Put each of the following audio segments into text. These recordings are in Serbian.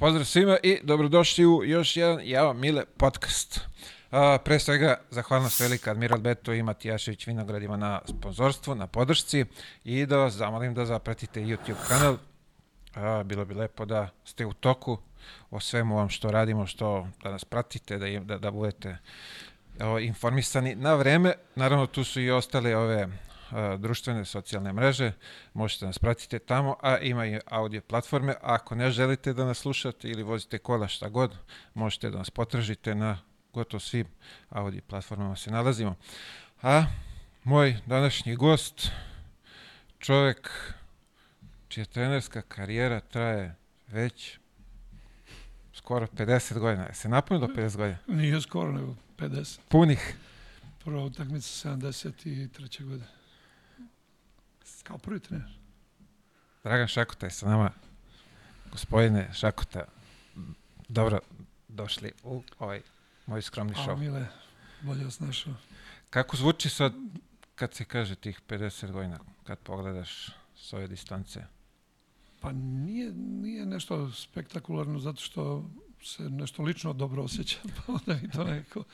Pozdrav svima i dobrodošli u još jedan Java Mile podcast. A, pre svega, zahvalnost velika Admiral Beto i Matijašević Vinogradima na sponzorstvu, na podršci i da vas zamolim da zapratite YouTube kanal. A, bilo bi lepo da ste u toku o svemu vam što radimo, što da nas pratite, da, da, da budete o, informisani na vreme. Naravno, tu su i ostale ove društvene socijalne mreže, možete nas pratite tamo, a ima i audio platforme. Ako ne želite da nas slušate ili vozite kola šta god, možete da nas potražite na gotovo svim audio platformama se nalazimo. A moj današnji gost, čovek čija trenerska karijera traje već skoro 50 godina. Je Se napunilo 50 godina? Nije skoro, nego 50. Punih. Prva utakmica 73. godine. Kao prvi trener. Dragan Šakota je sa nama. Gospodine Šakota, dobro došli u ovaj moj skromni A šov. Mile, bolje vas našao. Kako zvuči sad kad se kaže tih 50 godina, kad pogledaš s ove distance? Pa nije, nije nešto spektakularno zato što se nešto lično dobro osjećam, pa onda mi to nekako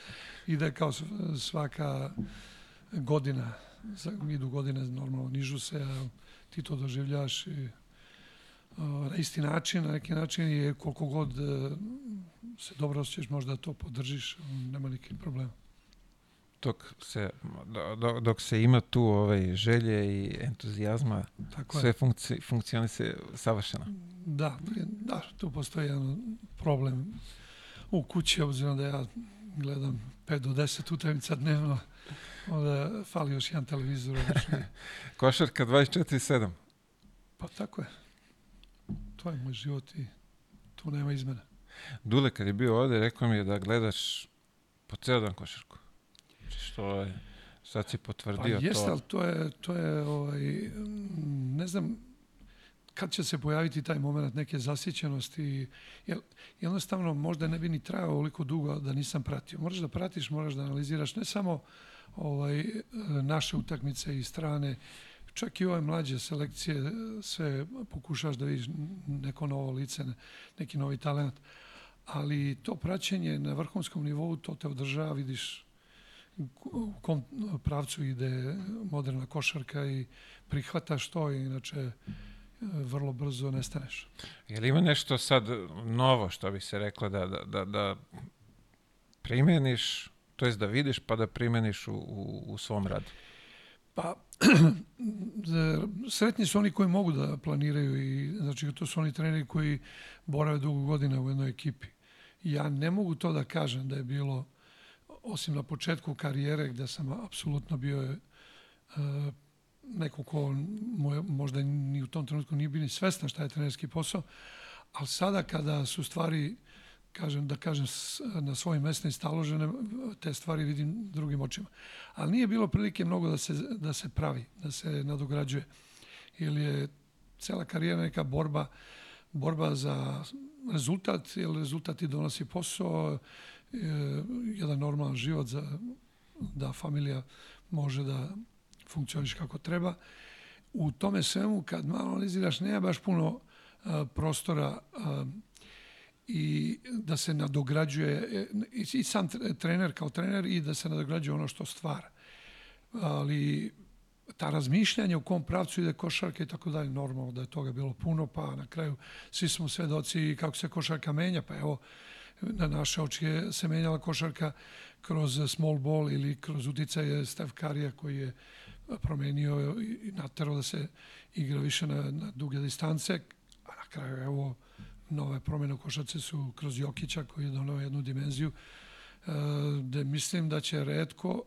ide kao sv- svaka godina. Idu godine normalno, nižu se, a ti to doživljaš i na isti način, na neki način je koliko god e, se dobro osjećaš, možda to podržiš, nema nikakvih problema. Dok se, do- do- dok se ima tu ovaj, želje i entuzijazma, Tako sve funkci, funkcioniše savršeno. Da, da, tu postoji jedan problem u kući, obzirom da ja gledam 5 do 10 utakmica dnevno, onda fali još jedan televizor. Košarka 24-7. Pa tako je. To je moj život i tu nema izmene. Dule kad je bio ovde, rekao mi je da gledaš po ceo dan košarku. Znači što je, sad si Pa potvrdio jeste, to. ali to je, to je ovaj, ne znam kad će se pojaviti taj moment neke zasjećenosti, jer jednostavno možda ne bi ni trajao ovoliko dugo da nisam pratio. Moraš da pratiš, moraš da analiziraš ne samo ovaj, e, naše utakmice i strane, čak i ove mlađe selekcije, e, sve pokušaš da vidiš neko novo lice, ne- neki novi talent. Ali to praćenje na vrhunskom nivou, to te održava, vidiš u kom pravcu ide moderna košarka i prihvataš to inače e, vrlo brzo nestaneš. Je li ima nešto sad novo što bi se reklo da, da, da, da primeniš, to jest da vidiš pa da primeniš u, u, u svom radu? Pa, sretni su oni koji mogu da planiraju i znači to su oni treneri koji borave dugo godina u jednoj ekipi. Ja ne mogu to da kažem da je bilo osim na početku karijere gde sam apsolutno bio je, e, neko ko mu je- možda ni u tom trenutku nije bio ni svestan šta je trenerski posao, ali sada kada su stvari kažem, da kažem, na svojim mestima staložene, te stvari vidim drugim očima. Ali nije bilo prilike mnogo da se, da se pravi, da se nadograđuje. Ili je cela karijera neka borba, borba za rezultat, jer rezultat ti donosi posao, e, jedan normalan život za, da familija može da funkcioniš kako treba. U tome svemu, kad malo analiziraš, nema baš puno prostora i da se nadograđuje e, i, sam tre- trener kao trener i da se nadograđuje ono što stvara. Ali ta razmišljanja u kom pravcu ide košarka i tako dalje, normalno da je toga bilo puno, pa na kraju svi smo svedoci kako se košarka menja, pa evo, na naše je se menjala košarka kroz small ball ili kroz uticaje Steph Karija koji je promenio i naterao da se igra više na, na duge distance, a na kraju evo nove promjene u košarci su kroz Jokića koji je donao jednu dimenziju e, gde mislim da će redko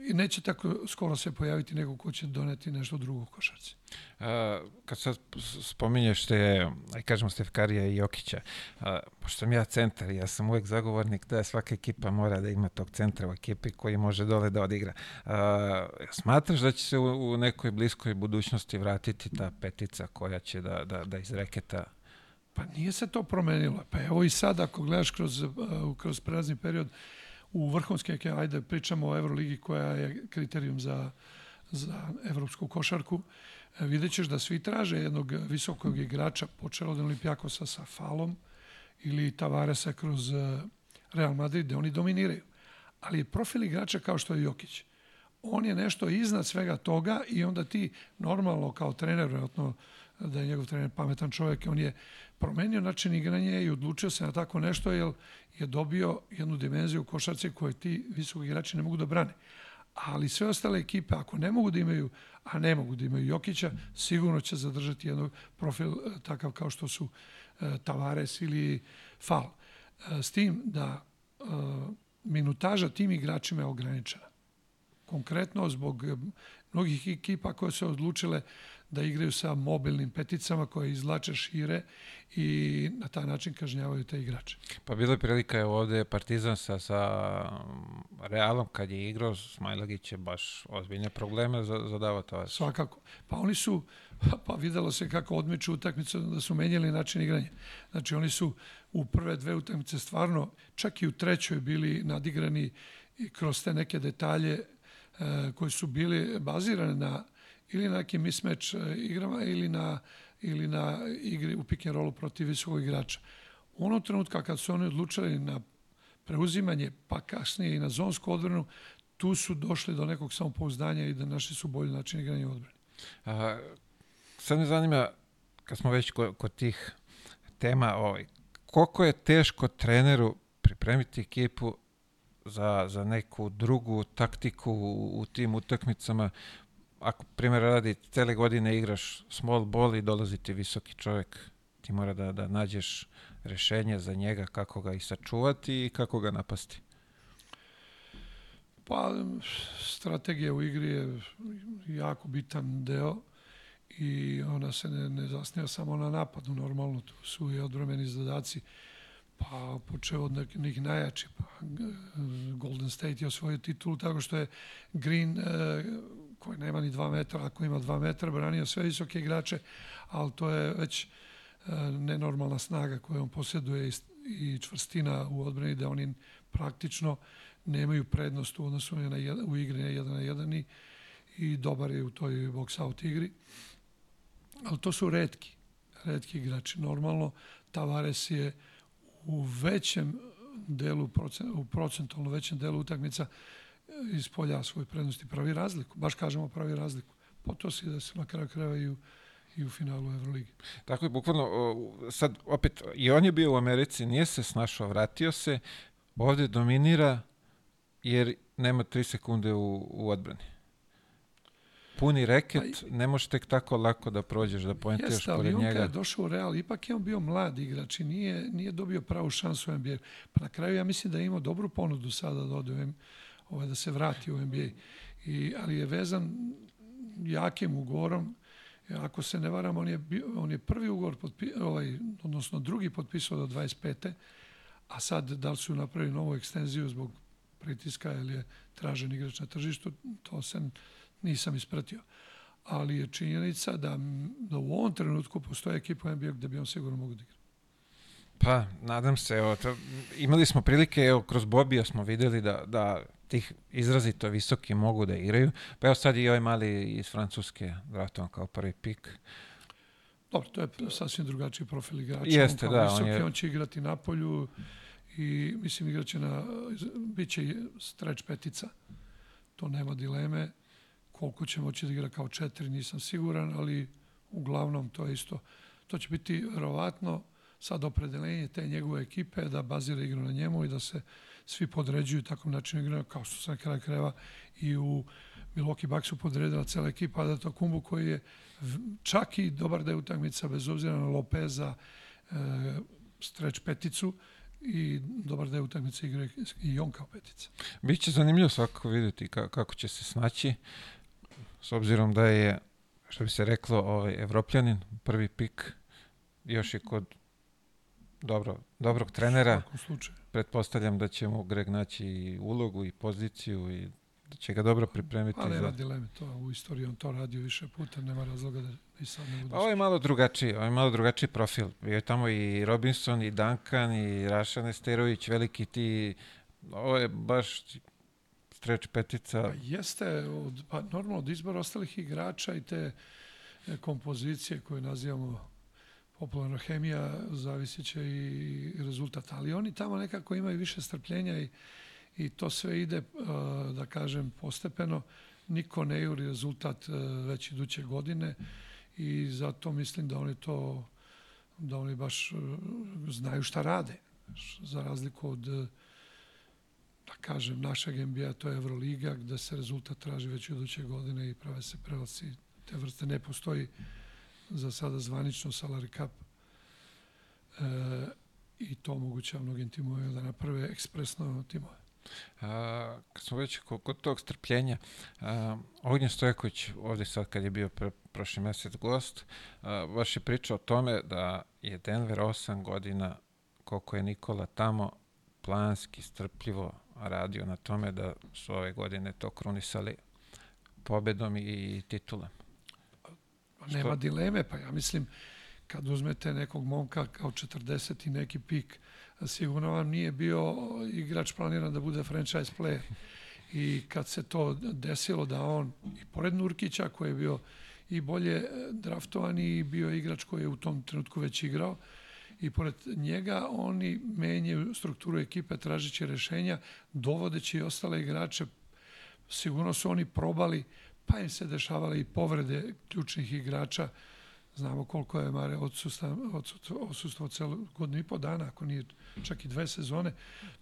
i neće tako skoro se pojaviti neko ko će doneti nešto drugo u košarci. A, kad sad spominješ te, aj kažemo Stefkarija i Jokića, a, pošto sam ja centar, ja sam uvek zagovornik da svaka ekipa mora da ima tog centra u ekipi koji može dole da odigra. A, smatraš da će se u, u nekoj bliskoj budućnosti vratiti ta petica koja će da, da, da iz reketa Pa nije se to promenilo. Pa evo i sad ako gledaš kroz, uh, kroz prelazni period u vrhunske, ajde pričamo o Euroligi koja je kriterijum za, za evropsku košarku, e, vidjet ćeš da svi traže jednog visokog igrača, počeo od Olimpijakosa sa falom ili Tavaresa kroz uh, Real Madrid, gde oni dominiraju. Ali je profil igrača kao što je Jokić. On je nešto iznad svega toga i onda ti normalno kao trener, vjerojatno da je njegov trener pametan čovjek, on je promenio način igranja i odlučio se na tako nešto jer je dobio jednu dimenziju košarce koje ti visoki igrači ne mogu da brane. Ali sve ostale ekipe, ako ne mogu da imaju, a ne mogu da imaju Jokića, sigurno će zadržati jednog profil e, takav kao što su e, Tavares ili Fal. E, s tim da minutaža tim igračima je ograničena. Konkretno zbog mnogih ekipa koje su odlučile da igraju sa mobilnim peticama koje izlače šire i na taj način kažnjavaju te igrače. Pa bilo je prilika je ovde Partizan sa, sa Realom kad je igrao, Smajlagić je baš ozbiljne probleme zadavao to. Svakako. Pa oni su, pa videlo se kako odmiču utakmicu da su menjali način igranja. Znači oni su u prve dve utakmice stvarno, čak i u trećoj bili nadigrani kroz te neke detalje e, koji su bili bazirane na ili na nekim e, igrama ili na, ili na igri u pick and rollu protiv visokog igrača. U onom trenutka kad su oni odlučili na preuzimanje, pa kasnije i na zonsku odbranu, tu su došli do nekog samopouzdanja i da našli su bolji način igranja u odbrani. A, sad me zanima, kad smo već kod, kod tih tema, ovaj, koliko je teško treneru pripremiti ekipu za, za neku drugu taktiku u, u tim utakmicama ako primjer radi cele godine igraš small ball i dolazi ti visoki čovjek, ti mora da, da nađeš rešenje za njega kako ga i sačuvati i kako ga napasti. Pa, strategija u igri je jako bitan deo i ona se ne, ne zasnija samo na napadu, normalno tu su i odbromeni zadaci, pa počeo od nekih najjačih, pa Golden State je osvojio titulu tako što je Green eh, koji nema ni dva metra, ako ima dva metra, branio sve visoke igrače, ali to je već e, nenormalna snaga koju on posjeduje i, čvrstina u odbrani da oni praktično nemaju prednost u odnosu na jedan, u igri na jedan na jedan i, i dobar je u toj box out igri. Ali to su redki, redki igrači. Normalno, Tavares je u većem delu, u procentualno većem delu utakmica ispolja svoje prednosti, pravi razliku. Baš kažemo pravi razliku. Po to si da se na kraju krajeva i u, i u finalu Euroligi. Tako je, bukvalno, sad opet, i on je bio u Americi, nije se snašao, vratio se, ovde dominira jer nema 3 sekunde u, u odbrani. Puni reket, pa ne možeš tek tako lako da prođeš, da poentiraš Jeste, pored njega. Jeste, ali on je došao u Real, ipak je on bio mlad igrač i nije, nije dobio pravu šansu u NBA. Pa na kraju ja mislim da je imao dobru ponudu sada da ode u ovaj, da se vrati u NBA. I, ali je vezan jakim ugovorom, ako se ne varam, on je, on je prvi ugovor, potpi, ovaj, odnosno drugi potpisao do 25. A sad, da li su napravili novu ekstenziju zbog pritiska ili je tražen igrač na tržištu, to se nisam ispratio. Ali je činjenica da, da u ovom trenutku postoje ekipa NBA gde bi on sigurno mogu da igra. Pa, nadam se. Evo, to, imali smo prilike, evo, kroz Bobija smo videli da, da tih izrazito visoki mogu da igraju. Pa evo sad i ovaj mali iz Francuske draftovan kao prvi pik. Dobro, to je sasvim drugačiji profil igrača. Jeste, on da. Visoki, on, je... on će igrati na polju i mislim igraće na, bit će streč petica. To nema dileme. Koliko će moći da igra kao četiri, nisam siguran, ali uglavnom to je isto. To će biti verovatno sad opredelenje te njegove ekipe da bazira igru na njemu i da se svi podređuju takvom načinu igranja, kao što se na kraju kreva i u Milwaukee Bucksu podredila cela ekipa, da to Kumbu koji je čak i dobar da je utakmica bez obzira na Lopeza, e, streč peticu, i dobar da je utakmica igre i on kao petica. Biće zanimljivo svakako videti kako će se snaći, s obzirom da je, što bi se reklo, ovaj, evropljanin, prvi pik, još je kod dobro, dobrog trenera. U slučaju. Pretpostavljam da će mu Greg naći i ulogu i poziciju i da će ga dobro pripremiti. Pa nema za... dileme, to u istoriji on to radio više puta, nema razloga da i sad ne bude. Pa ovo je malo drugačiji, ovo je malo drugačiji profil. Bio je tamo i Robinson, i Duncan, i Rašan Esterović, veliki ti, ovo je baš streč petica. Pa jeste, od, pa normalno od izbora ostalih igrača i te kompozicije koje nazivamo popularna hemija, zavisit će i rezultat. Ali oni tamo nekako imaju više strpljenja i, i to sve ide, da kažem, postepeno. Niko ne juri rezultat već iduće godine i zato mislim da oni to da oni baš znaju šta rade za razliku od da kažem našeg NBA to je Euroliga gde se rezultat traži već iduće godine i prave se prelaci te vrste ne postoji za sada zvanično salary cap e, i to omogućava mnogim timovima da naprave ekspresno timove. A, kad smo već kod tog strpljenja, a, Ognjen Stojković ovde sad kad je bio pre, prošli mesec gost, a, baš je pričao o tome da je Denver 8 godina koliko je Nikola tamo planski, strpljivo radio na tome da su ove godine to krunisali pobedom i titulom. Nema dileme, pa ja mislim kad uzmete nekog momka kao 40 i neki pik, sigurno vam nije bio igrač planiran da bude franchise player. I kad se to desilo da on, i pored Nurkića koji je bio i bolje draftovan i bio igrač koji je u tom trenutku već igrao, i pored njega oni menjaju strukturu ekipe tražeći rešenja, dovodeći i ostale igrače. Sigurno su oni probali, pa im se dešavale i povrede ključnih igrača. Znamo koliko je Mare odsustvo, celo godinu i po dana, ako nije čak i dve sezone.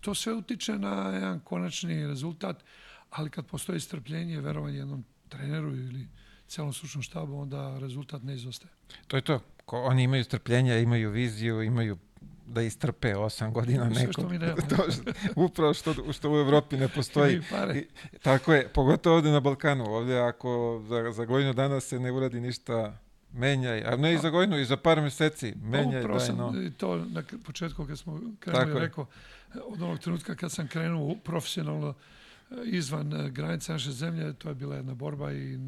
To sve utiče na jedan konačni rezultat, ali kad postoji strpljenje verovanje jednom treneru ili celom stručnom štabu, onda rezultat ne izostaje. To je to ko, oni imaju strpljenja, imaju viziju, imaju da istrpe osam godina neko. Što mi nema. to, upravo što, što u Evropi ne postoji. I, tako je, pogotovo ovde na Balkanu. Ovde ako za, za godinu dana se ne uradi ništa menjaj, a ne i za godinu, i za par meseci, menjaj, pa, daj, no. to na početku kad smo krenuli, rekao, od onog trenutka kad sam krenuo profesionalno eh, izvan eh, granica naše zemlje, to je bila jedna borba i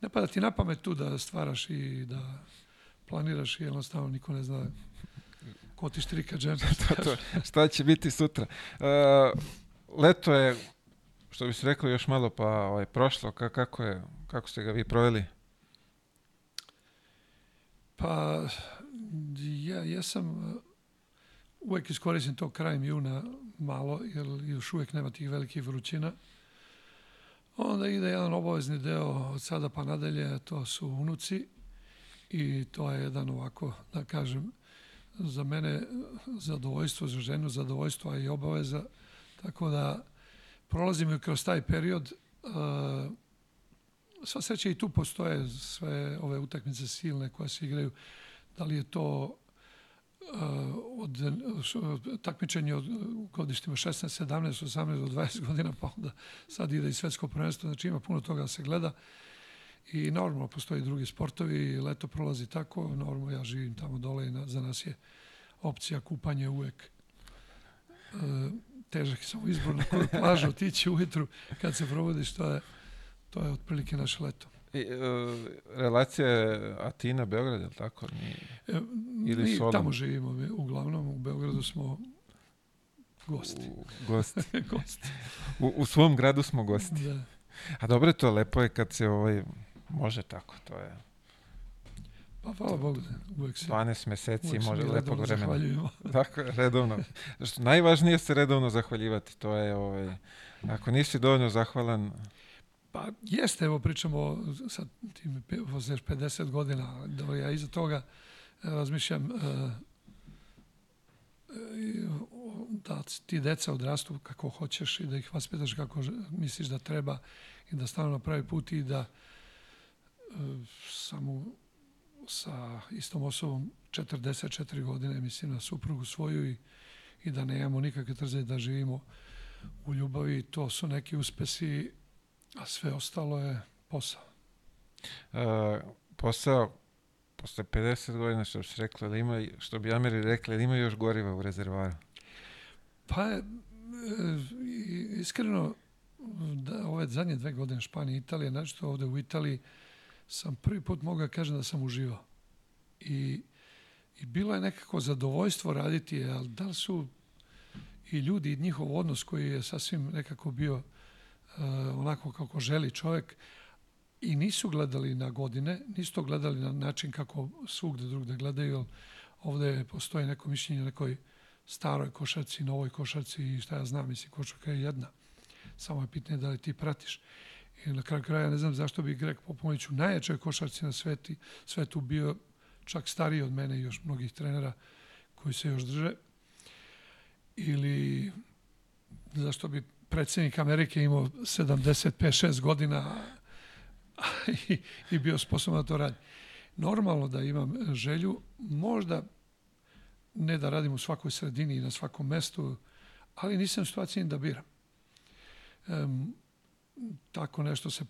ne pada ti na pamet tu da stvaraš i da planiraš i jednostavno niko ne zna ko ti štrika džem. to, to, šta će biti sutra? Uh, leto je, što bi se reklo još malo, pa ovaj, prošlo. Ka, kako, je, kako ste ga vi proveli? Pa, ja, ja sam uh, uvek iskoristim to krajem juna malo, jer još uvek nema tih velikih vrućina. Onda ide jedan obavezni deo od sada pa nadalje, to su unuci i to je jedan ovako, da kažem, za mene zadovoljstvo, za ženu zadovoljstvo, a i obaveza. Tako da prolazimo i kroz taj period. Sva sreća i tu postoje sve ove utakmice silne koje se igraju. Da li je to od takmičenje od godištima 16, 17, 18 do 20 godina, pa onda sad ide i svetsko prvenstvo, znači ima puno toga da se gleda. I normalno postoji drugi sportovi, leto prolazi tako, normalno ja živim tamo dole i na, za nas je opcija kupanje uvek e, težak samo izbor na koju plažu otići ujutru kad se provodiš, to je, to je otprilike naše leto. I, e, relacija je Atina-Beograd, je li tako? Ni, e, ili mi Solom? tamo živimo, mi, uglavnom u Beogradu smo gosti. U, gosti. gosti. U, u svom gradu smo gosti. Da. A dobro to, lepo je kad se ovaj, Može tako, to je... Pa hvala Bogu, uvek se... 12 meseci može lepog vremena. Tako, redovno. Zašto, najvažnije se redovno zahvaljivati, to je, ovaj, ako nisi dovoljno zahvalan... Pa jeste, evo pričamo sa tim 50 godina, da ja iza toga e, razmišljam e, e, da ti deca odrastu kako hoćeš i da ih vaspitaš kako misliš da treba i da stanu na pravi put i da samo sa istom osobom 44 godine, mislim na suprugu svoju i, i da nemamo nikakve trze da živimo u ljubavi. To su neki uspesi, a sve ostalo je posao. Uh, posao, posle 50 godina, što bi rekla, da ima, što bi Ameri rekli, da ima još goriva u rezervaru? Pa, e, iskreno, da, ove zadnje dve godine Španija i Italija, znači ovde u Italiji, sam prvi put mogao da kažem da sam uživao. I, I bilo je nekako zadovoljstvo raditi, ali da li su i ljudi i njihov odnos koji je sasvim nekako bio uh, onako kako želi čovjek, i nisu gledali na godine, nisu to gledali na način kako svugde drugde gledaju, ovde postoji neko mišljenje o nekoj staroj košarci, novoj košarci i šta ja znam, mislim, košarka je jedna. Samo je pitanje da li ti pratiš. I na kraju kraja ne znam zašto bi Greg Popović u najjačoj košarci na sveti, svetu bio čak stariji od mene i još mnogih trenera koji se još drže. Ili zašto bi predsednik Amerike imao 75-6 godina i, i bio sposoban da to radi. Normalno da imam želju, možda ne da radim u svakoj sredini i na svakom mestu, ali nisam u situaciji da biram. Um, tako nešto se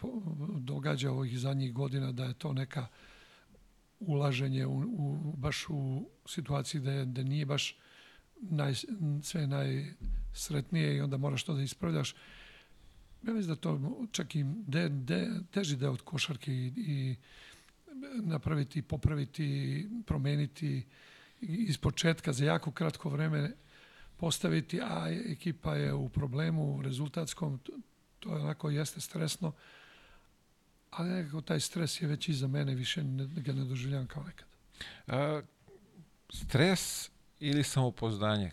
događa ovih zadnjih godina da je to neka ulaženje u, u, baš u situaciji da, je, da nije baš naj, sve najsretnije i onda moraš to da ispravljaš. Ja mislim da to čak i de, de, teži deo od košarke i, i napraviti, popraviti, promeniti iz početka za jako kratko vreme postaviti, a ekipa je u problemu rezultatskom, to je onako jeste stresno, ali nekako taj stres je već iza mene, više ne, ga ne doživljam kao nekad. A, stres ili samopouzdanje?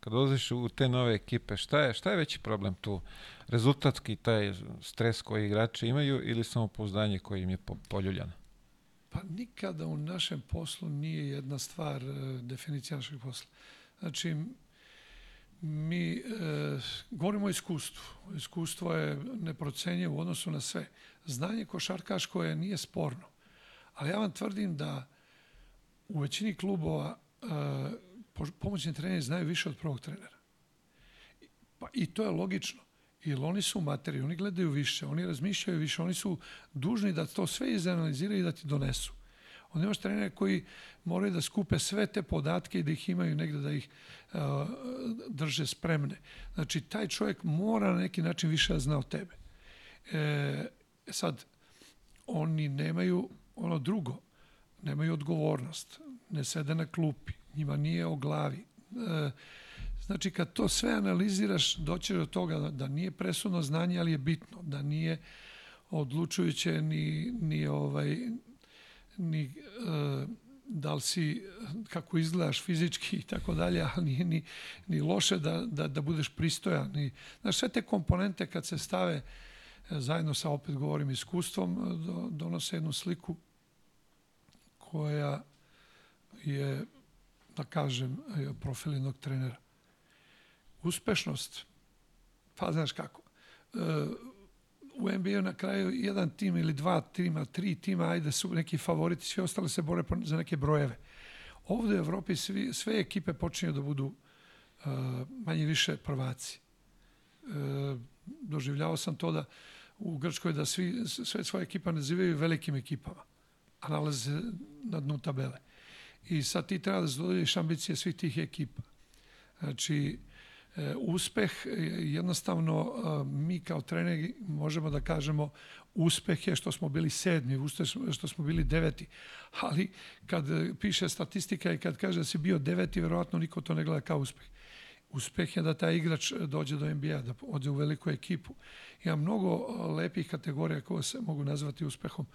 Kad dolaziš u te nove ekipe, šta je, šta je veći problem tu? Rezultatski taj stres koji igrači imaju ili samopouzdanje koji im je poljuljano? Pa nikada u našem poslu nije jedna stvar e, definicija našeg posla. Znači, mi e, govorimo o iskustvu. Iskustvo je neprocenje u odnosu na sve. Znanje košarkaško je nije sporno. Ali ja vam tvrdim da u većini klubova e, pomoćni treneri znaju više od prvog trenera. Pa, I to je logično. Jer oni su u materiji, oni gledaju više, oni razmišljaju više, oni su dužni da to sve izanaliziraju i da ti donesu. Onda imaš trenere koji moraju da skupe sve te podatke i da ih imaju negde da ih drže spremne. Znači, taj čovjek mora na neki način više da zna od tebe. E, sad, oni nemaju ono drugo, nemaju odgovornost, ne sede na klupi, njima nije o glavi. E, znači, kad to sve analiziraš, doćeš do toga da, da nije presudno znanje, ali je bitno, da nije odlučujuće ni, ni ovaj ni e, da li si, kako izgledaš fizički i tako dalje, ali nije ni, ni loše da, da, da budeš pristojan. I, znaš, sve te komponente kad se stave e, zajedno sa, opet govorim, iskustvom, do, donose jednu sliku koja je, da kažem, profil jednog trenera. Uspešnost, pa znaš kako, e, u NBA na kraju jedan tim ili dva tima, tri tima, ajde su neki favoriti, sve ostale se bore za neke brojeve. Ovde u Evropi svi, sve ekipe počinju da budu uh, manje više prvaci. Uh, doživljavao sam to da u Grčkoj da svi, sve svoje ekipa nazivaju velikim ekipama, a nalaze na dnu tabele. I sad ti treba da zadovoljiš ambicije svih tih ekipa. Znači, e, uspeh e, jednostavno e, mi kao treneri možemo da kažemo uspeh je što smo bili sedmi, uspeh što smo bili deveti. Ali kad piše statistika i kad kaže da si bio deveti, verovatno niko to ne gleda kao uspeh. Uspeh je da taj igrač dođe do NBA, da ode u veliku ekipu. Ima mnogo lepih kategorija koje se mogu nazvati uspehom,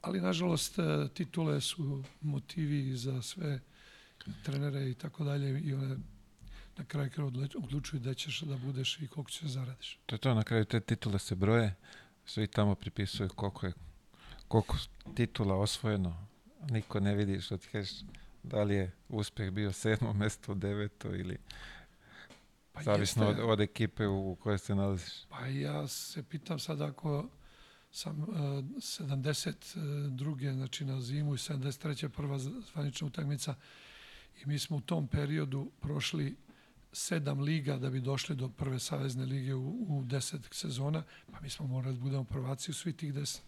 ali nažalost titule su motivi za sve trenere i tako dalje i one na kraju kraju odlučuju da ćeš da budeš i koliko ćeš da zaradiš. To je to, na kraju te titule se broje, svi tamo pripisuju koliko je koliko titula osvojeno, niko ne vidi što ti kažeš da li je uspeh bio sedmo mesto, deveto ili pa zavisno jeste, od, od ekipe u kojoj se nalaziš. Pa ja se pitam sad ako sam uh, 72. znači na zimu i 73. prva zvanična utakmica i mi smo u tom periodu prošli sedam liga da bi došli do prve savezne lige u, u deset sezona, pa mi smo morali da budemo prvaci u svih tih deset,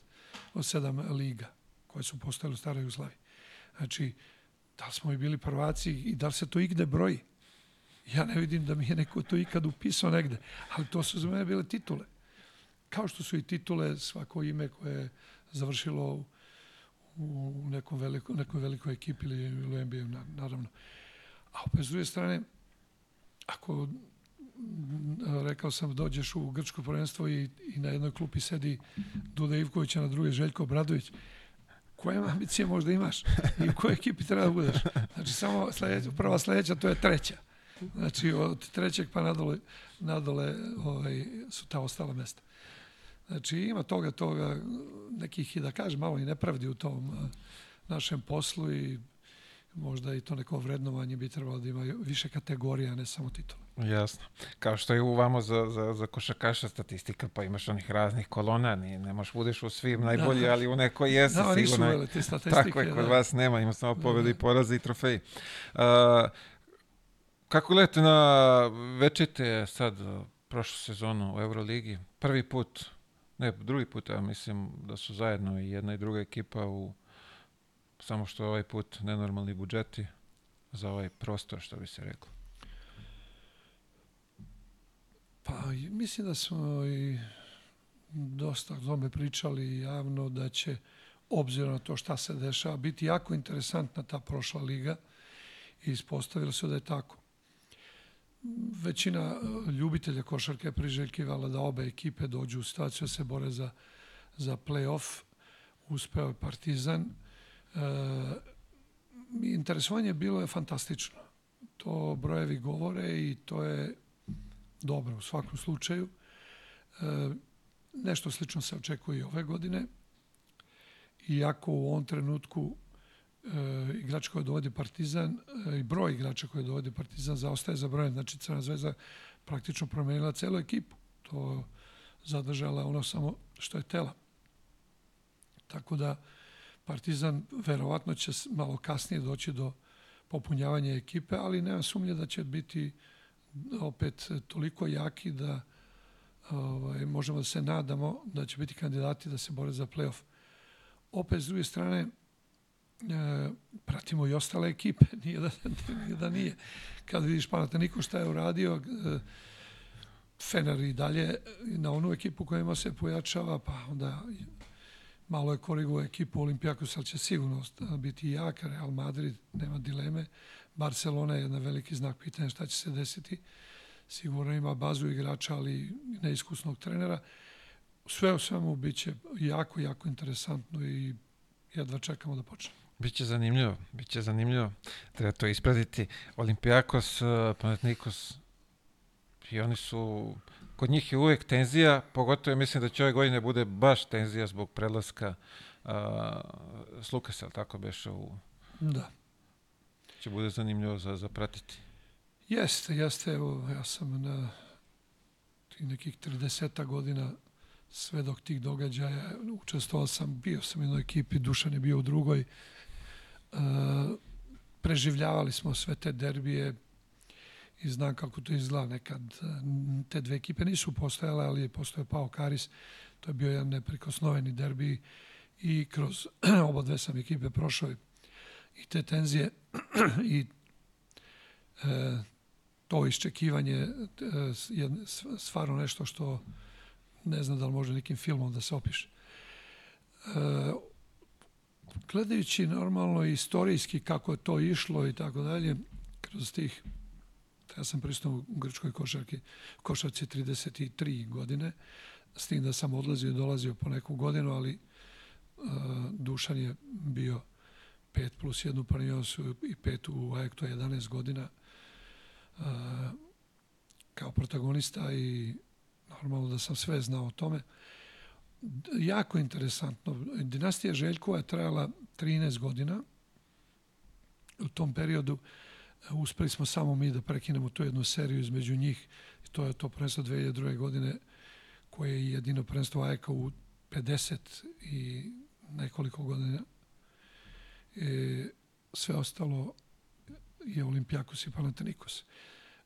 od sedam liga koje su postojale u staroj Jugoslaviji. Znači, da li smo i bili prvaci i da li se to igde broji? Ja ne vidim da mi je neko to ikad upisao negde, ali to su za mene bile titule. Kao što su i titule svako ime koje je završilo u nekom veliko, nekoj velikoj ekipi ili u NBA, naravno. A opet s druge strane, ako rekao sam, dođeš u grčko prvenstvo i, i na jednoj klupi sedi Duda Ivković, a na drugoj Željko Obradović. Koje ambicije možda imaš i u kojoj ekipi treba da budeš? Znači, samo sledeća, prva sledeća, to je treća. Znači, od trećeg pa nadole, nadole ovaj, su ta ostala mesta. Znači, ima toga, toga, nekih, i da kažem, malo i nepravdi u tom uh, našem poslu i možda i to neko vrednovanje bi trebalo da ima više kategorija, ne samo titula. Jasno. Kao što je uvamo za, za, za košakaša statistika, pa imaš onih raznih kolona, ni, ne možeš budeš u svim najbolji, da. ali u nekoj jesi da, sigurno. Da, nisu te statistike. Tako je, kod da. vas nema, ima samo pobjede i poraze i trofeji. Uh, kako gledate na večete sad, prošlu sezonu u Euroligi? Prvi put, ne, drugi put, ja mislim da su zajedno i jedna i druga ekipa u samo što ovaj put nenormalni budžeti za ovaj prostor, što bi se reklo. Pa mislim da smo i dosta o tome pričali javno da će obzirom na to šta se dešava biti jako interesantna ta prošla liga i ispostavilo se da je tako. Većina e, ljubitelja košarke je priželjkivala da obe ekipe dođu u situaciju da se bore za, za play-off. Uspeo je Partizan. E, interesovanje bilo je fantastično. To brojevi govore i to je dobro u svakom slučaju. E, nešto slično se očekuje i ove godine. Iako u ovom trenutku e, igrač koji dovodi Partizan e, i broj igrača koji dovodi Partizan zaostaje za brojem. Znači Crna zvezda praktično promenila celu ekipu. To zadržala ono samo što je tela. Tako da Partizan verovatno će malo kasnije doći do popunjavanja ekipe, ali nema sumnje da će biti opet toliko jaki da ovaj, možemo da se nadamo da će biti kandidati da se bore za playoff. Opet, s druge strane, e, pratimo i ostale ekipe, nije da, nije da nije. Kad vidiš Panathinaiko šta je uradio, e, Fener i dalje na onu ekipu kojima se pojačava, pa onda malo je korigovao ekipu Olimpijakos, ali će sigurno biti jak, Real Madrid, nema dileme. Barcelona je jedan veliki znak pitanja šta će se desiti. Sigurno ima bazu igrača, ali neiskusnog trenera. Sve u svemu bit će jako, jako interesantno i jedva čekamo da počne. Biće zanimljivo, biće zanimljivo. Treba to ispratiti. Olimpijakos, Panathinaikos i oni su kod njih je uvek tenzija, pogotovo mislim da će ove godine bude baš tenzija zbog predlaska uh, s Lukasa, tako beše u... Da. Će bude zanimljivo za, za pratiti. Jeste, jeste, evo, ja sam na tih nekih 30 godina sve dok tih događaja učestvovao sam, bio sam u jednoj ekipi, Dušan je bio u drugoj. Uh, preživljavali smo sve te derbije, i znam kako to izgleda nekad. E, te dve ekipe nisu postojale, ali je postojao Pao Karis. To je bio jedan neprikosnoveni derbi i kroz oba dve sam ekipe prošao i te tenzije i e, to iščekivanje e, je stvarno nešto što ne znam da li može nekim filmom da se opiše. E, gledajući normalno istorijski kako je to išlo i tako dalje, kroz tih Ja sam pristao u grčkoj košarki, košarci 33 godine, s tim da sam odlazio i dolazio po neku godinu, ali uh, Dušan je bio 5 plus jednu paniosu i pet u AEK, to je 11 godina uh, kao protagonista i normalno da sam sve znao o tome. Jako interesantno. Dinastija Željkova je trajala 13 godina. U tom periodu uh, uspeli smo samo mi da prekinemo tu jednu seriju između njih. To je to prvenstvo 2002. godine koje je jedino prvenstvo AEK u 50 i nekoliko godina. E, sve ostalo je Olimpijakos i Panathinaikos.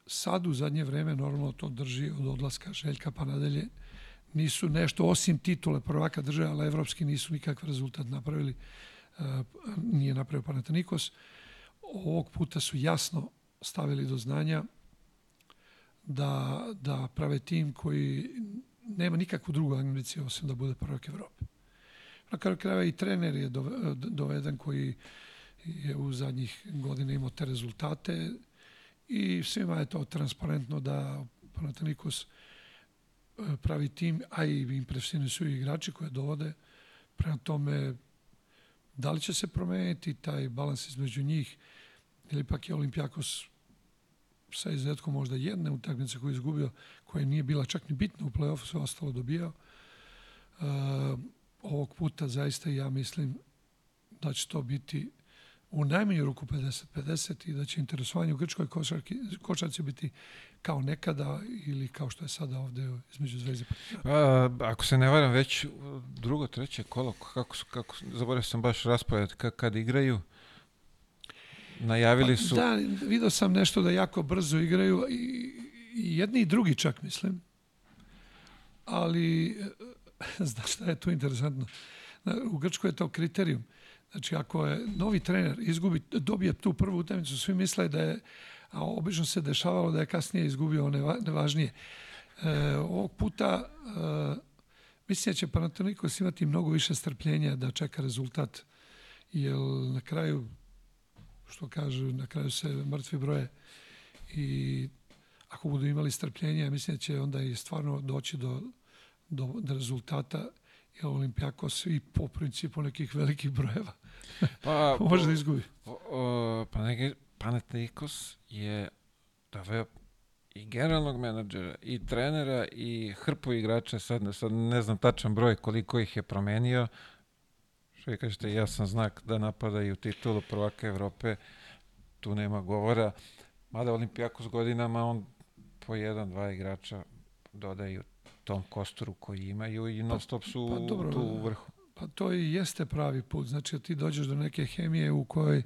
Sad u zadnje vreme normalno to drži od odlaska Željka pa nadalje. Nisu nešto osim titule prvaka države, ali evropski nisu nikakav rezultat napravili. E, nije napravio Panathinaikos ovog puta su jasno stavili do znanja da, da prave tim koji nema nikakvu drugu ambiciju osim da bude prvak Evrope. Na kraju krajeva i trener je doveden koji je u zadnjih godina imao te rezultate i svima je to transparentno da Panathinaikos e, pravi tim, a i impresivni su i igrači koje dovode. Prema tome, da li će se promeniti taj balans između njih ili pak je Olimpijakos sa izuzetkom možda jedne utakmice koju je izgubio, koja nije bila čak ni bitna u play-offu, sve ostalo dobijao. Uh, ovog puta zaista ja mislim da će to biti u najmanju ruku 50-50 i da će interesovanje u grčkoj košarki, košarci biti kao nekada ili kao što je sada ovde između Zvezde A, ako se ne varam, već drugo, treće kolo, kako kako, zaboravio sam baš raspored, kad igraju, najavili su... Pa, da, vidio sam nešto da jako brzo igraju i, i jedni i drugi čak, mislim. Ali, znaš šta je tu interesantno? U Grčkoj je to kriterijum. Znači, ako je novi trener izgubi, dobije tu prvu utakmicu, svi misle da je, a obično se dešavalo da je kasnije izgubio neva, nevažnije. E, ovog puta e, mislim da će Panathinaikos imati mnogo više strpljenja da čeka rezultat, jer na kraju, što kažu, na kraju se mrtvi broje i ako budu imali strpljenja, mislim da će onda i stvarno doći do, do, do rezultata jer Olimpijakos i po principu nekih velikih brojeva pa, može da izgubi. Pa neki Panathinaikos je doveo i generalnog menadžera, i trenera, i hrpu igrača, sad, sad ne znam tačan broj koliko ih je promenio, vi kažete, ja sam znak da napadaju titulu prvaka Evrope, tu nema govora, mada Olimpijakos godinama on po jedan, dva igrača dodaju tom kosturu koji imaju i non stop su pa, dobro, tu u vrhu. Pa to i jeste pravi put. Znači, ti dođeš do neke hemije u kojoj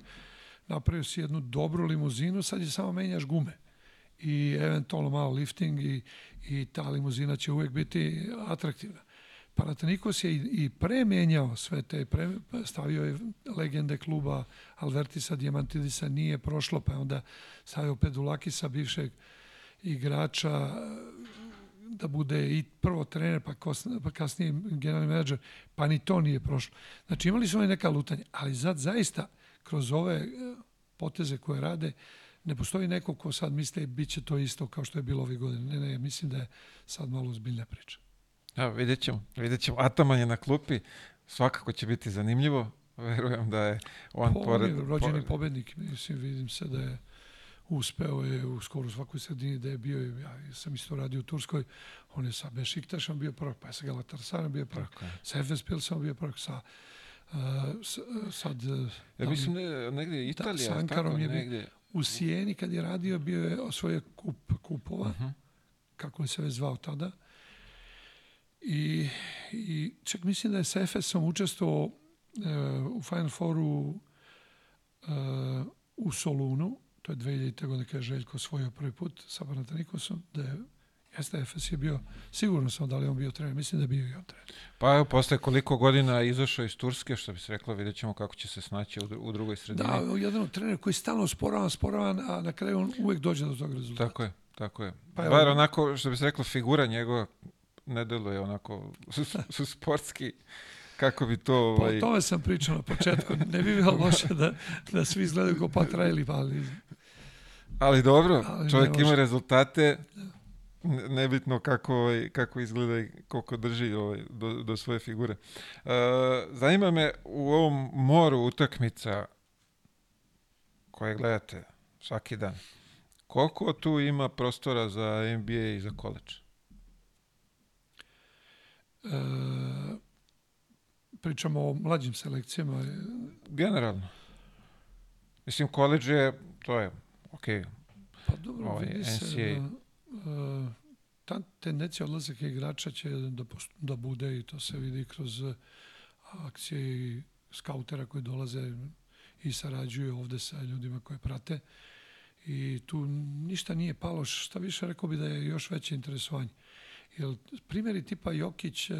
napravio si jednu dobru limuzinu, sad je samo menjaš gume i eventualno malo lifting i, i ta limuzina će uvek biti atraktivna. Panathinaikos je i, i sve te, pre, stavio je legende kluba Alvertisa Diamantidisa, nije prošlo, pa onda stavio Pedulakisa, bivšeg igrača da bude i prvo trener, pa, kos, pa kasnije generalni menadžer, pa ni to nije prošlo. Znači imali su oni neka lutanja, ali zad zaista kroz ove e, poteze koje rade, ne postoji neko ko sad misli bit će to isto kao što je bilo ove godine. Ne, ne, mislim da je sad malo zbiljna priča. Evo, vidjet ćemo. Vidjet ćemo. Ataman je na klupi. Svakako će biti zanimljivo. Verujem da je on po, pored... rođeni pored... pobednik. Mislim, vidim se da je uspeo je u skoro svakoj sredini da je bio, ja sam isto radio u Turskoj, on je sa Bešiktašom bio prvak, pa je sa Galatasarajem bio prvak, sa Efes Pilsom bio prvak, sa uh, sad... Ja da mislim ne, negdje da, Italija, da, sa Ankarom je negdje... U Sijeni kad je radio bio je osvojio kup kupova, uh mhm. -huh. kako li se već zvao tada. I, i čak mislim da je sa Efesom učestvovao uh, u Final Fouru uh, u Solunu, to je 2000. godine kada je Željko osvojio prvi put sa Panatanikosom, da je Jeste, Efes je bio, sigurno sam da li on bio trener, mislim da je bio i on trener. Pa evo, posle koliko godina izašao iz Turske, što bi se reklo, vidjet ćemo kako će se snaći u, u drugoj sredini. Da, jedan od trenera koji stalno sporavan, sporavan, a na kraju on uvek dođe do tog rezultata. Tako je, tako je. Pa Bar onako, što bi se reklo, figura njegova ne deluje onako su, su sportski kako bi to... Pa ovaj... Pa o tome sam pričao na početku. Ne bi bilo loše da, da svi izgledaju kao Patrajli, ali Ali dobro, Ali čovjek ima rezultate, nebitno kako, ovaj, kako izgleda i koliko drži ovaj, do, do svoje figure. Uh, zanima me u ovom moru utakmica koje gledate svaki dan, koliko tu ima prostora za NBA i za koleđ? E, pričamo o mlađim selekcijama. Generalno. Mislim, koleđ je, to je ok, pa dobro, ovaj, vidi NCAA. se da, uh, ta tendencija odlazaka igrača će da, da bude i to se vidi kroz akcije i skautera koji dolaze i sarađuju ovde sa ljudima koje prate i tu ništa nije palo, šta više rekao bi da je još veće interesovanje. Jer primjeri tipa Jokić uh,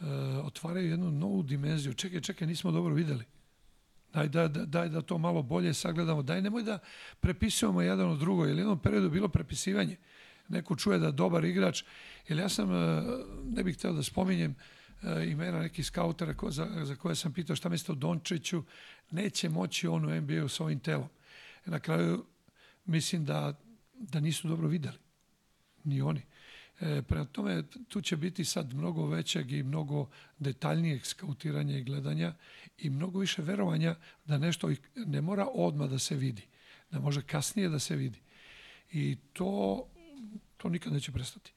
uh, otvaraju jednu novu dimenziju. Čekaj, čekaj, nismo dobro videli. Daj da, da, daj da to malo bolje sagledamo. Daj nemoj da prepisujemo jedan od drugo. Jer jednom periodu bilo prepisivanje. Neko čuje da dobar igrač. Jer ja sam, e, ne bih hteo da spominjem e, imena nekih skautera ko, za, za koje sam pitao šta mislite o Dončiću. Neće moći on u NBA-u sa ovim telom. Na kraju mislim da, da nisu dobro videli. ni oni. E, prema tome, tu će biti sad mnogo većeg i mnogo detaljnijeg skautiranja i gledanja i mnogo više verovanja da nešto ne mora odmah da se vidi, da može kasnije da se vidi. I to, to nikad neće prestati.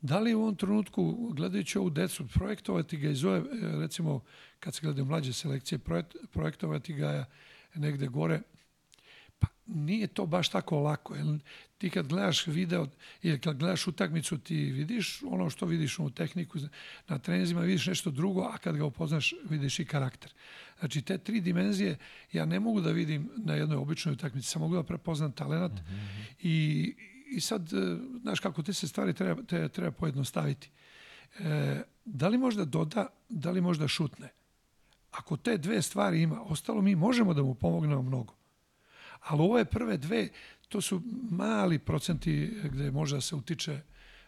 Da li u ovom trenutku, gledajući ovu decu, projektovati ga iz ove, recimo, kad se gledaju mlađe selekcije, projektovati ga negde gore, nije to baš tako lako. Jer ti kad gledaš video ili kad gledaš utakmicu, ti vidiš ono što vidiš u tehniku, na trenizima vidiš nešto drugo, a kad ga upoznaš, vidiš i karakter. Znači, te tri dimenzije ja ne mogu da vidim na jednoj običnoj utakmici, sam mogu da prepoznam talent mm -hmm. i, i sad, e, znaš kako te se stvari treba, te, treba pojednostaviti. E, da li možda doda, da li možda šutne? Ako te dve stvari ima, ostalo mi možemo da mu pomognemo mnogo. Ali ove prve dve, to su mali procenti gde može da se utiče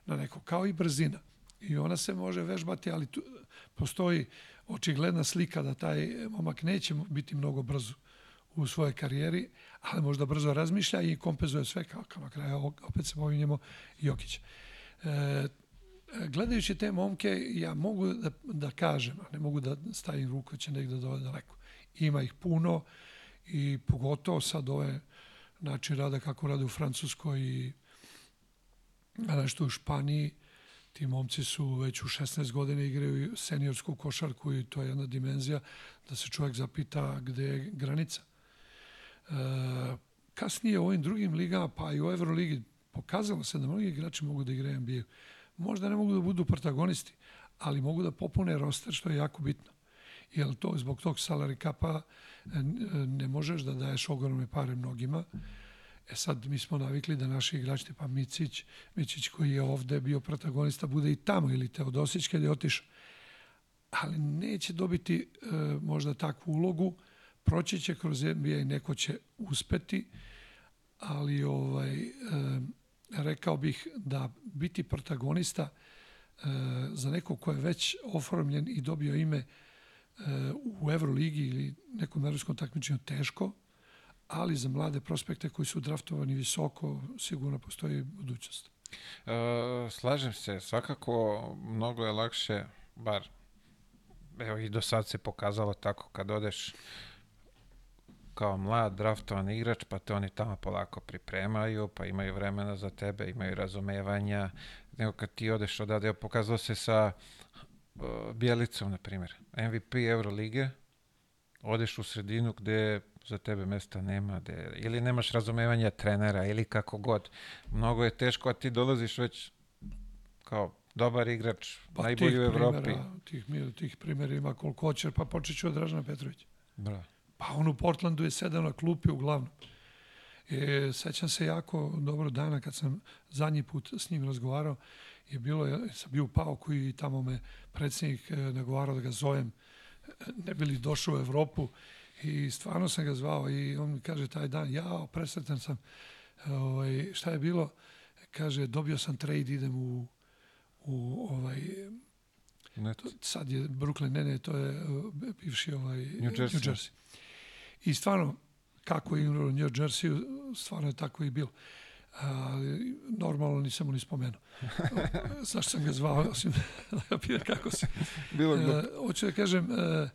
na neko, kao i brzina. I ona se može vežbati, ali tu postoji očigledna slika da taj momak neće biti mnogo brzo u svojoj karijeri, ali možda brzo razmišlja i kompenzuje sve kao, kao na kraju opet se pominjemo Jokić. E, gledajući te momke, ja mogu da, da kažem, a ne mogu da stavim ruku, će negde dole daleko. Ima ih puno i pogotovo sad ove način rada kako rade u Francuskoj i nešto u Španiji, ti momci su već u 16 godina igraju seniorsku košarku i to je jedna dimenzija da se čovjek zapita gde je granica. E, kasnije u ovim drugim ligama, pa i u Euroligi, pokazalo se da mnogi igrači mogu da igraju NBA. Možda ne mogu da budu protagonisti, ali mogu da popune roster, što je jako bitno. Jer to zbog tog salary kapa e, ne možeš da daješ ogromne pare mnogima. E sad, mi smo navikli da naši igrači, pa Micić, Micić koji je ovde bio protagonista, bude i tamo, ili Teodosić kad je otišao. Ali neće dobiti e, možda takvu ulogu, proći će kroz NBA i neko će uspeti, ali ovaj, e, rekao bih da biti protagonista e, za neko ko je već oformljen i dobio ime u Euroligi ili nekom evropskom takmičenju teško, ali za mlade prospekte koji su draftovani visoko sigurno postoji budućnost. E, slažem se, svakako mnogo je lakše, bar evo i do sad se pokazalo tako kad odeš kao mlad draftovan igrač, pa te oni tamo polako pripremaju, pa imaju vremena za tebe, imaju razumevanja, nego kad ti odeš odade, pokazalo se sa Bjelicom, na primjer, MVP Eurolige, odeš u sredinu gde za tebe mesta nema, gde, ili nemaš razumevanja trenera, ili kako god. Mnogo je teško, a ti dolaziš već kao dobar igrač, pa najbolji u Evropi. Primjera, tih, tih primjera ima koliko hoće, pa počet ću od Dražana Petrovića. Bravo. Pa on u Portlandu je sedao na klupi uglavnom. E, sećam se jako dobro dana kad sam zadnji put s njim razgovarao, je bilo, sam bio u Pauku i tamo me predsjednik e, nagovarao da ga zovem, ne bili došao u Evropu i stvarno sam ga zvao i on mi kaže taj dan, ja presretan sam, ovaj, šta je bilo? Kaže, dobio sam trade, idem u, u ovaj, Net. sad je Brooklyn, ne, ne, to je bivši ovaj, New Jersey. New Jersey. I stvarno, kako je igrao u New Jersey, stvarno je tako i bilo. Normalno nisam mu ni spomenuo. Zašto sam ga zvao, osim da ga pita kako se... Bilo je uh, Hoću da kažem, uh,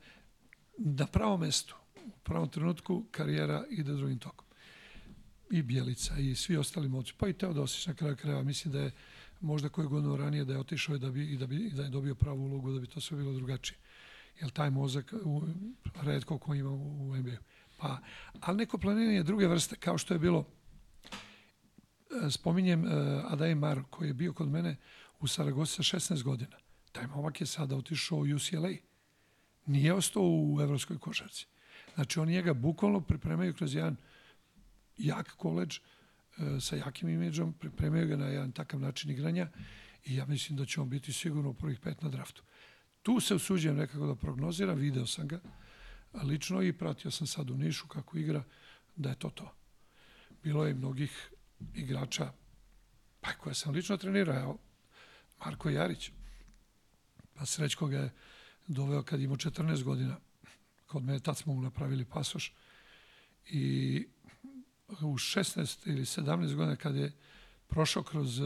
na pravom mestu, u pravom trenutku, karijera ide drugim tokom. I Bjelica i svi ostali moći, pa i Teodosić na kraju krajeva. Mislim da je možda koje godinu ranije da je otišao i da, bi, i da, bi, da je dobio pravu ulogu, da bi to sve bilo drugačije. Jer taj mozak u, redko ko ima u, u NBA. Pa, ali neko planiranje druge vrste, kao što je bilo, e, spominjem uh, Adai Mar, koji je bio kod mene u Saragosi sa 16 godina. Taj momak je sada otišao u UCLA. Nije ostao u evropskoj košarci. Znači, oni njega bukvalno pripremaju kroz jedan jak koleđ, e, sa jakim imidžom, pripremaju ga na jedan takav način igranja i ja mislim da će on biti sigurno u prvih pet na draftu. Tu se usuđujem nekako da prognoziram, video sam ga lično i pratio sam sad u Nišu kako igra, da je to to. Bilo je mnogih igrača, pa koje sam lično trenirao, evo, Marko Jarić, pa Srećko ga je doveo kad imao 14 godina, kod mene tad smo mu napravili pasoš i u 16 ili 17 godina kad je prošao kroz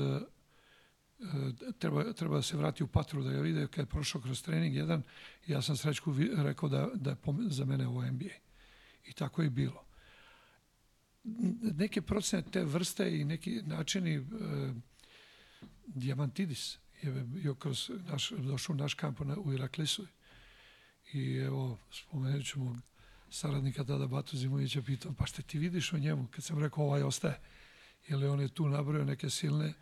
treba, treba da se vrati u patru da ga vide kad je prošao kroz trening jedan ja sam Srećku rekao da, da je za mene ovo NBA. I tako je bilo. Neke procene te vrste i neki načini e, Diamantidis je bio kroz naš, došao u naš kamp u Iraklisu. I evo spomenut ću mog saradnika tada Batu Zimovića pitam pa šta ti vidiš o njemu? Kad sam rekao ovaj ostaje. Jer on je tu nabrojao neke silne e,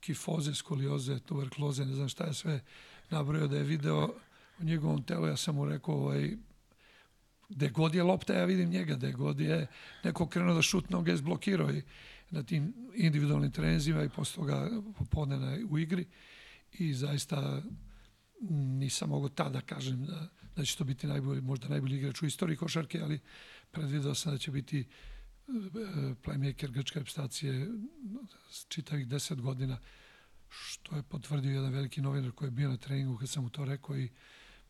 kifoze, skolioze, tuberkloze, ne znam šta je sve nabrojao da je video u njegovom telu, ja sam mu rekao ovaj, gde god je lopta, ja vidim njega, gde god je neko krenuo da šut noge, je zblokirao i na tim individualnim trenzima i posle toga popodne u igri. I zaista nisam mogao tada da kažem da, da će to biti najbolji, možda najbolji igrač u istoriji košarke, ali predvidao sam da će biti playmaker grčke reprezentacije čitavih deset godina, što je potvrdio jedan veliki novinar koji je bio na treningu kad sam mu to rekao i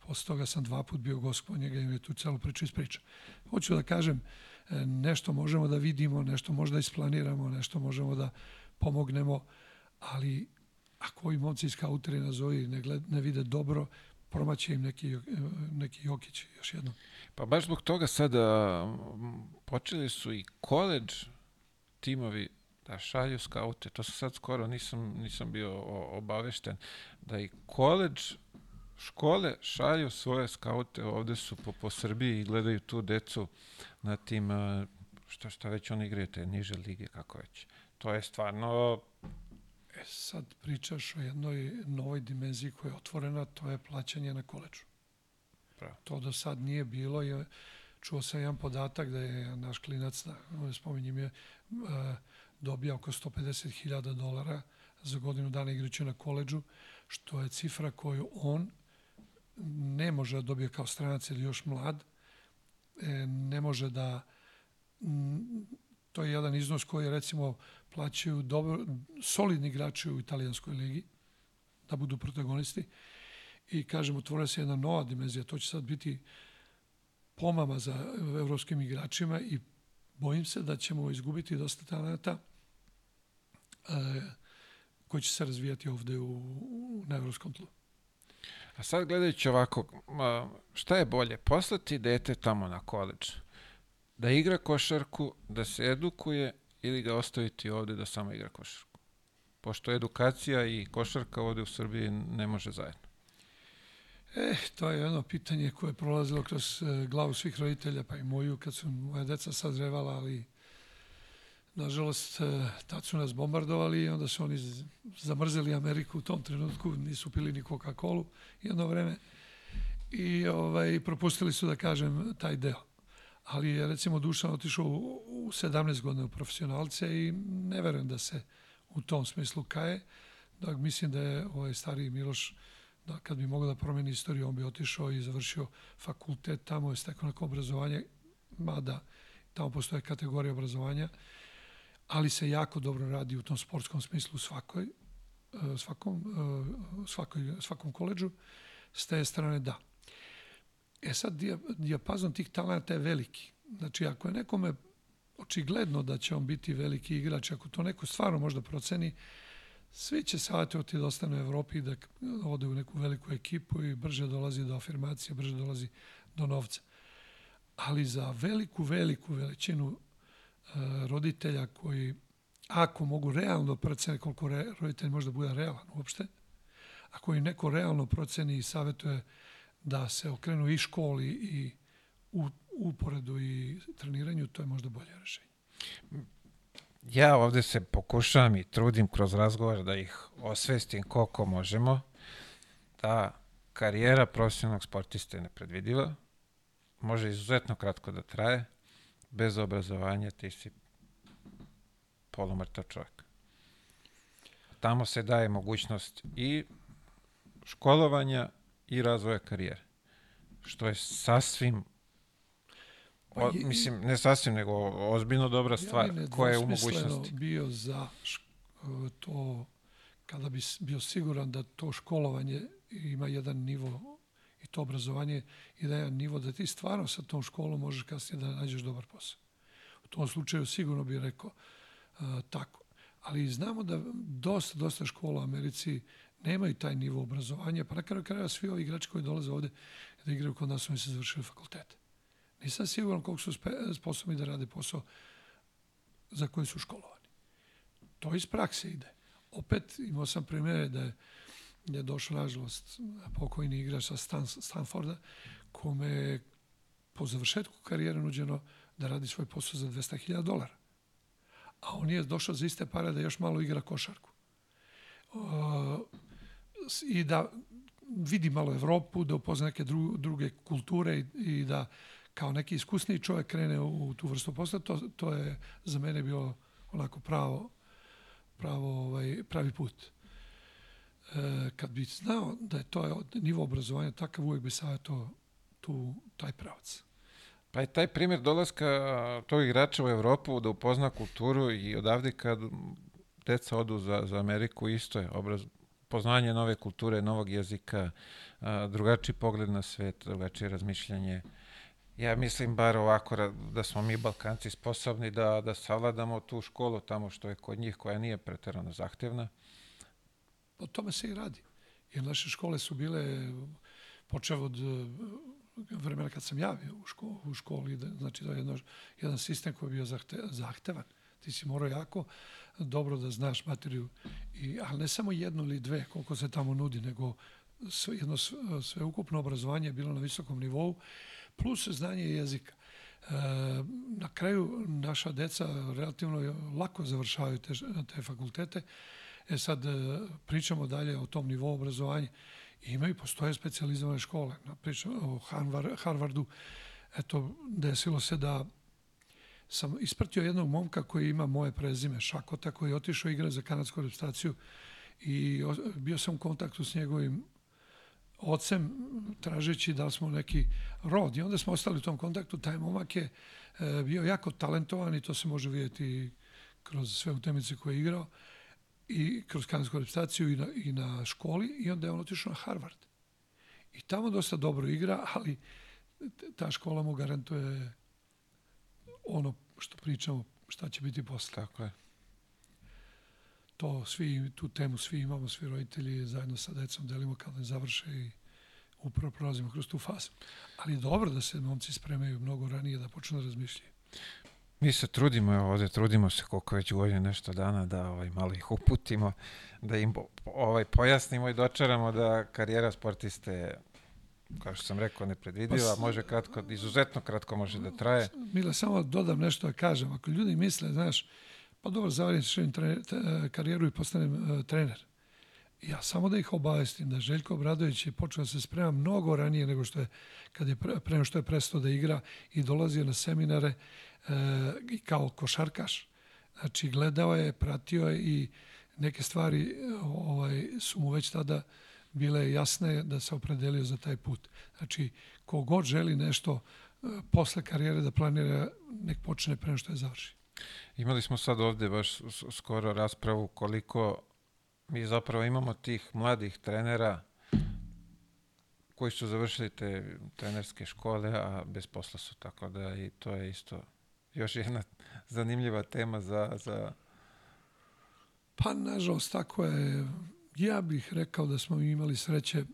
posle toga sam dva put bio gost kod njega i je tu celu priču ispričao. Hoću da kažem, e, nešto možemo da vidimo, nešto možda da isplaniramo, nešto možemo da pomognemo, ali ako ovi momci iz kauteri nazovi ne, gled, ne vide dobro, promaće im neki, neki Jokić još jednom. Pa baš zbog toga sada počeli su i koleđ timovi da šalju skaute. To se sad skoro nisam, nisam bio obavešten. Da i koleđ škole šalju svoje skaute, ovde su po, po Srbiji i gledaju tu decu na tim, što, što već oni igraju, te niže lige, kako već. To je stvarno E sad pričaš o jednoj novoj dimenziji koja je otvorena, to je plaćanje na koleđu. Pravo. To do sad nije bilo. Je, čuo sam jedan podatak da je naš klinac, da, spominjem je, dobija oko 150.000 dolara za godinu dana igrajući na koleđu, što je cifra koju on ne može da dobije kao stranac ili još mlad, e, ne može da to je jedan iznos koji recimo plaćaju dobro, solidni igrači u italijanskoj ligi da budu protagonisti i kažem, otvore se jedna nova dimenzija, to će sad biti pomama za evropskim igračima i bojim se da ćemo izgubiti dosta talenta e, koji će se razvijati ovde u, na evropskom tlu. A sad gledajući ovako, šta je bolje, poslati dete tamo na koleđ, da igra košarku, da se edukuje ili ga ostaviti ovde da samo igra košarku? Pošto edukacija i košarka ovde u Srbiji ne može zajedno. E, to je jedno pitanje koje je prolazilo kroz e, glavu svih roditelja, pa i moju, kad su moja deca sazrevala, ali nažalost, e, tad su nas bombardovali i onda su oni zamrzeli Ameriku u tom trenutku, nisu pili ni Coca-Cola jedno vreme i ovaj, propustili su, da kažem, taj deo ali je recimo Dušan otišao u 17 godina u profesionalce i ne verujem da se u tom smislu kaje. Da, mislim da je ovaj stari Miloš da kad bi mogao da promeni istoriju, on bi otišao i završio fakultet, tamo je stekao neko obrazovanje, mada tamo postoje kategorija obrazovanja, ali se jako dobro radi u tom sportskom smislu svakoj, e, svakom, e, svakoj, svakom koleđu. S te strane da. E sad, dijapazon tih talenta je veliki. Znači, ako je nekome očigledno da će on biti veliki igrač, ako to neko stvarno možda proceni, svi će savjetovati da ostane u Evropi i da ode u neku veliku ekipu i brže dolazi do afirmacije, brže dolazi do novca. Ali za veliku, veliku veličinu roditelja koji, ako mogu realno proceni koliko re, roditelj možda bude realan uopšte, ako im neko realno proceni i savjetuje da se okrenu i školi i u uporedu i treniranju, to je možda bolje rešenje. Ja ovde se pokušavam i trudim kroz razgovor da ih osvestim koliko možemo, da karijera profesionalnog sportista je nepredvidiva, može izuzetno kratko da traje, bez obrazovanja ti si polumrtav čovjek. Tamo se daje mogućnost i školovanja i razvoja karijere. Što je sasvim pa o, mislim, ne sasvim, nego ozbiljno dobra stvar ja koja je u mogućnosti. bio za to, kada bi bio siguran da to školovanje ima jedan nivo i to obrazovanje i da je nivo da ti stvarno sa tom školom možeš kasnije da nađeš dobar posao. U tom slučaju sigurno bih rekao uh, tako. Ali znamo da dosta, dosta škola u Americi nemaju taj nivo obrazovanja, pa na kraju kraja svi ovi igrači koji dolaze ovde da igraju kod nas, oni se završili fakultete. Nisam siguran koliko su sposobni da rade posao za koji su školovani. To iz prakse ide. Opet imao sam primere da je, je došao, nažalost, pokojni igrač sa Stan, Stanforda, kome je po završetku karijere nuđeno da radi svoj posao za 200.000 dolara. A on je došao za iste pare da još malo igra košarku. Uh, I da vidi malo Evropu, da upozna neke dru, druge kulture i, i da kao neki iskusniji čovjek krene u, u tu vrstu posla, to, to je za mene bilo onako pravo, pravo ovaj, pravi put. Kad bi znao da je to nivo obrazovanja takav, uvijek bi savjetovao tu, taj pravac. Pa je taj primjer dolaska tog igrača u Evropu da upozna kulturu i odavde kad deca odu za, za Ameriku isto je obraz, poznanje nove kulture, novog jezika, drugačiji pogled na svet, drugačije razmišljanje. Ja mislim bar ovako da smo mi Balkanci sposobni da, da savladamo tu školu tamo što je kod njih koja nije preterano zahtevna. O tome se i radi. Jer naše škole su bile, počeo od vremena kad sam javio u, školu, u školi, da, znači da je jedno, jedan sistem koji je bio zahte, zahtevan. Ti si morao jako dobro da znaš materiju, i, ali ne samo jednu ili dve koliko se tamo nudi, nego sve, jedno sveukupno obrazovanje je bilo na visokom nivou, plus znanje jezika. E, na kraju naša deca relativno lako završavaju te, te fakultete. E sad e, pričamo dalje o tom nivou obrazovanja. I imaju, postoje specializovane škole. Pričam o Harvardu. Eto, desilo se da sam ispratio jednog momka koji ima moje prezime, Šakota, koji je otišao igra za kanadsku reprezentaciju i bio sam u kontaktu s njegovim ocem tražeći da smo neki rod i onda smo ostali u tom kontaktu. Taj momak je e, bio jako talentovan i to se može vidjeti kroz sve utemice koje je igrao i kroz kanadsku reprezentaciju i na, i na školi i onda je on otišao na Harvard. I tamo dosta dobro igra, ali ta škola mu garantuje ono što pričamo, šta će biti posle. Tako je. To svi, tu temu svi imamo, svi roditelji zajedno sa decom delimo kada ne završe i upravo prolazimo kroz tu fazu. Ali dobro da se momci spremaju mnogo ranije da počnu da razmišljaju. Mi se trudimo, evo ovde, trudimo se koliko već godinu nešto dana da ovaj, malo ih uputimo, da im ovaj, pojasnimo i dočaramo da karijera sportiste kao što sam rekao, nepredvidiva, pa, može kratko, izuzetno kratko može da traje. Mila, samo dodam nešto da kažem. Ako ljudi misle, znaš, pa dobro, zavarim se karijeru i postanem uh, trener. Ja samo da ih obavestim da Željko Obradović je počeo da se sprema mnogo ranije nego što je, kad je pre, pre što je prestao da igra i dolazio na seminare uh, kao košarkaš. Znači, gledao je, pratio je i neke stvari ovaj, su mu već tada bile jasne da se opredelio za taj put. Znači, kogod želi nešto e, posle karijere da planira, nek počne pre što je završi. Imali smo sad ovde baš skoro raspravu koliko mi zapravo imamo tih mladih trenera koji su završili te trenerske škole, a bez posla su, tako da i to je isto još jedna zanimljiva tema za... za... Pa, nažalost, tako je. Ja bih rekao da smo imali sreće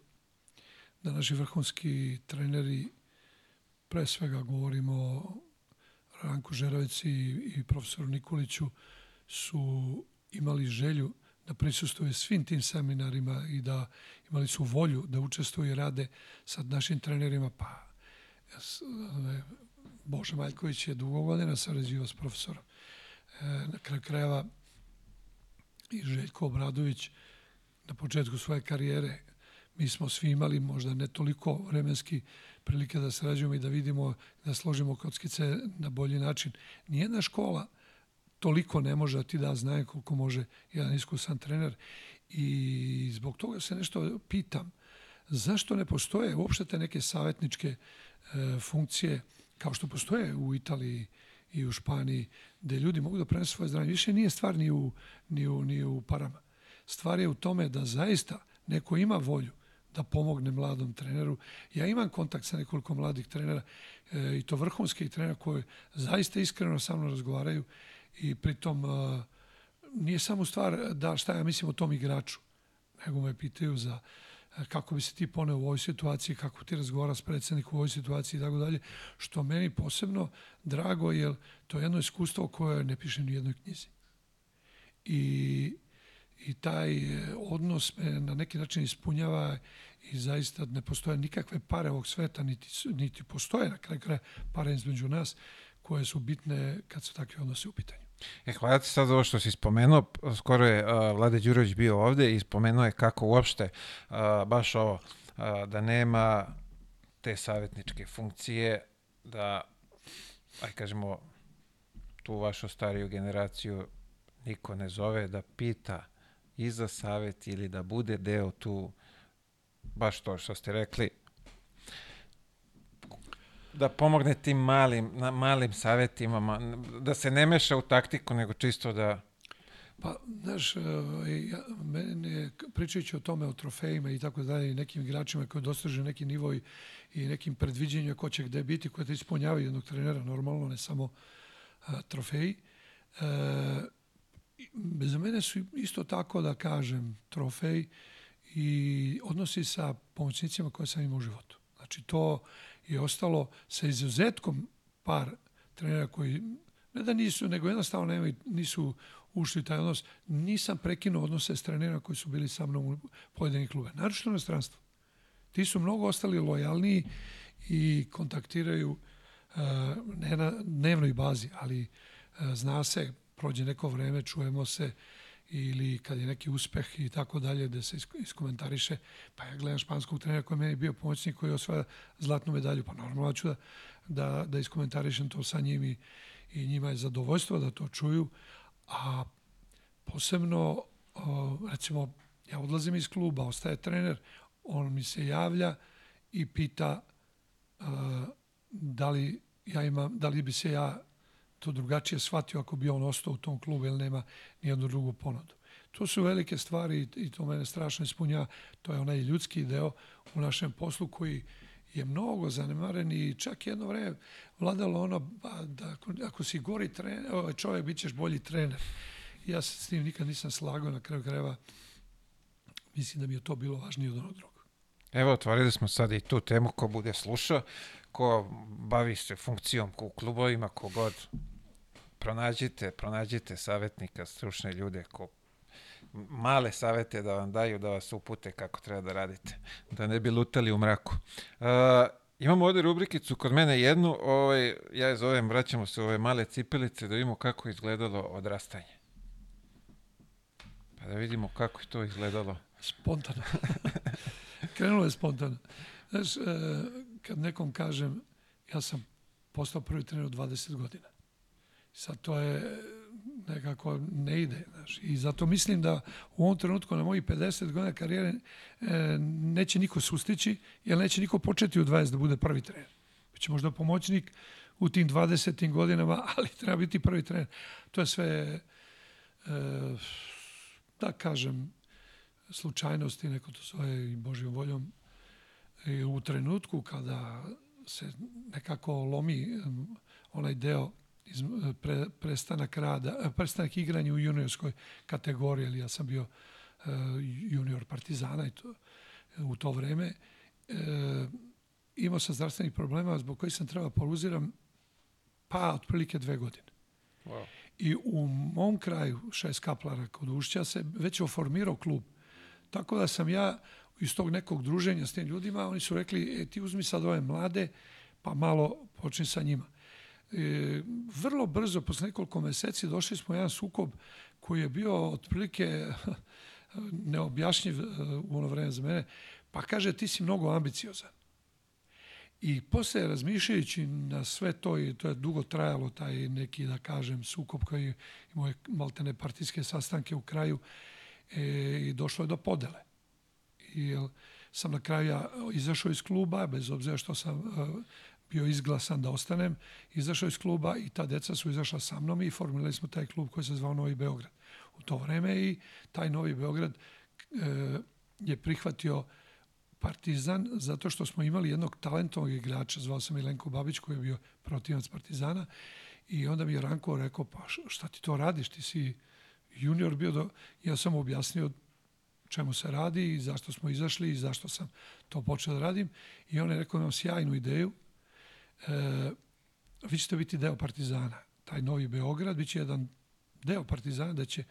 da naši vrhunski treneri, pre svega govorimo o Ranku Žerovici i profesoru Nikoliću, su imali želju da prisustuje svim tim seminarima i da imali su volju da učestvuju i rade sa našim trenerima, pa Bože Maljković je dugo godina sarađivao s profesorom. E, na kraju krajeva i Željko Obradović na početku svoje karijere mi smo svi imali možda ne toliko vremenski prilike da sarađujemo i da vidimo, da složimo kockice na bolji način. Nijedna škola toliko ne može da ti da znaje koliko može jedan iskusan trener i zbog toga se nešto pitam. Zašto ne postoje uopšte te neke savjetničke e, funkcije kao što postoje u Italiji i u Španiji, gde ljudi mogu da prenesu svoje zdravlje. Više nije stvar ni u, ni u, ni u parama. Stvar je u tome da zaista neko ima volju da pomogne mladom treneru. Ja imam kontakt sa nekoliko mladih trenera e, i to vrhunskih trenera koji zaista iskreno sa mnom razgovaraju i pritom e, nije samo stvar da šta ja mislim o tom igraču, nego me pitaju za kako bi se ti poneo u ovoj situaciji, kako ti razgovara s predsednikom u ovoj situaciji i tako dalje, što meni posebno drago, jer to je jedno iskustvo koje ne piše ni u jednoj knjizi. I, i taj e, odnos me na neki način ispunjava i zaista ne postoje nikakve pare ovog sveta, niti, niti postoje na kraju kraja pare između nas koje su bitne kad su takve odnose u pitanju. E, hvala ti sad ovo što si spomenuo. Skoro je uh, Vlade Đurović bio ovde i spomenuo je kako uopšte uh, baš ovo, uh, da nema te savjetničke funkcije, da, aj kažemo, tu vašu stariju generaciju niko ne zove da pita i za savjet ili da bude deo tu, baš to što ste rekli, da pomogne tim malim, na, malim savjetima, da se ne meša u taktiku, nego čisto da... Pa, znaš, ovaj, ja, mene, pričajući o tome, o trofejima i tako dalje, i nekim igračima koji dostiže neki nivo i, i nekim predviđenjima ko će gde biti, koje te ispunjavaju jednog trenera, normalno, ne samo a, trofeji. E, za mene su isto tako, da kažem, trofej i odnosi sa pomoćnicima koje sam imao u životu. Znači, to je ostalo sa izuzetkom par trenera koji ne da nisu, nego jednostavno nemaju, nisu ušli taj odnos. Nisam prekinuo odnose s trenerima koji su bili sa mnom u pojedinih klube. Naravno na stranstvu. Ti su mnogo ostali lojalniji i kontaktiraju uh, ne na dnevnoj bazi, ali uh, zna se, prođe neko vreme, čujemo se, ili kad je neki uspeh i tako dalje da se iskomentariše, pa ja gledam španskog trenera koji je meni bio pomoćnik koji je osvaja zlatnu medalju, pa normalno ću da, da, da iskomentarišem to sa njim i, i njima je zadovoljstvo da to čuju, a posebno recimo ja odlazim iz kluba, ostaje trener, on mi se javlja i pita da li ja imam, da li bi se ja to drugačije shvatio ako bi on ostao u tom klubu jer nema nijednu drugu ponudu. To su velike stvari i to mene strašno ispunja. To je onaj ljudski deo u našem poslu koji je mnogo zanemaren i čak jedno vreme vladalo ono da ako, ako si gori trener, ovaj čovjek bit ćeš bolji trener. Ja se s tim nikad nisam slagao na kraju krajeva. Mislim da mi je to bilo važnije od onog drugog. Evo, otvorili smo sad i tu temu ko bude slušao, ko bavi se funkcijom u klubovima, ko god pronađite, pronađite savjetnika, stručne ljude ko male savete da vam daju, da vas upute kako treba da radite, da ne bi lutali u mraku. Uh, imamo ovde rubrikicu kod mene jednu, ovaj, ja je zovem, vraćamo se u ove male cipelice da vidimo kako je izgledalo odrastanje. Pa da vidimo kako je to izgledalo. Spontano. Krenulo je spontano. Znaš, e, kad nekom kažem, ja sam postao prvi trener od 20 godina. Sad to je nekako ne ide. Znaš. I zato mislim da u ovom trenutku na mojih 50 godina karijere e, neće niko sustići, jer neće niko početi u 20 da bude prvi trener. Biće možda pomoćnik u tim 20. godinama, ali treba biti prvi trener. To je sve, e, da kažem, slučajnosti, neko to svoje i Božjom voljom. I u trenutku kada se nekako lomi onaj deo iz, pre, prestanak rada, e, prestanak igranja u juniorskoj kategoriji, ali ja sam bio uh, junior Partizana i to, u to vreme. Uh, imao sam zdravstvenih problema zbog kojih sam trebao pauziram pa otprilike dve godine. Wow. I u mom kraju, šest kaplara kod Ušća, se već oformirao klub. Tako da sam ja iz tog nekog druženja s tim ljudima, oni su rekli, e, ti uzmi sad ove mlade, pa malo počni sa njima. E, vrlo brzo, posle nekoliko meseci, došli smo u jedan sukob koji je bio otprilike neobjašnjiv e, u ono vreme za mene, pa kaže ti si mnogo ambiciozan. I posle razmišljajući na sve to, i to je dugo trajalo, taj neki, da kažem, sukob koji imao maltene partijske sastanke u kraju, e, i došlo je do podele. I sam na kraju ja izašao iz kluba, bez obzira što sam e, bio izglasan da ostanem, izašao iz kluba i ta deca su izašla sa mnom i formirali smo taj klub koji se zvao Novi Beograd. U to vreme i taj Novi Beograd e, je prihvatio Partizan zato što smo imali jednog talentovog igrača, zvao sam Milenko Babić koji je bio protivac Partizana. I onda mi je Ranko rekao pa šta ti to radiš, ti si junior bio, do, ja sam objasnio čemu se radi i zašto smo izašli i zašto sam to počeo da radim. I on je rekao, imam sjajnu ideju, e, vi ćete biti deo Partizana. Taj novi Beograd bit će jedan deo Partizana da će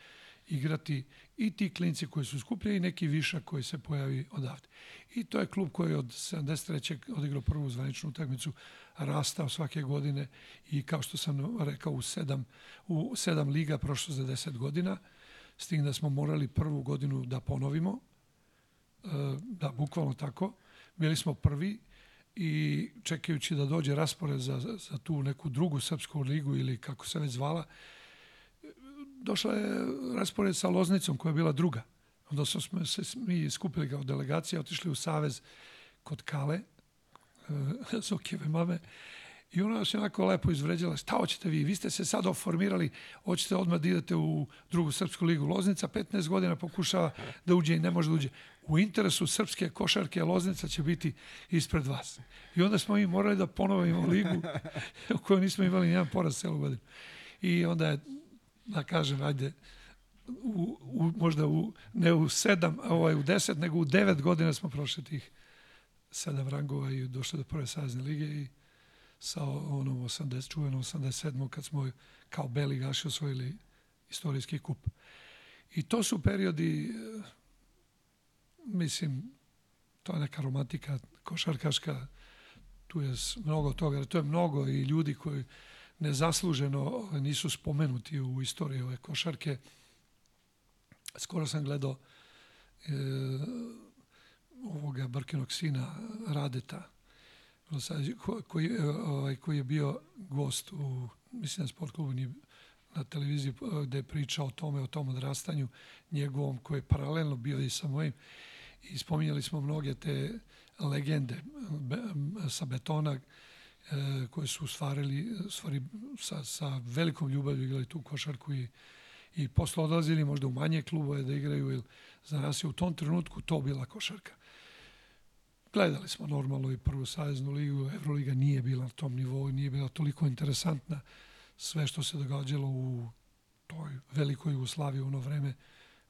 igrati i ti klinci koji su skupljeni i neki višak koji se pojavi odavde. I to je klub koji je od 73. odigrao prvu zvaničnu utakmicu, rastao svake godine i kao što sam rekao u sedam, u sedam liga prošlo za 10 godina, s tim da smo morali prvu godinu da ponovimo, e, da bukvalno tako, bili smo prvi i čekajući da dođe raspored za, za tu neku drugu srpsku ligu ili kako se već zvala, došla je raspored sa Loznicom koja je bila druga. Onda smo se mi skupili kao delegacija, otišli u Savez kod Kale, Zokijeve mame, i ona se onako lepo izvređala, šta hoćete vi, vi ste se sad oformirali, hoćete odmah da idete u drugu srpsku ligu. Loznica 15 godina pokušava da uđe i ne može da uđe. U interesu srpske košarke Loznica će biti ispred vas. I onda smo mi morali da ponovimo ligu u kojoj nismo imali nijedan poraz celu godinu. I onda je da kažem, ajde, u, u, možda u, ne u sedam, ovaj, u deset, nego u devet godina smo prošli tih sedam rangova i došli do prve savezne lige i sa onom 80, čuvenom 87. kad smo kao beli gaši osvojili istorijski kup. I to su periodi, mislim, to je neka romantika košarkaška, tu je mnogo toga, to je mnogo i ljudi koji nezasluženo nisu spomenuti u istoriji ove košarke. Skoro sam gledao e, ovoga Brkinog sina Radeta, koji, ovaj, koji je bio gost u, mislim, na sport klubu na televiziji gde je pričao o tome, o tom odrastanju njegovom, koji je paralelno bio i sa mojim. I spominjali smo mnoge te legende be, sa betona, e, koje su stvarili, stvari sa, sa velikom ljubavlju igrali tu košarku i, i posle odlazili možda u manje klubove da igraju, jer za nas je u tom trenutku to bila košarka. Gledali smo normalno i prvu saveznu ligu, Euroliga nije bila na tom nivou, nije bila toliko interesantna. Sve što se događalo u toj velikoj Jugoslaviji u ono vreme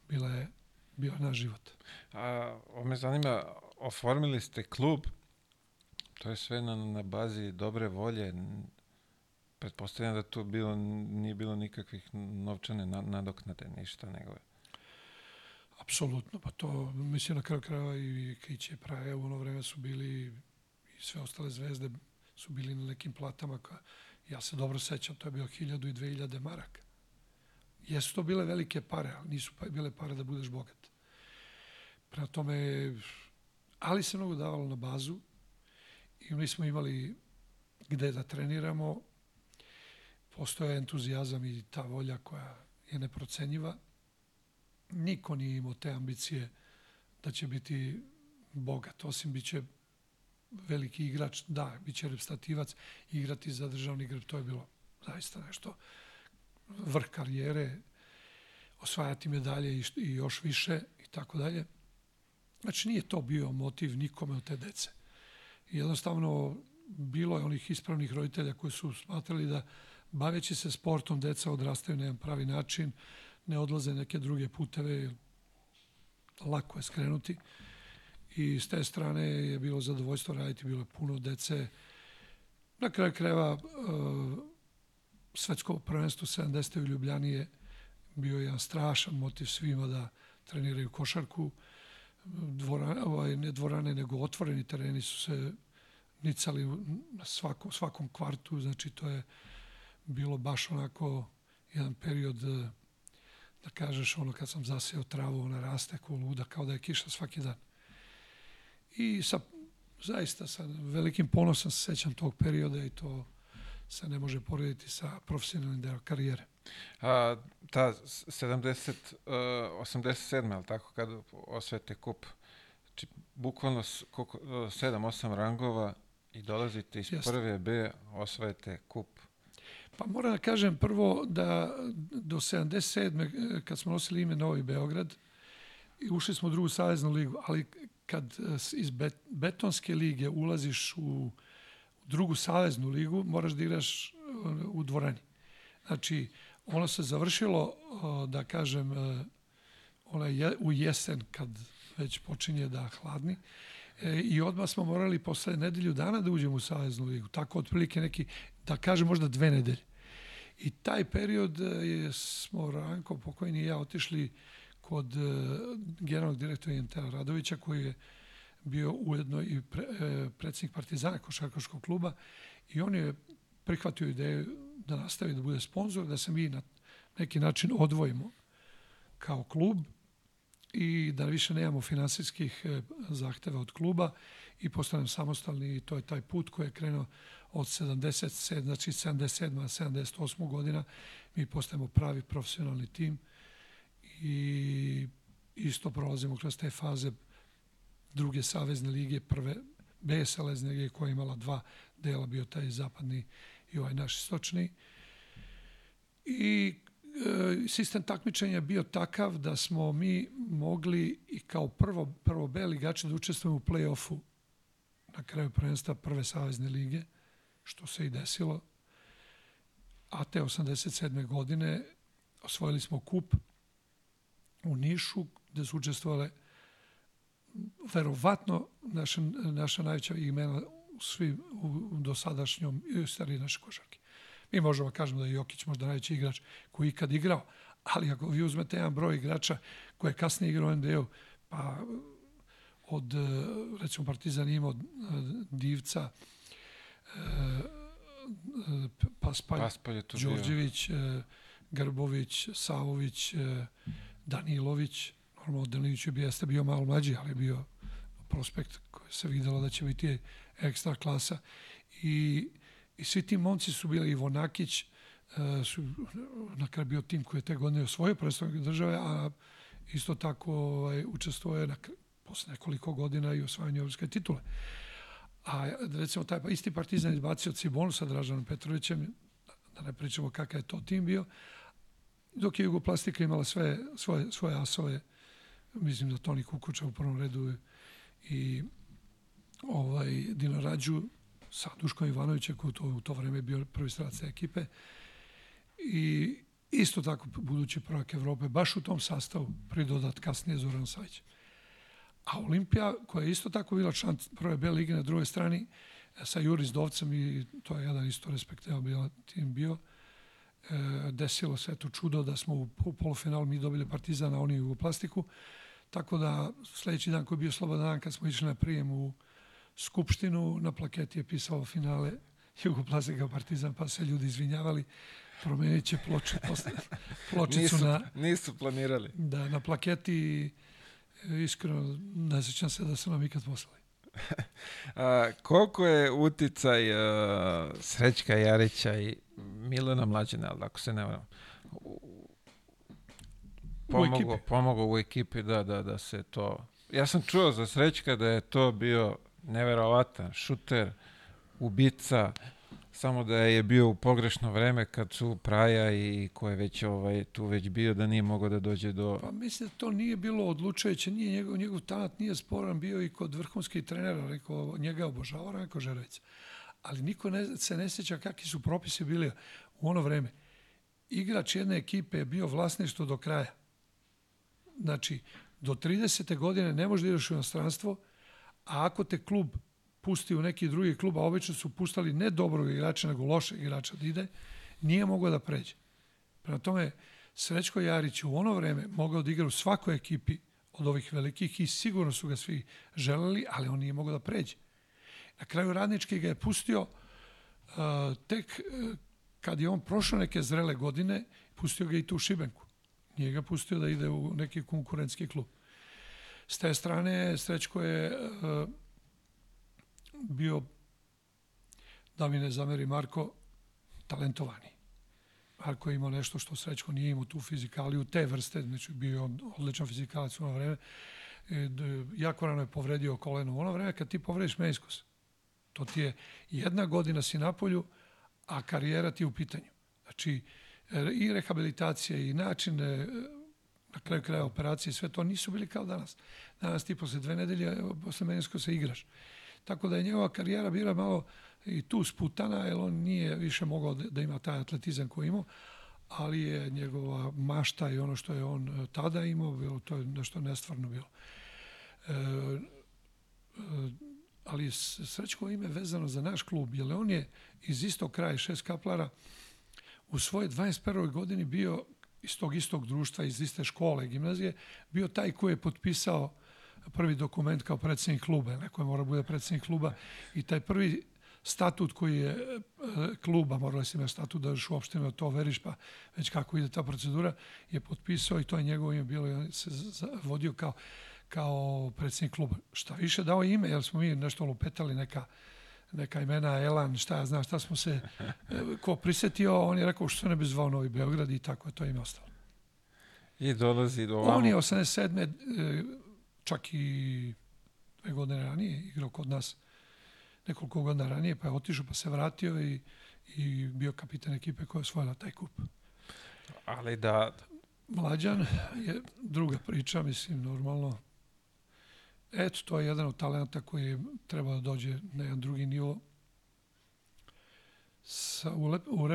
bila je bio naš život. A, o me zanima, oformili ste klub To je sve na, na bazi dobre volje. Pretpostavljam da tu bilo, nije bilo nikakvih novčane nadoknade, ništa, nego je. Apsolutno, pa to, mislim, na kraju krajeva i Kiće Praje u ono vreme su bili i sve ostale zvezde su bili na nekim platama. Ka, ja se dobro sećam, to je bilo 1000 i 2000 maraka. Jesu to bile velike pare, ali nisu pa bile pare da budeš bogat. Prema tome, ali se mnogo davalo na bazu, i mi smo imali gde da treniramo. Postoje entuzijazam i ta volja koja je neprocenjiva. Niko nije imao te ambicije da će biti bogat, osim biće veliki igrač, da, bit će reprezentativac, igrati za državni grb, to je bilo zaista nešto vrh karijere, osvajati medalje i, i još više i tako dalje. Znači nije to bio motiv nikome od te dece jednostavno bilo je onih ispravnih roditelja koji su smatrali da baveći se sportom deca odrastaju na jedan pravi način, ne odlaze neke druge puteve, lako je skrenuti. I s te strane je bilo zadovoljstvo raditi, bilo je puno dece. Na kraju krajeva uh, svetsko prvenstvo 70. u Ljubljani je bio jedan strašan motiv svima da treniraju košarku dvorane, ovaj, ne dvorane, nego otvoreni tereni su se nicali na svakom, svakom kvartu, znači to je bilo baš onako jedan period da kažeš ono kad sam zaseo travu, ona raste ko luda, kao da je kiša svaki dan. I sa, zaista sa velikim ponosom se sećam tog perioda i to se ne može porediti sa profesionalnim deo karijere. A, ta 70, uh, 87. ali tako, kad osvete kup, znači, bukvalno 7-8 rangova i dolazite iz Jeste. prve B, osvajate kup. Pa moram da kažem prvo da do 77. kad smo nosili ime Novi Beograd, i ušli smo u drugu saveznu ligu, ali kad iz betonske lige ulaziš u drugu saveznu ligu, moraš da igraš u dvorani. Znači, ono se završilo, da kažem, ona je, u jesen kad već počinje da hladni. I odmah smo morali posle nedelju dana da uđemo u Saveznu ligu. Tako otprilike neki, da kažem možda dve nedelje. I taj period e, je, smo Ranko pokojni i ja otišli kod generalnog direktora Jentela Radovića koji je bio ujedno i pre, predsjednik Partizana košarkaškog kluba i on je prihvatio ideju da nastavi da bude sponsor, da se mi na neki način odvojimo kao klub i da više nemamo finansijskih e, zahteva od kluba i postanem samostalni i to je taj put koji je krenuo od 77, znači 77. 78. godina mi postajemo pravi profesionalni tim i isto prolazimo kroz te faze druge savezne lige, prve B savezne lige koja je imala dva dela, bio taj zapadni i ovaj naš istočni. I e, sistem takmičenja bio takav da smo mi mogli i kao prvo, prvo B ligači da učestvujemo u play-offu na kraju prvenstva prve savezne lige, što se i desilo. A te 87. godine osvojili smo kup u Nišu, gde su učestvovale verovatno naša, naša najveća imena u svim u dosadašnjom istoriji naše košarke. Mi možemo da kažemo da je Jokić možda najveći igrač koji ikad igrao, ali ako vi uzmete jedan broj igrača koji je kasnije igrao u NBA, pa od, recimo Partizan ima od Divca, Paspalj, Paspalj Đorđević, Grbović, Savović, Danilović, normalno Danilović bi jeste bio malo mlađi, ali bio prospekt koji se videlo da će biti ekstra klasa. I I svi ti momci su bili i Vonakić, uh, su na kraju bio tim koji je te godine osvojio predstavnik države, a isto tako ovaj, učestvuje na, posle nekoliko godina i osvajanje evropske titule. A recimo taj isti partizan izbacio Cibonu sa Dražanom Petrovićem, da ne pričamo kakav je to tim bio, dok je Jugoplastika imala sve svoje, svoje asove, mislim da Toni Kukuča u prvom redu i ovaj Dino Rađu, sa Duškom Ivanovićem koji to, u to vreme bio prvi stranac ekipe i isto tako budući prvak Evrope, baš u tom sastavu pridodat kasnije Zoran Savić. A Olimpija, koja je isto tako bila član prve B lige na drugoj strani, e, sa Juris Dovcem i to je jedan isto respektabilan tim bio, e, desilo se to čudo da smo u polufinalu mi dobili Partizana, oni u plastiku, tako da sledeći dan koji je bio slobodan dan kad smo išli na prijem u Skupštinu, na plaketi je pisalo finale Jugoplastika Partizan, pa se ljudi izvinjavali, promenit će ploče, posle, pločicu nisu, na... Nisu planirali. Da, na plaketi iskreno ne sećam se da su nam ikad poslali. a, koliko je uticaj a, Srećka Jarića i Milana Mlađena, ali ako se ne varam, pomogu, pomogu u ekipi da, da, da se to... Ja sam čuo za Srećka da je to bio neverovatan šuter, ubica, samo da je bio u pogrešno vreme kad su Praja i ko je već ovaj, tu već bio da nije mogao da dođe do... Pa mislim da to nije bilo odlučujuće, nije njegov, njegov talent nije sporan bio i kod vrhunskih trenera, rekao, njega obožava Ranko Žerović. Ali niko ne, se ne sjeća kakvi su propisi bili u ono vreme. Igrač jedne ekipe je bio vlasništvo do kraja. Znači, do 30. godine ne može da ideš u inostranstvo, a ako te klub pusti u neki drugi klub, a obično su pustali ne dobrog igrača, nego lošeg igrača da ide, nije mogao da pređe. Prema tome, Srećko Jarić u ono vreme mogao da igra u svakoj ekipi od ovih velikih i sigurno su ga svi želeli, ali on nije mogao da pređe. Na kraju Radnički ga je pustio uh, tek uh, kad je on prošao neke zrele godine, pustio ga i tu u Šibenku. Nije ga pustio da ide u neki konkurentski klub. S te strane, Srećko je uh, bio, da mi ne zameri Marko, talentovani. Marko je imao nešto što Srećko nije imao tu fizikaliju, te vrste, znači bio odličan fizikalac u ono vreme. E, jako rano je povredio koleno. U ono vreme kad ti povrediš meniskus, to ti je jedna godina si na polju, a karijera ti je u pitanju. Znači, e, i rehabilitacija i način e, na kraju kraja operacije, sve to nisu bili kao danas. Danas ti posle dve nedelje, posle menisko se igraš. Tako da je njegova karijera bila malo i tu sputana, jer on nije više mogao da ima taj atletizam koji imao, ali je njegova mašta i ono što je on e, tada imao, bilo, to je nešto nestvarno bilo. E, e, ali Srećko ime vezano za naš klub, jer on je iz istog kraja, šest kaplara, u svojoj 21. godini bio iz tog istog društva, iz iste škole, gimnazije, bio taj koji je potpisao prvi dokument kao predsednik kluba, neko je mora bude predsednik kluba i taj prvi statut koji je e, kluba, morali si imati statut da još uopšte ima to veriš, pa već kako ide ta procedura, je potpisao i to je njegovo ime bilo i on se vodio kao, kao predsednik kluba. Šta više dao ime, jer smo mi nešto lupetali neka neka imena Elan, šta ja znam, šta smo se, e, ko prisetio, on je rekao što ne bi zvao Novi Beograd i tako je to ime ostalo. I dolazi do ovamo. On je 87. Čak i dve godine ranije igrao kod nas nekoliko godina ranije, pa je otišao, pa se vratio i, i bio kapitan ekipe koja je osvojila taj kup. Ali da... Mlađan je druga priča, mislim, normalno. Eto, to je jedan od talenta koji treba da dođe na jedan drugi nivo. Sa, u, lep, u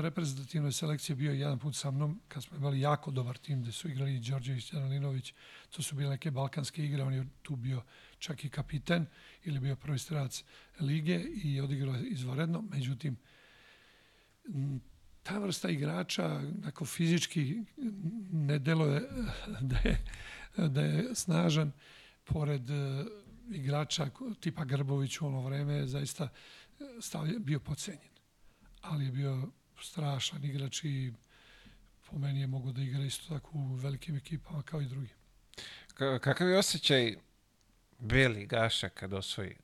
reprezentativnoj selekciji bio jedan put sa mnom, kad smo imali jako dobar tim, gde su igrali i Đorđević Danilinović, to su bile neke balkanske igre, on je tu bio čak i kapiten ili bio prvi strelac lige i odigrao izvaredno. Međutim, ta vrsta igrača ako fizički ne deluje da je, da je snažan pored e, igrača tipa Grbović u ono vreme zaista stavlja, bio pocenjen. Ali je bio strašan igrač i po meni je mogo da igra isto tako u velikim ekipama kao i drugi. kakav je osjećaj Beli Gaša kad osvoji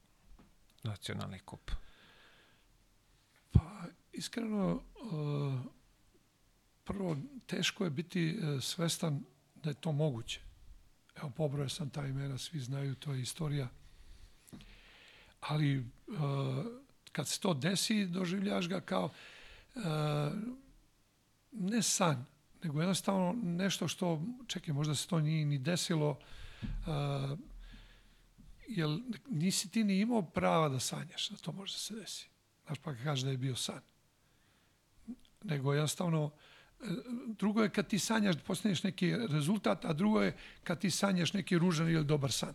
nacionalni kup? Pa, iskreno, uh, prvo, teško je biti uh, svestan da je to moguće. Evo, pobroje sam ta imena, svi znaju, to je istorija. Ali, uh, kad se to desi, doživljaš ga kao ne san, nego jednostavno nešto što, čekaj, možda se to nije ni desilo, jer nisi ti ni imao prava da sanjaš da to može da se desi. Znaš, pa kaže da je bio san. Nego jednostavno, e, drugo je kad ti sanjaš da postaneš neki rezultat, a drugo je kad ti sanjaš neki ružan ili dobar san,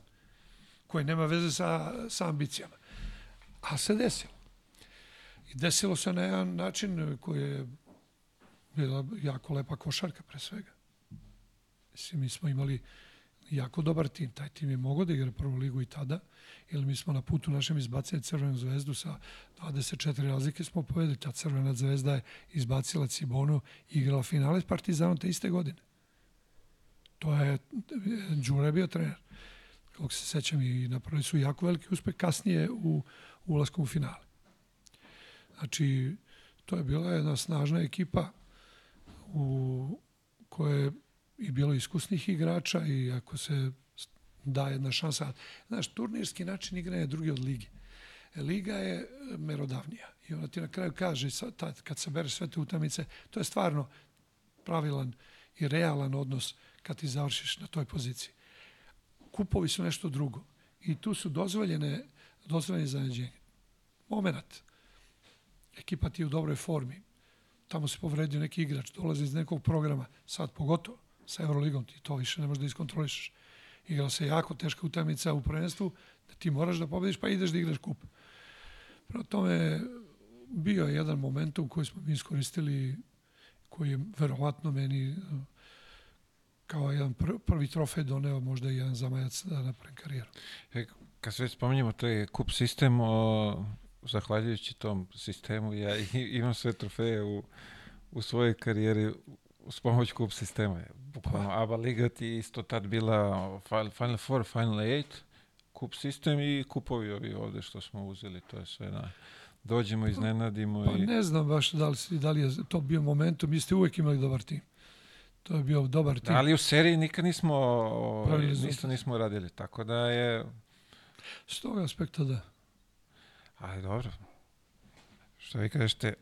koji nema veze sa, sa ambicijama. A se desilo. I desilo se na jedan način koji je bila jako lepa košarka pre svega. Mislim, mi smo imali jako dobar tim. Taj tim je mogao da igra prvu ligu i tada, jer mi smo na putu našem izbacili Crvenu zvezdu sa 24 razlike smo povedali. Ta Crvena zvezda je izbacila Cibonu i igrala finale s Partizanom te iste godine. To je, Đure bio trener. Kako se sećam i napravili su jako veliki uspeh kasnije u, u ulaskom u finale. Znači, to je bila jedna snažna ekipa u kojoj i bilo iskusnih igrača i ako se da jedna šansa. Znaš, turnirski način igranja je drugi od lige. Liga je merodavnija i ona ti na kraju kaže, kad se bereš sve te utamice, to je stvarno pravilan i realan odnos kad ti završiš na toj poziciji. Kupovi su nešto drugo i tu su dozvoljene, dozvoljene zaneđenje. Moment. Ekipa ti je u dobroj formi. Tamo se povredio neki igrač, dolazi iz nekog programa, sad pogotovo sa Euroligom, ti to više ne možeš da iskontrolišeš. Igrala se jako teška utakmica u prvenstvu, da ti moraš da pobediš pa ideš da igraš kup. Prema tome, bio je jedan momentum koji smo mi iskoristili, koji je verovatno meni kao jedan prvi trofej doneo možda i jedan zamajac da napravim karijeru. E, kad se već spominjemo, to je kup sistem, o, zahvaljujući tom sistemu, ja imam sve trofeje u, u svojoj karijeri uz pomoć kup sistema. Bukvalno, pa. ABA Liga ti isto tad bila Final Four, Final Eight, kup sistem i kupovi ovi ovde što smo uzeli, to je sve na... Dođemo, iznenadimo pa, i... Pa ne znam baš da li, da li je to bio momentum, mi ste uvek imali dobar tim. To je bio dobar tim. Da, ali u seriji nikad nismo, ništa nismo radili, tako da je... S tog aspekta da. Ali dobro. Što vi kažete,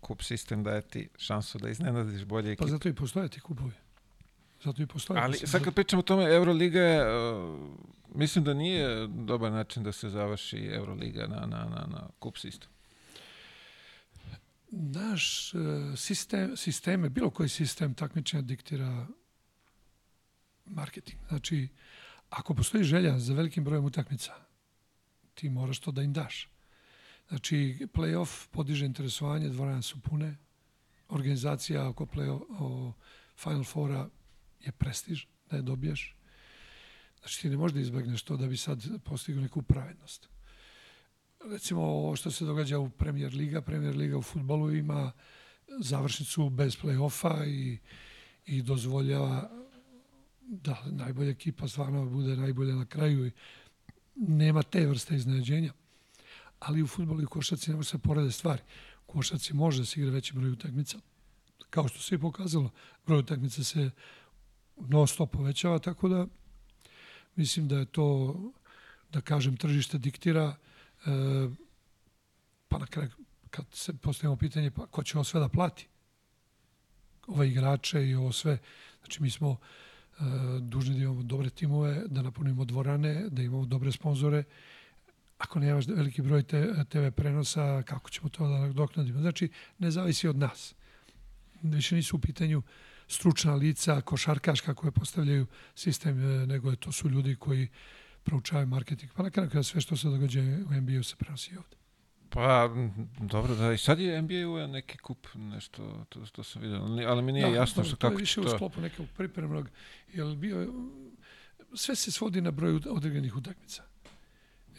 kup sistem daje ti šansu da iznenadiš bolje pa ekipe. Pa zato i postoje ti kupovi. Zato i postoje. Ali sad kad pričamo o tome, Euroliga je, uh, mislim da nije dobar način da se završi Euroliga na, na, na, na kup sistem. naš e, sistem, sisteme, bilo koji sistem takmičenja diktira marketing. Znači, ako postoji želja za velikim brojem utakmica, ti moraš to da im daš. Znači, playoff podiže interesovanje, dvorane su pune, organizacija oko play o Final Fora je prestiž da je dobiješ. Znači, ti ne možeš da izbegneš to da bi sad postigao neku pravednost. Recimo, ovo što se događa u Premier Liga, Premier Liga u futbolu ima završnicu bez play-offa i, i dozvoljava da najbolja ekipa stvarno bude najbolja na kraju i nema te vrste iznenađenja. Ali u futbolu i košaci ne može se porede stvari. U košaci može da se igra veći broj utakmica. Kao što se i pokazalo, broj utakmica se non stop povećava, tako da mislim da je to, da kažem, tržište diktira, e, pa na kraju kad se postavimo pitanje, pa ko će ovo sve da plati? Ove igrače i ovo sve. Znači, mi smo e, dužni da imamo dobre timove, da napunimo dvorane, da imamo dobre sponzore. Ako nemaš veliki broj te, TV prenosa, kako ćemo to da nadoknadimo? Znači, ne zavisi od nas. Više nisu u pitanju stručna lica, košarkaška koje postavljaju sistem, e, nego je to su ljudi koji proučavaju marketing. Pa na kraju sve što se događa u NBA se prenosi ovde. Pa, dobro, da, i sad je NBA u neki kup, nešto, to, to sam vidio, ali mi nije da, jasno što kako to je više to... u sklopu nekog pripremnog, jer bio, sve se svodi na broj određenih utakmica.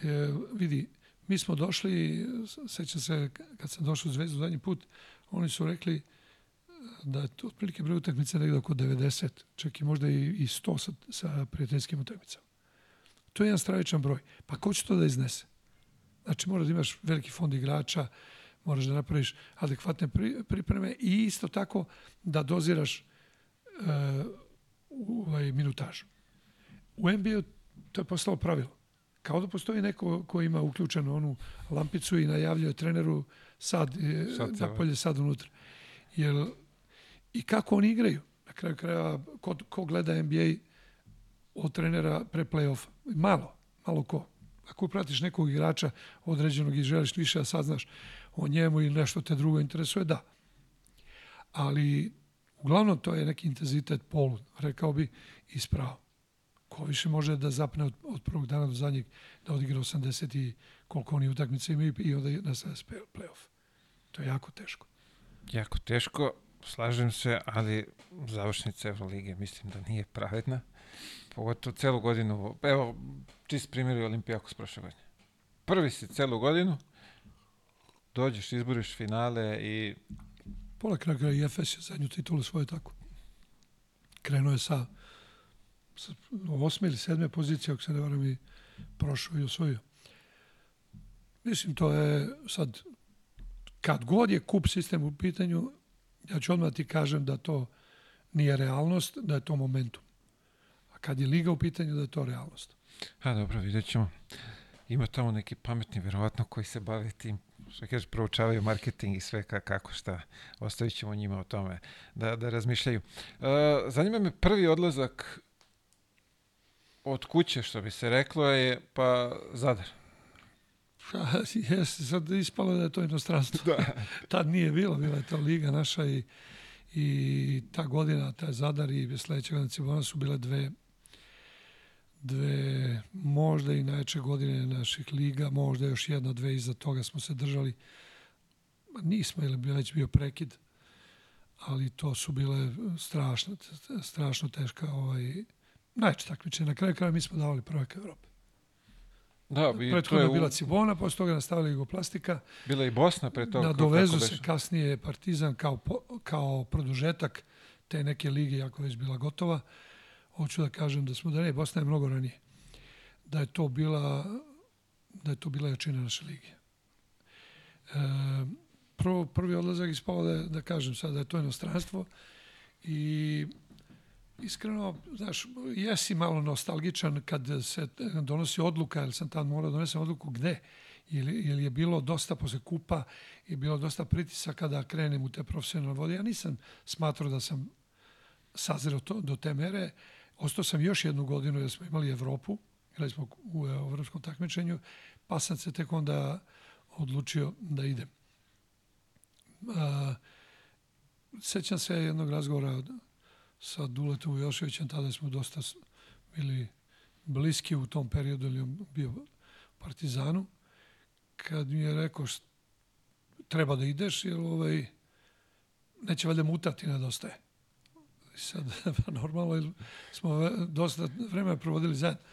E, vidi, mi smo došli, sećam se kad sam došao u Zvezdu zadnji put, oni su rekli da je to otprilike broj utakmica negde oko 90, čak i možda i, i 100 sa, sa prijateljskim utakmicama. To je jedan stravičan broj. Pa ko će to da iznese? Znači, moraš da imaš veliki fond igrača, moraš da napraviš adekvatne pri, pripreme i isto tako da doziraš uh, ovaj, minutažu. U NBA to je postalo pravilo. Kao da postoji neko ko ima uključenu onu lampicu i najavljuje treneru sad, sad napolje, sad unutra. Jer i kako oni igraju. Na kraju krajeva, ko, ko gleda NBA od trenera pre play-offa? Malo, malo ko. Ako pratiš nekog igrača određenog i želiš više da saznaš o njemu ili nešto te drugo interesuje, da. Ali uglavnom to je neki intenzitet polu, rekao bi, ispravo. Ko više može da zapne od, od prvog dana do zadnjeg da odigra 80 i koliko oni utakmice imaju i onda nastavlja play-off. To je jako teško. Jako teško slažem se, ali završnica Evrolige mislim da nije pravedna. Pogotovo celu godinu, evo, čist primjer je Olimpijakos prošle godine. Prvi si celu godinu, dođeš, izboriš finale i... Pola kraja i Efes je zadnju titulu svoje tako. Krenuo je sa osme ili sedme pozicije, ako se ne varam i prošao i osvojio. Mislim, to je sad, kad god je kup sistem u pitanju, ja ću odmah ti kažem da to nije realnost, da je to momentum. A kad je liga u pitanju, da je to realnost. A dobro, vidjet ćemo. Ima tamo neki pametni, verovatno, koji se bave tim, što kažeš, proučavaju marketing i sve kako šta. Ostavit ćemo njima o tome da, da razmišljaju. Uh, zanima me prvi odlazak od kuće, što bi se reklo, je pa Zadar. Jeste, sad ispalo da je to inostranstvo. Da. Tad nije bilo, bila je to liga naša i, i ta godina, taj Zadar i sledeća godina Cibona su bile dve dve možda i najveće godine naših liga, možda još jedna, dve iza toga smo se držali. Nismo, ili bi već bio prekid, ali to su bile strašno, strašno teška ovaj, najče takmiče. Na kraju kraja mi smo davali prvek Evrope. Da, i Prethodno je, je bila Cibona, posle toga nastavila Jugoplastika. Bila i Bosna pre toga. Na dovezu se kasnije Partizan kao, kao produžetak te neke lige, ako već bila gotova. Hoću da kažem da smo da ne, Bosna je mnogo ranije. Da je to bila da je to bila jačina naše lige. E, prvo, prvi odlazak ispao da, da kažem sad da je to inostranstvo i iskreno, znaš, jesi malo nostalgičan kad se donosi odluka, jer sam tad morao da donesem odluku gde, ili, ili je bilo dosta posle kupa i bilo dosta pritisaka da krenem u te profesionalne vode. Ja nisam smatrao da sam sazreo to, do te mere. Ostao sam još jednu godinu jer smo imali Evropu, igrali smo u evropskom takmičenju, pa sam se tek onda odlučio da idem. A, sećam se jednog razgovora sa Duletom Joševićem, tada smo dosta bili bliski u tom periodu, ili on bio partizanu, kad mi je rekao što treba da ideš, jer ovaj, neće valjda mutati, nedostaje. Sad, pa normalno, smo dosta vremena provodili zajedno.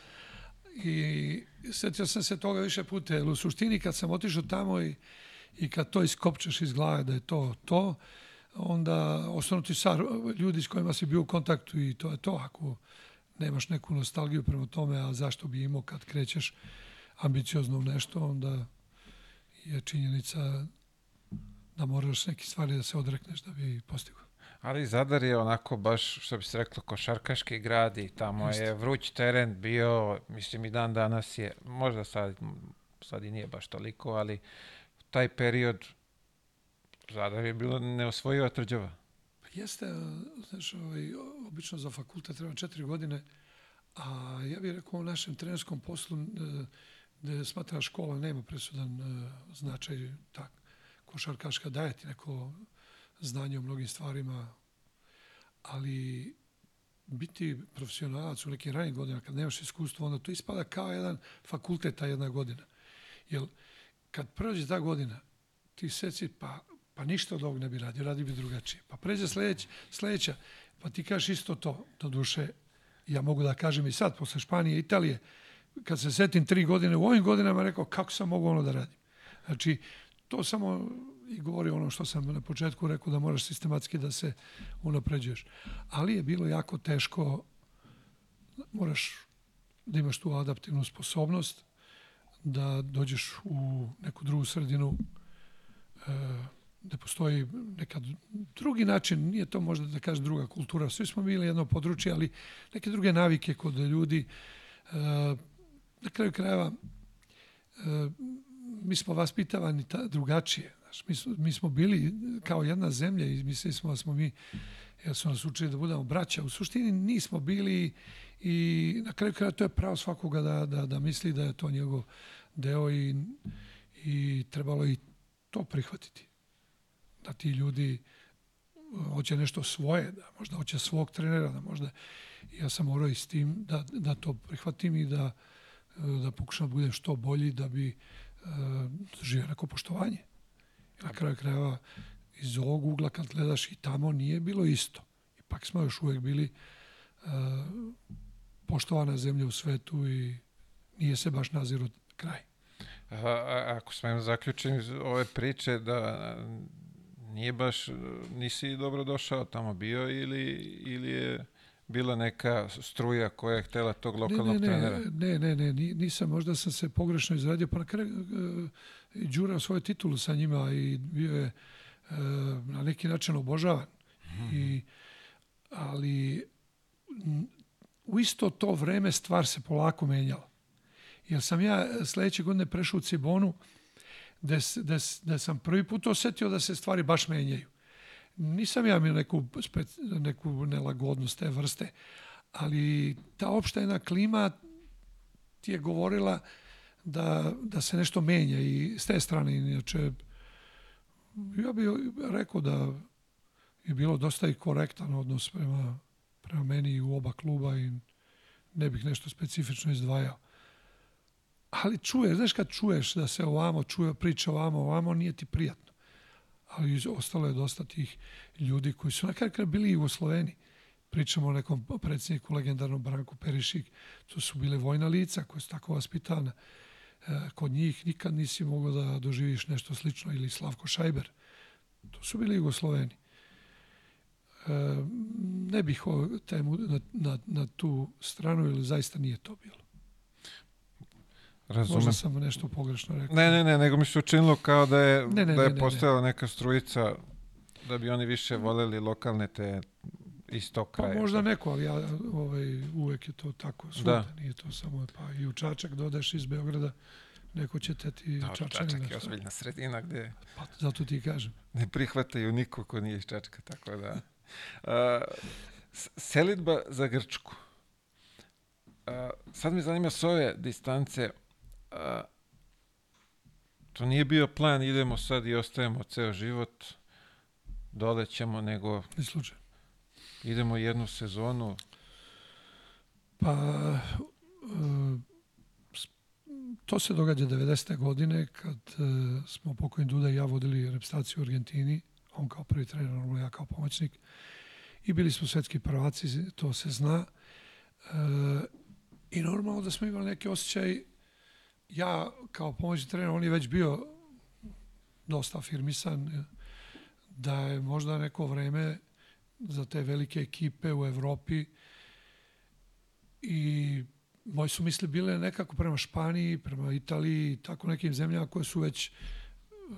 I setio sam se toga više puta, jer u suštini kad sam otišao tamo i, i kad to iskopčeš iz glave da je to to, onda ostanu ti sa ljudi s kojima si bio u kontaktu i to je to. Ako nemaš neku nostalgiju prema tome, a zašto bi imao kad krećeš ambiciozno u nešto, onda je činjenica da moraš neke stvari da se odrekneš da bi postigao. Ali Zadar je onako baš, što bi se reklo, košarkaški grad i tamo Just. je vruć teren bio, mislim i dan danas je, možda sad, sad i nije baš toliko, ali taj period Zadar je bilo neosvojiva tvrđava. Pa jeste, znaš, ovaj, obično za fakultet treba četiri godine, a ja bih rekao u našem trenerskom poslu gde smatra škola nema presudan e, značaj tak, košarkaška daje ti neko znanje o mnogim stvarima, ali biti profesionalac u nekim ranim godinama, kad nemaš iskustvo, onda to ispada kao jedan fakultet ta jedna godina. Jer kad prođe ta godina, ti seci, pa, pa ništa od ovog ne bi radio, radi bi drugačije. Pa pređe sljedeća, sljedeća, pa ti kažeš isto to, do duše, ja mogu da kažem i sad, posle Španije, Italije, kad se setim tri godine, u ovim godinama rekao kako sam mogu ono da radim. Znači, to samo i govori ono što sam na početku rekao da moraš sistematski da se unapređuješ. Ali je bilo jako teško, moraš da imaš tu adaptivnu sposobnost, da dođeš u neku drugu sredinu e, da postoji neka drugi način, nije to možda da kažeš druga kultura, svi smo bili jedno područje, ali neke druge navike kod ljudi, e, na kraju krajeva e, mi smo vaspitavani ta, drugačije. Mi, su, mi smo bili kao jedna zemlja i mislili smo da smo mi, jer su nas učili da budemo braća. U suštini nismo bili i na kraju kraja to je pravo svakoga da, da, da misli da je to njegov deo i, i trebalo i to prihvatiti. Da ti ljudi hoće nešto svoje, da možda hoće svog trenera, da možda ja sam morao i s tim da, da to prihvatim i da, da pokušam da budem što bolji da bi uh, živio neko poštovanje. Na kraju krajeva, iz ovog ugla kad gledaš i tamo nije bilo isto. Ipak smo još uvek bili uh, poštovana zemlja u svetu i nije se baš naziru kraj. A, a, ako smem zaključim ove priče da nije baš, nisi dobro došao tamo bio ili, ili je bila neka struja koja je htela tog lokalnog ne, ne, trenera? Ne, ne, ne, nisam, možda sam se pogrešno izradio, pa na kraju uh, đurao svoju titulu sa njima i bio je uh, na neki način obožavan. Mm. I, ali u isto to vreme stvar se polako menjala. Jer sam ja sledeće godine prešao u Cibonu, gde sam prvi put osetio da se stvari baš menjaju nisam ja imao neku, neku nelagodnost te vrste, ali ta opšta jedna klima ti je govorila da, da se nešto menja i s te strane, inače, ja bih rekao da je bilo dosta i korektan odnos prema, prema meni u oba kluba i ne bih nešto specifično izdvajao. Ali čuješ, znaš kad čuješ da se ovamo čuje priča ovamo, ovamo, nije ti prijatno ali ostalo je dosta tih ljudi koji su na kraju bili Jugosloveni. Pričamo o nekom predsjedniku legendarnom Branku Perišik, to su bile vojna lica koja su tako vaspitana. E, kod njih nikad nisi mogao da doživiš nešto slično ili Slavko Šajber. To su bili Jugosloveni. E, ne bih o temu na, na, na tu stranu, ili zaista nije to bilo. Razumem. Možda sam nešto pogrešno rekao. Ne, ne, ne, nego mi se učinilo kao da je, ne, ne, da je ne, postojala neka strujica da bi oni više voleli lokalne te iz tog kraja. Pa možda neko, ali ja, ovaj, uvek je to tako. Svuda, da. nije to samo, pa i u Čačak dodeš iz Beograda, neko će te ti da, Čačak je ozbiljna sredina gde... Pa zato ti kažem. Ne prihvataju niko ko nije iz Čačka, tako da... A, selitba za Grčku. A, sad me zanima s ove distance, a, to nije bio plan, idemo sad i ostajemo ceo život. dolećemo, nego Ni slučaj. idemo jednu sezonu. Pa, s- to se događa 90. godine kad e, smo pokojni Duda i ja vodili reprezentaciju u Argentini, on kao prvi trener, ja kao pomoćnik. I bili smo svetski prvaci, to se zna. E, I normalno da smo imali neki osjećaj, ja kao pomoćni trener, on je već bio dosta afirmisan, e, da je možda neko vreme za te velike ekipe u Evropi i moji su misli bile nekako prema Španiji, prema Italiji i tako nekim zemljama koje su već e,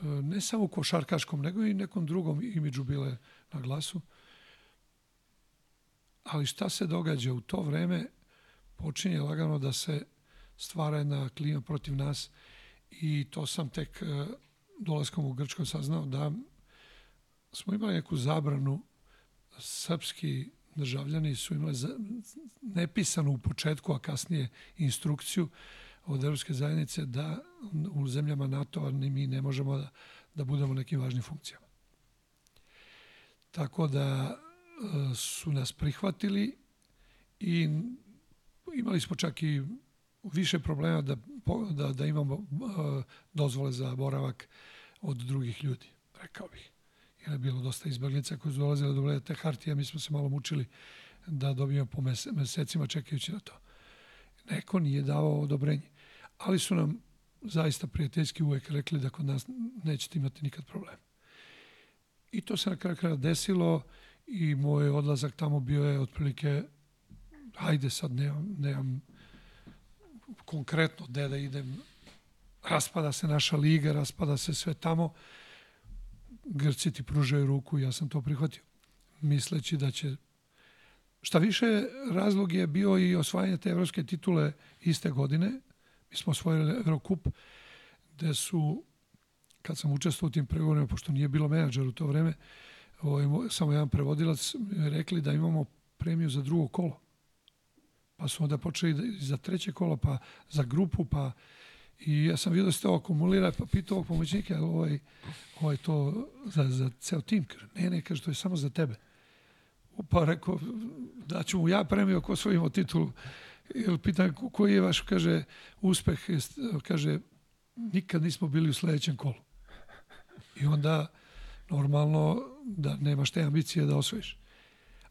ne samo u košarkaškom, nego i nekom drugom imidžu bile na glasu. Ali šta se događa u to vreme? Počinje lagano da se stvara jedna klima protiv nas i to sam tek e, dolaskom u Grčko saznao da smo imali neku zabranu srpski državljani su imali nepisanu u početku, a kasnije instrukciju od Evropske zajednice da u zemljama NATO-a ni mi ne možemo da, da budemo nekim važnim funkcijama. Tako da e, su nas prihvatili i imali smo čak i više problema da, da, da imamo e, dozvole za boravak od drugih ljudi, rekao bih jer je bilo dosta izbjeglica koji su dolazile do te hartije, mi smo se malo mučili da dobijemo po mese- mesecima čekajući na to. Neko nije davao odobrenje, ali su nam zaista prijateljski uvek rekli da kod nas nećete imati nikad problem. I to se na kraju kraja desilo i moj odlazak tamo bio je otprilike ajde sad nemam, nemam konkretno gde da idem raspada se naša liga, raspada se sve tamo Grci ti pružaju ruku, ja sam to prihvatio. Misleći da će... Šta više, razlog je bio i osvajanje te evropske titule iste godine. Mi smo osvojili Eurocup, gde su, kad sam učestvovao u tim pregovorima, pošto nije bilo menadžer u to vreme, ovaj, mo- samo jedan prevodilac, rekli da imamo premiju za drugo kolo. Pa su onda počeli da, za treće kolo, pa za grupu, pa I ja sam vidio da se to akumulira, pa pitao ovog pomoćnika, ali ovaj, ovaj to za, za ceo tim? Kaže, ne, ne, kaže, to je samo za tebe. Pa rekao, da ću mu ja premio ako osvojimo titulu. Ili pitan ko- koji je vaš, kaže, uspeh, kaže, nikad nismo bili u sledećem kolu. I onda, normalno, da nemaš te ambicije da osvojiš.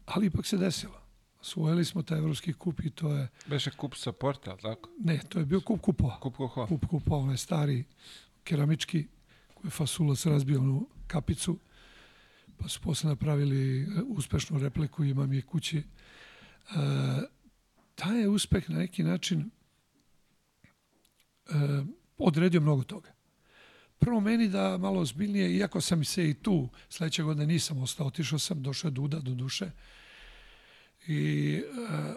Ali ipak se desilo. Osvojili smo taj evropski kup i to je, Beše kup sa porta, ali tako? ne, to je bio kup kupova Kup koho? kup kupa onaj stari keramički koji je Fasulac razbio onu kapicu pa su posle napravili e, uspešnu repliku imam je kući e, taj je uspeh na neki način e, odredio mnogo toga prvo meni da malo ozbiljnije iako sam se i tu sledeće godine nisam ostao otišao sam došao je Duda do duše i e,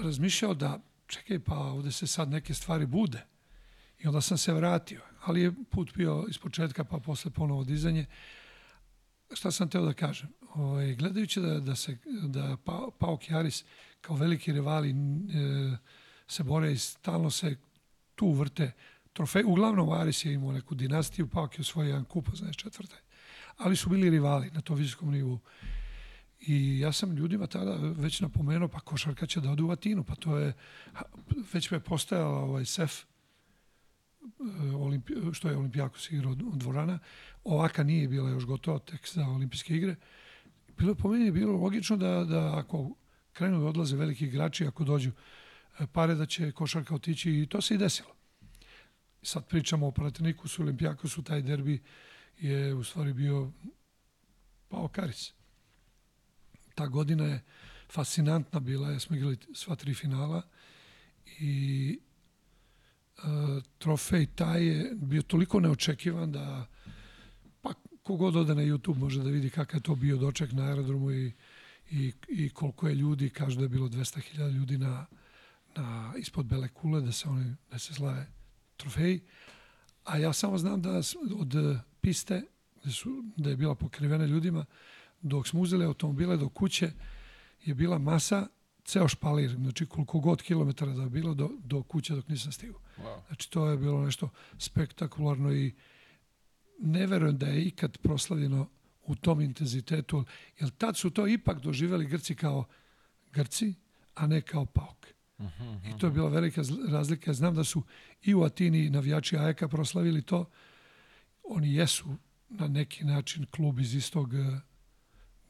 razmišljao da čekaj pa ovde se sad neke stvari bude i onda sam se vratio, ali je put bio iz početka pa posle ponovo dizanje. Šta sam teo da kažem? Ovaj, gledajući da, da, se, da pa, Paok i Aris kao veliki rivali e, se bore i stalno se tu vrte trofej. Uglavnom Aris je imao neku dinastiju, Paok je osvojio jedan kup, znaš, četvrte. Ali su bili rivali na tom visokom nivou. I ja sam ljudima tada već napomenuo, pa košarka će da ode u Atinu, pa to je, već me postojala ovaj SEF, Olimpi, što je Olimpijakos igrao od, od dvorana. Ovaka nije bila još gotova tek za olimpijske igre. Bilo je po meni bilo logično da, da ako krenu da odlaze veliki igrači, ako dođu e, pare, da će košarka otići i to se i desilo. Sad pričamo o Panathinaikosu, Olimpijakosu, taj derbi je u stvari bio Pao Karis. Ta godina je fascinantna bila, jer smo igrali sva tri finala i e, trofej taj je bio toliko neočekivan da pa kogod ode na YouTube može da vidi kakav je to bio doček na aerodromu i, i, i koliko je ljudi, kažu da je bilo 200.000 ljudi na, na, ispod Bele kule da se, oni, da se slave trofeji. A ja samo znam da od eh, piste, da, su, da je bila pokrivena ljudima, dok smo uzeli automobile do kuće, je bila masa, ceo špalir, znači koliko god kilometara da je bilo do, do kuće dok nisam stigao. Wow. Znači to je bilo nešto spektakularno i ne verujem da je ikad proslavljeno u tom intenzitetu, jer tad su to ipak doživjeli Grci kao Grci, a ne kao pauk. Uh -huh, I to je bila velika zl- razlika. Znam da su i u Atini navijači AEK-a proslavili to. Oni jesu na neki način klub iz istog eh,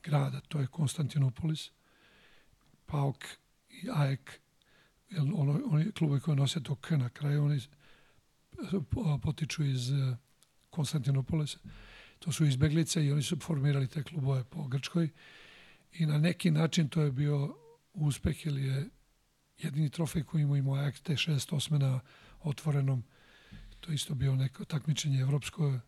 grada, to je Konstantinopolis. PAOK i AEK, jer ono, oni klubovi koji nose to K na kraju, oni po- potiču iz eh, Konstantinopolisa. To su izbeglice i oni su formirali te klubove po Grčkoj. I na neki način to je bio uspeh ili je jedini trofej koji ima imao Ajax te 68. na otvorenom. To isto bio neko takmičenje evropsko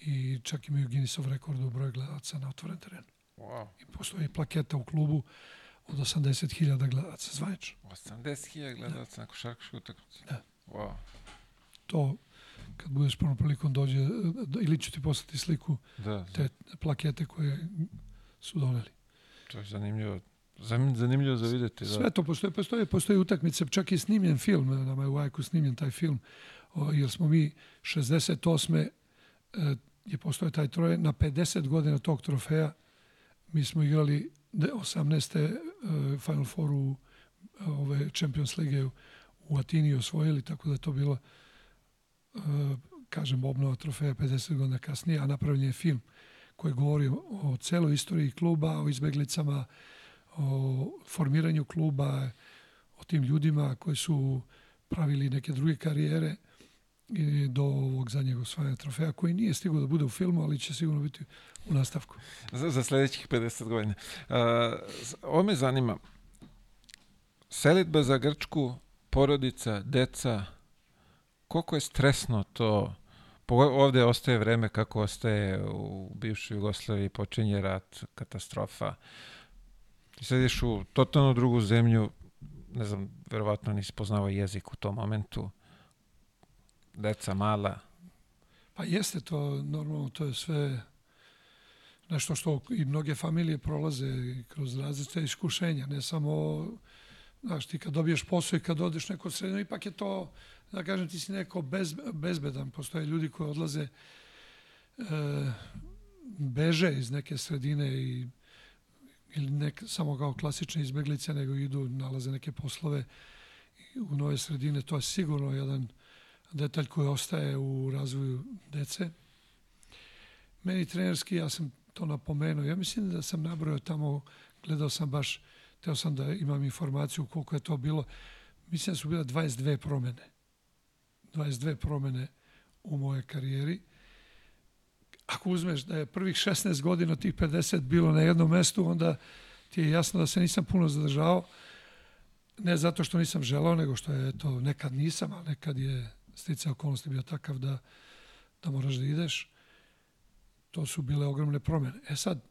i čak imaju Guinnessov rekord u broju gledalaca na otvoren teren. Wow. I postoji plaketa u klubu od 80.000 gledalaca zvanično. 80.000 gledalaca na košarkašku utakmicu. Da. Wow. To kad budeš prvom prilikom dođe, ili ću ti poslati sliku Da, te plakete koje su doneli. to je zanimljivo. Zanimljivo za videti. Da. Sve to postoje, postoje, postoje utakmice, čak i snimljen film, nama je u Ajku snimljen taj film, o, jer smo mi 68. E, je postoje taj troje, na 50 godina tog trofeja mi smo igrali de- 18. E, Final Four u ove Champions Lige u, Atini osvojili, tako da je to bilo e, kažem, obnova trofeja 50 godina kasnije, a napravljen je film koji govori o celoj istoriji kluba, o izbeglicama, o formiranju kluba, o tim ljudima koji su pravili neke druge karijere i do ovog zadnjeg osvajanja trofeja koji nije stigao da bude u filmu, ali će sigurno biti u nastavku. Za, za sledećih 50 godina. Uh, ovo me zanima. Selitba za Grčku, porodica, deca, koliko je stresno to? Ovde ostaje vreme kako ostaje u bivšoj Jugoslaviji, počinje rat, katastrofa. Ti sad ideš u totalno drugu zemlju, ne znam, verovatno nisi poznao jezik u tom momentu. Deca mala. Pa jeste to, normalno, to je sve nešto što i mnoge familije prolaze kroz različite iskušenja, ne samo, znaš, ti kad dobiješ posao i kad odeš neko srednjo, ipak je to, da kažem, ti si neko bez, bezbedan, postoje ljudi koji odlaze, e, beže iz neke sredine i ili nek, samo kao klasične izbeglice, nego idu, nalaze neke poslove u nove sredine. To je sigurno jedan detalj koji ostaje u razvoju dece. Meni trenerski, ja sam to napomenuo, ja mislim da sam nabrojao tamo, gledao sam baš, teo sam da imam informaciju koliko je to bilo, mislim da su bile 22 promene. 22 promene u moje karijeri. Ako uzmeš da je prvih 16 godina tih 50 bilo na jednom mestu, onda ti je jasno da se nisam puno zadržao. Ne zato što nisam želao, nego što je to nekad nisam, a nekad je sticaj okolnosti bio takav da, da moraš da ideš. To su bile ogromne promene. E sad,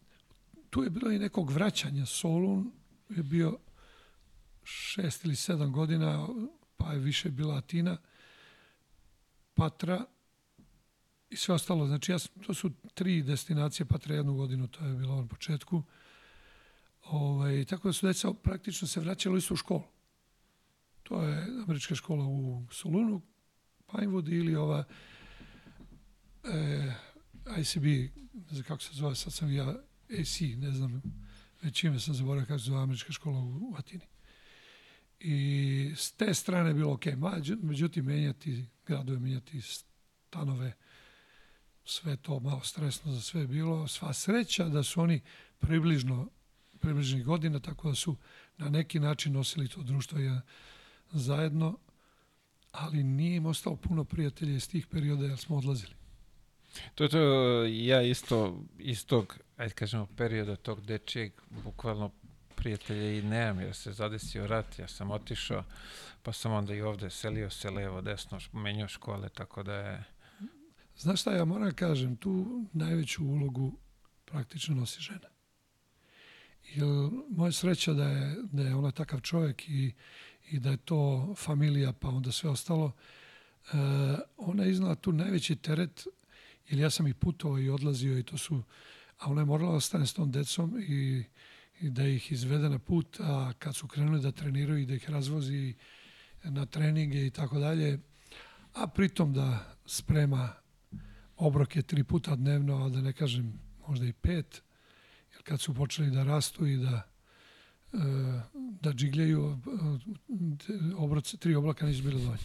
tu je bilo i nekog vraćanja. Solun je bio šest ili sedam godina, pa je više bila Atina, Patra i sve ostalo. Znači, ja, to su tri destinacije, Patra jednu godinu, to je bilo na početku. Ovaj, tako da su deca praktično se vraćala u istu školu. To je američka škola u Solunu, Pinewood ili ova e, ICB, ne znam kako se zove, sad sam ja AC, ne znam, već ime sam zaboravio kako se zove američka škola u, Atini. I s te strane je bilo ok, međutim menjati gradove, menjati stanove, sve to malo stresno za sve bilo. Sva sreća da su oni približno približnih godina, tako da su na neki način nosili to društvo je zajedno, ali nije im ostalo puno prijatelja iz tih perioda jer smo odlazili. To je to, ja isto iz tog, ajde kažemo, perioda tog dečijeg, bukvalno prijatelja i nemam, jer se zadesio rat, ja sam otišao, pa sam onda i ovde selio se levo, desno, menjao škole, tako da je... Znaš šta, ja moram kažem, tu najveću ulogu praktično nosi žena. Jer moja sreća da je, da je ona takav čovjek i, i da je to familija, pa onda sve ostalo, e, ona je iznala tu najveći teret, jer ja sam i putovao i odlazio i to su, a ona je morala da ostane s tom decom i, i da ih izvede na put, a kad su krenuli da treniraju i da ih razvozi na treninge i tako dalje, a pritom da sprema obroke tri puta dnevno, a da ne kažem možda i pet, jer kad su počeli da rastu i da da džigljaju obroce, tri oblaka nisu bili dovoljni.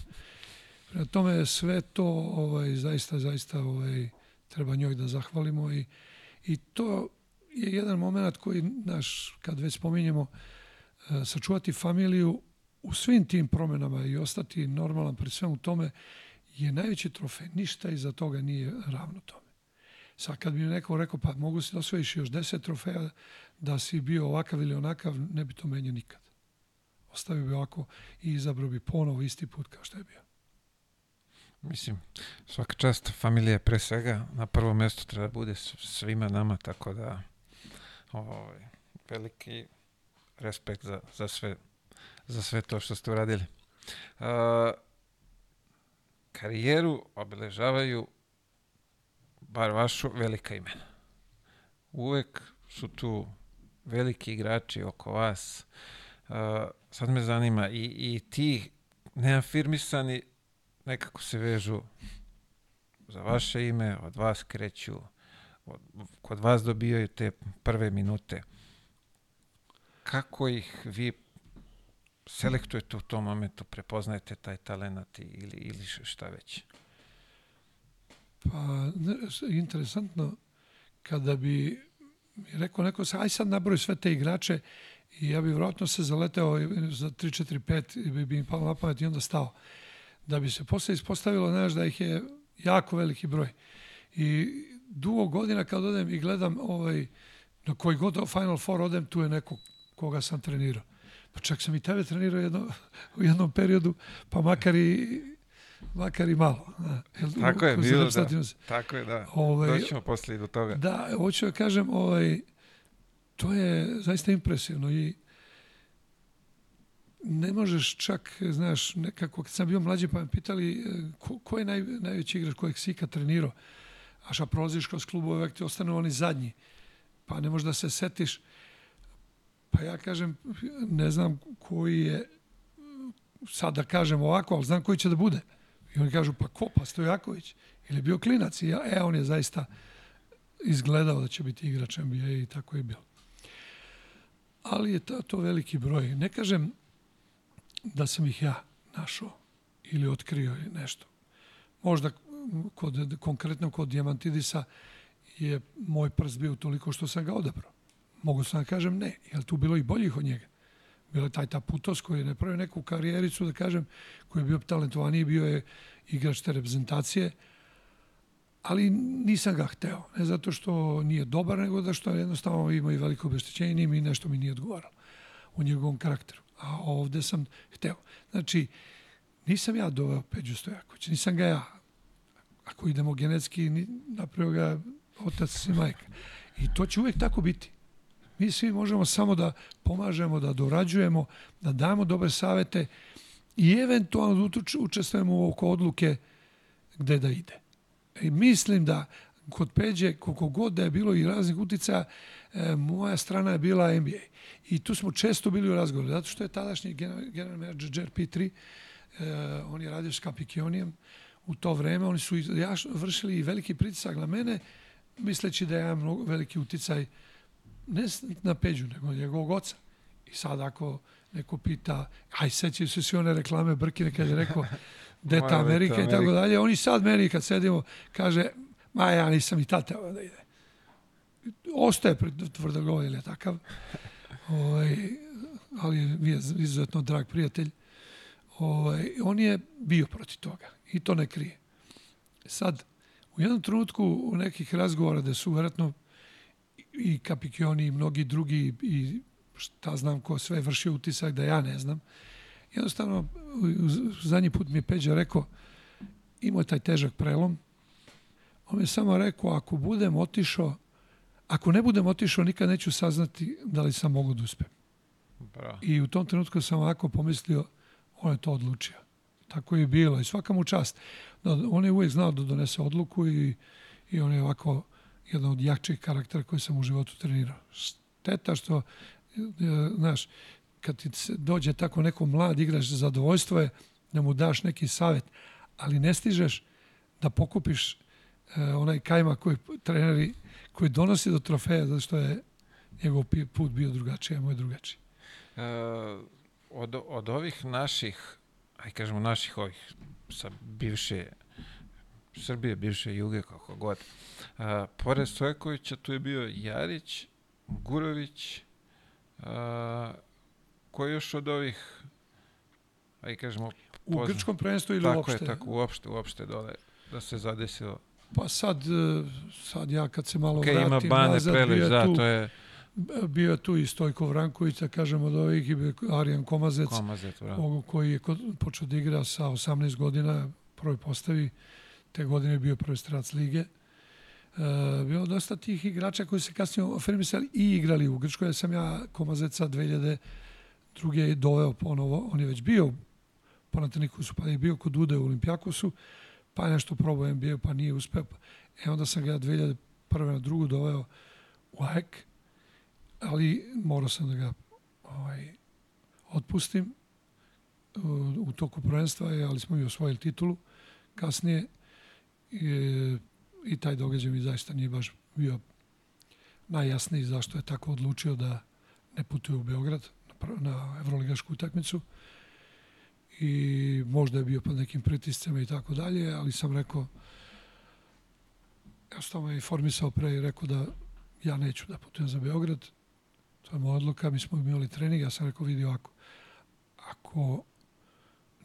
Prema tome sve to ovaj, zaista, zaista ovaj, treba njoj da zahvalimo i, i to je jedan moment koji naš, kad već spominjemo, e, sačuvati familiju u svim tim promenama i ostati normalan pri svemu tome je najveći trofej. Ništa iza toga nije ravno tome. Sad kad bi mi neko rekao, pa mogu si da osvojiš još deset trofeja, da si bio ovakav ili onakav, ne bi to menio nikad. Ostavio bi ovako i izabrao bi ponovo isti put kao što je bio. Mislim, svaka čast familije pre svega na prvo mjesto treba da bude svima nama, tako da ovaj, veliki respekt za, za, sve, za sve to što ste uradili. Uh, karijeru obeležavaju bar vašu velika imena. Uvek su tu veliki igrači oko vas. Uh, sad me zanima i, i ti neafirmisani nekako se vežu za vaše ime, od vas kreću, od, kod vas dobijaju te prve minute. Kako ih vi selektujete u tom momentu, prepoznajete taj talent ili, ili šta već? Pa, ne, interesantno, kada bi rekao neko, aj sad nabroj sve te igrače i ja bi vjerojatno se zaleteo za 3, 4, 5 i bi, bi im palo na pamet i onda stao da bi se posle ispostavilo, znaš, da ih je jako veliki broj. I dugo godina kad odem i gledam ovaj, na koji god Final Four odem, tu je neko koga sam trenirao. Pa čak sam i tebe trenirao jedno, u jednom periodu, pa makar i, makar i malo. Da. Tako je, bilo da. Tako je, da. Ovaj, Doćemo posle i do toga. Da, hoću da kažem, ovaj, to je zaista impresivno i ne možeš čak, znaš, nekako, kad sam bio mlađi pa me pitali e, ko, ko je naj, najveći igrač kojeg si ikad trenirao, a šta prolaziš kroz klubove, uvek ti ostanu oni zadnji, pa ne možeš da se setiš. Pa ja kažem, ne znam koji je, sad da kažem ovako, ali znam koji će da bude. Oni kažu, pa ko? Pa Stojaković. Ili je bio klinac. I ja, e, on je zaista izgledao da će biti igrač NBA i tako je bilo. Ali je to, to veliki broj. Ne kažem da sam ih ja našao ili otkrio nešto. Možda kod, konkretno kod Dijamantidisa je moj prst bio toliko što sam ga odabrao. Mogu sam da kažem ne, jer tu bilo i boljih od njega. Bilo taj Taputos koji je napravio neku karijericu, da kažem, koji je bio talentovaniji, bio je igrač te reprezentacije, ali nisam ga hteo. Ne zato što nije dobar, nego da što jednostavno ima i veliko obeštećenje i nešto mi nije odgovaralo u njegovom karakteru a ovde sam hteo. Znači, nisam ja doveo Peđu Stojaković, nisam ga ja. Ako idemo genetski, napravio ga otac i majka. I to će uvek tako biti. Mi svi možemo samo da pomažemo, da dorađujemo, da damo dobre savete i eventualno da učestvujemo oko odluke gde da ide. I mislim da kod Peđe, koliko god da je bilo i raznih uticaja, e, moja strana je bila NBA. I tu smo često bili u razgovoru, zato što je tadašnji general, manager P3, e, on je radio s Kapikijonijem u to vreme, oni su vršili veliki pritisak na mene, misleći da ja mnogo veliki uticaj ne na Peđu, nego njegovog oca. I sad ako neko pita, aj sećaju se sve one reklame Brkine kad je rekao Deta Amerika i tako dalje, oni sad meni kad sedimo kaže, ma ja nisam i tad teo da ide. Ostaje pred tvrdogoj ili je takav. Ovaj, ali je izuzetno drag prijatelj. Ovaj, on je bio protiv toga i to ne krije. Sad, u jednom trenutku u nekih razgovora da su vjerojatno i Kapikioni i mnogi drugi i šta znam ko sve vršio utisak da ja ne znam. Jednostavno, zadnji put mi je Peđa rekao, imao je taj težak prelom, On mi je samo rekao, ako budem otišao, ako ne budem otišao, nikad neću saznati da li sam mogu da uspem. Bra. I u tom trenutku sam ovako pomislio, on je to odlučio. Tako je bilo i svaka mu čast. On je uvijek znao da donese odluku i, i on je ovako jedan od jakčih karaktera koji sam u životu trenirao. Šteta što, e, znaš, kad ti dođe tako neko mlad igrač zadovoljstvo je da mu daš neki savet, ali ne stižeš da pokupiš e, onaj kajma koji treneri koji donosi do trofeja zato što je njegov put bio drugačiji, a moj drugačiji. E, od, od ovih naših, aj kažemo naših ovih sa bivše Srbije, bivše Juge, kako god. A, pored Stojkovića tu je bio Jarić, Gurović, a, koji još od ovih, aj kažemo, U grčkom prvenstvu ili tako uopšte? Tako je, tako, uopšte, uopšte dole, da se zadesilo. Pa sad, e, sad ja kad se malo okay, vratim ima Bane nazad, Prelić, da, tu, to je bio je tu i Stojko Vranković, da kažem od ovih, i bio Arijan Komazec, Komazet, ovo koji je kod, počeo da igra sa 18 godina, prvoj postavi, te godine je bio prvi strac lige. E, bilo dosta tih igrača koji se kasnije afirmisali i igrali u Grčkoj. Ja sam ja Komazeca 2002. doveo ponovo. On je već bio po su, pa je bio kod Ude u Olimpijakosu, pa je nešto probao NBA, pa nije uspeo. E onda sam ga 2001. na drugu doveo u AEK, ali morao sam da ga ovaj, otpustim u toku prvenstva, ali smo i osvojili titulu kasnije i, i taj događaj mi zaista nije baš bio najjasniji zašto je tako odlučio da ne putuje u Beograd na, na evroligašku utakmicu. I možda je bio pod nekim pritiscima i tako dalje, ali sam rekao ja sam me informisao pre i rekao da ja neću da putujem za Beograd. To je moja odluka, mi smo imali trening ja sam rekao vidi ovako ako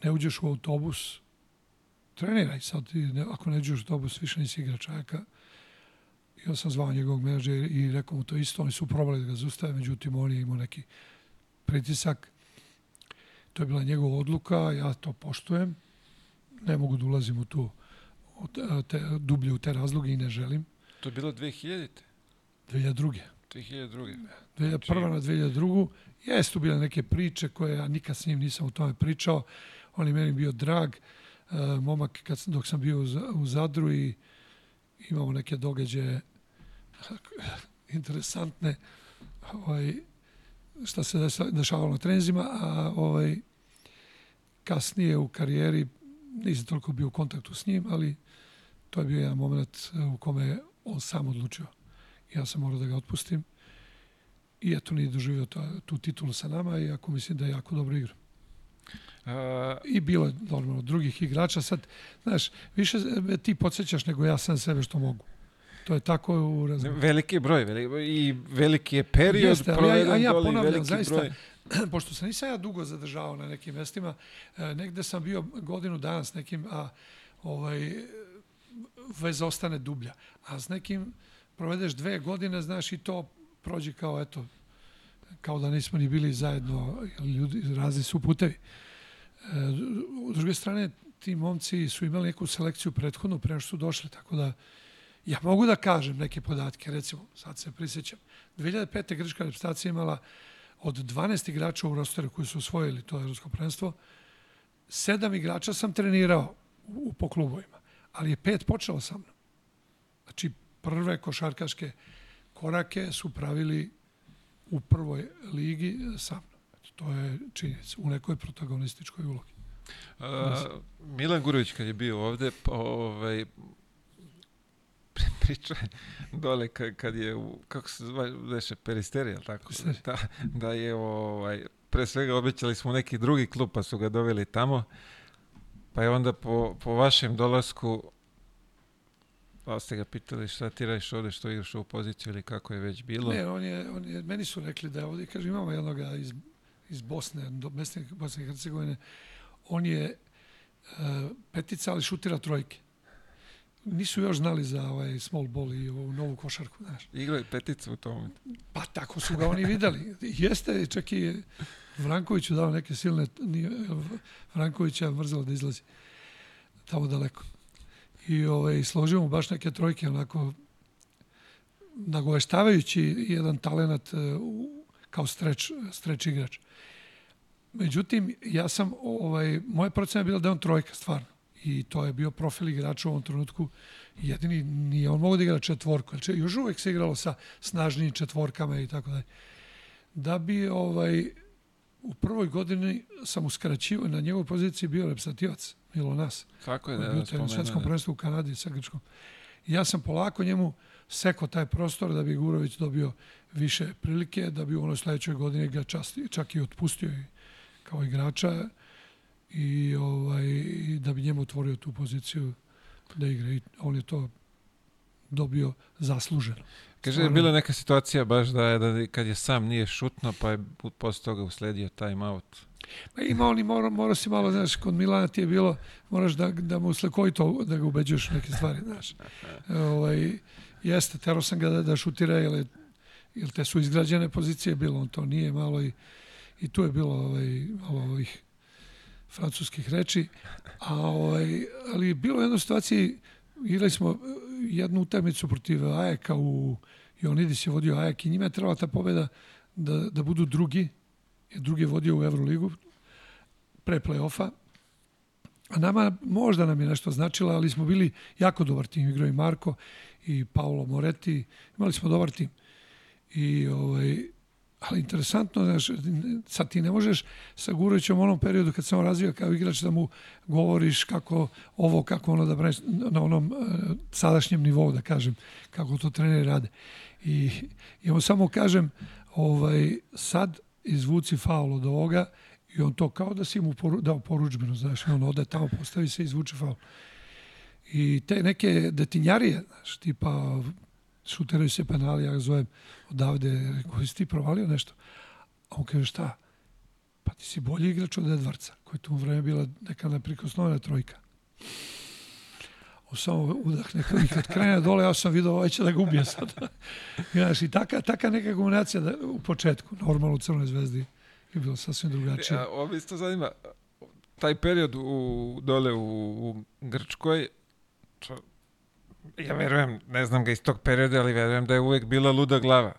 ne uđeš u autobus treniraj sad, ne, ako ne uđeš u autobus više nisi igrač ajaka i ja sam zvao njegovog menadžera i rekao mu to isto, oni su probali da ga zustave, međutim on je imao neki pritisak To je bila njegova odluka, ja to poštujem. Ne mogu da ulazim u tu te, dublje u te razloge i ne želim. To je bilo 2000. 2002. 2002. 2001. na 2002. Jeste tu bile neke priče koje ja nikad s njim nisam o tome pričao. On je meni bio drag. E, momak kad, dok sam bio u Zadru i imamo neke događaje interesantne. Ovaj, šta se dešavalo na trenzima, a ovaj, kasnije u karijeri nisam toliko bio u kontaktu s njim, ali to je bio jedan moment u kome je on sam odlučio. Ja sam morao da ga otpustim i eto nije doživio to, tu titulu sa nama i ako mislim da je jako dobro igra. Uh, I bilo je normalno drugih igrača. Sad, znaš, više ti podsjećaš nego ja sam sebe što mogu. To je tako u razvoju. Veliki broj, veliki, i veliki je period Jeste, ali ja, a ja ponavljam, zaista, broj. pošto sam nisam ja dugo zadržao na nekim mestima, e, negde sam bio godinu dana s nekim, a ovaj, vez ostane dublja. A s nekim provedeš dve godine, znaš, i to prođe kao, eto, kao da nismo ni bili zajedno, ljudi, razni su putevi. E, u druge strane, ti momci su imali neku selekciju prethodnu pre što su došli, tako da Ja mogu da kažem neke podatke, recimo, sad se prisjećam. 2005. grčka reprezentacija imala od 12 igrača u rosteru koji su osvojili to evropsko prvenstvo, sedam igrača sam trenirao u, po klubovima, ali je pet počelo sa mnom. Znači, prve košarkaške korake su pravili u prvoj ligi sa mnom. To je činjenica u nekoj protagonističkoj ulogi. Uh, Milan Gurović kad je bio ovde, pa, ovaj, priča dole kad, kad je u, kako se zove, veše, peristerija, tako? Da, da je ovaj, pre svega obećali smo neki drugi klub pa su ga doveli tamo, pa je onda po, po vašem dolasku Pa ste ga pitali šta ti radiš ovde, što igraš u poziciju ili kako je već bilo? Ne, on je, on je, meni su rekli da je ovde, kaže, imamo jednog iz, iz Bosne, do, Bosne i Hercegovine, on je uh, petica, ali šutira trojke nisu još znali za ovaj small ball i ovu novu košarku, znaš. Igrao je peticu u tom. Pa tako su ga oni videli. Jeste, čak i Vrankoviću dao neke silne, Vrankovića mrzelo da izlazi tamo daleko. I ovaj, složio mu baš neke trojke, onako, nagoveštavajući jedan talenat uh, kao streč, streč igrač. Međutim, ja sam, ovaj, moja procena je bila da je on trojka, stvarno i to je bio profil igrača u ovom trenutku. Jedini nije on mogo da igra četvorku, ali još uvek se igralo sa snažnijim četvorkama i tako dalje. Da bi ovaj, u prvoj godini sam uskraćivao, na njegovoj poziciji bio reprezentativac Milo Nas. Tako je, da, da, bio na svetskom prvenstvu u Kanadi sa Grčkom. I ja sam polako njemu seko taj prostor da bi Gurović dobio više prilike, da bi u onoj sledećoj godini ga čast, čak i otpustio i kao igrača i ovaj, i da bi njemu otvorio tu poziciju da igra. I on je to dobio zasluženo. Kaže, je bila neka situacija baš da, je, da kad je sam nije šutno, pa je posle toga usledio time out. Pa ima oni, mora, mora si malo, znaš, kod Milana ti je bilo, moraš da, da mu slekovito, da ga ubeđuješ neke stvari, znaš. ovaj, jeste, tero sam ga da, da šutira, jer, jer te su izgrađene pozicije bilo, on to nije malo i, i tu je bilo ovaj, malo ovih francuskih reči, a ovaj, ali bilo je jedna situaciji, igrali smo jednu utakmicu protiv Ajeka u Ionidis je vodio Ajek i njima je trebala ta pobeda da, da budu drugi, jer drugi je vodio u Euroligu pre play-offa. A nama možda nam je nešto značilo, ali smo bili jako dobar tim, igrao i Marko i Paolo Moretti, imali smo dobar tim. I ovaj, ali interesantno, znaš, sad ti ne možeš sa Gurovićem u onom periodu kad sam razvio kao igrač da mu govoriš kako ovo, kako ono da braniš na onom uh, sadašnjem nivou, da kažem, kako to treneri rade. I, i on samo kažem, ovaj, sad izvuci faul od ovoga i on to kao da si mu poru, dao poručbenu, znaš, on ode tamo, postavi se i izvuče faul. I te neke detinjarije, znaš, tipa šuteraju se penali, ja ga zovem odavde, rekao, jesi ti provalio nešto? A on kaže, šta? Pa ti si bolji igrač od Edvarca, koji tu u vreme bila neka neprikosnovena trojka. On samo udah nekako i kad krene dole, ja sam vidio ovaj će da ga ubije sad. Znaš, i taka, taka neka kombinacija da, u početku, normalno u Crnoj zvezdi je bilo sasvim drugačije. A, ovo isto zanima, taj period u, dole u, u Grčkoj, ja verujem, ne znam ga iz tog perioda, ali verujem da je uvek bila luda glava.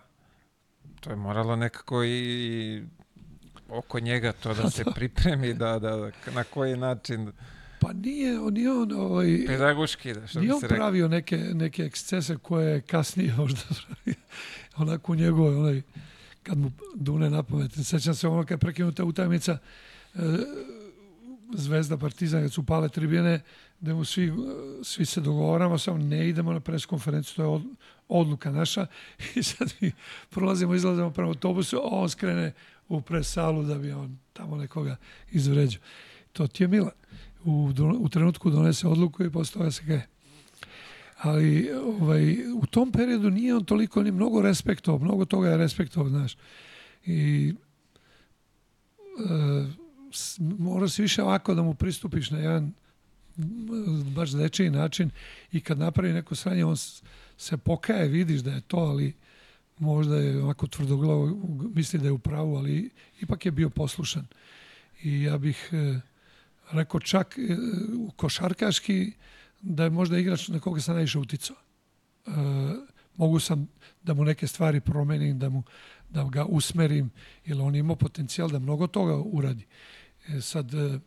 To je moralo nekako i oko njega to da se pripremi, da, da, na koji način... Pa nije, nije on... Ovaj, Pedagoški, da, što nije bi on se rekao. pravio neke, neke ekscese koje kasnije možda pravi. Onako u njegovoj, onaj, kad mu dune na pamet. Sećam se ono kad je prekinuta utakmica, e, Zvezda Partizan, kad su pale tribine, da mu svi, svi se dogovaramo, samo ne idemo na preskonferenciju, to je od, odluka naša i sad mi prolazimo, izlazimo prema autobusu, a on skrene u pres salu da bi on tamo nekoga izvređao. To ti je Milan. U, u trenutku donese odluku i posle toga se gaje. Ali ovaj, u tom periodu nije on toliko ni mnogo respektovao, mnogo toga je respektovao, znaš. I e, mora se više ovako da mu pristupiš na jedan baš dečiji način i kad napravi neko sranje on se pokaje, vidiš da je to, ali možda je ovako tvrdoglavo, misli da je u pravu, ali ipak je bio poslušan. I ja bih e, rekao čak e, košarkaški da je možda igrač na koga sam najviše uticao. E, mogu sam da mu neke stvari promenim, da, mu, da ga usmerim, jer on ima potencijal da mnogo toga uradi. E, sad, e,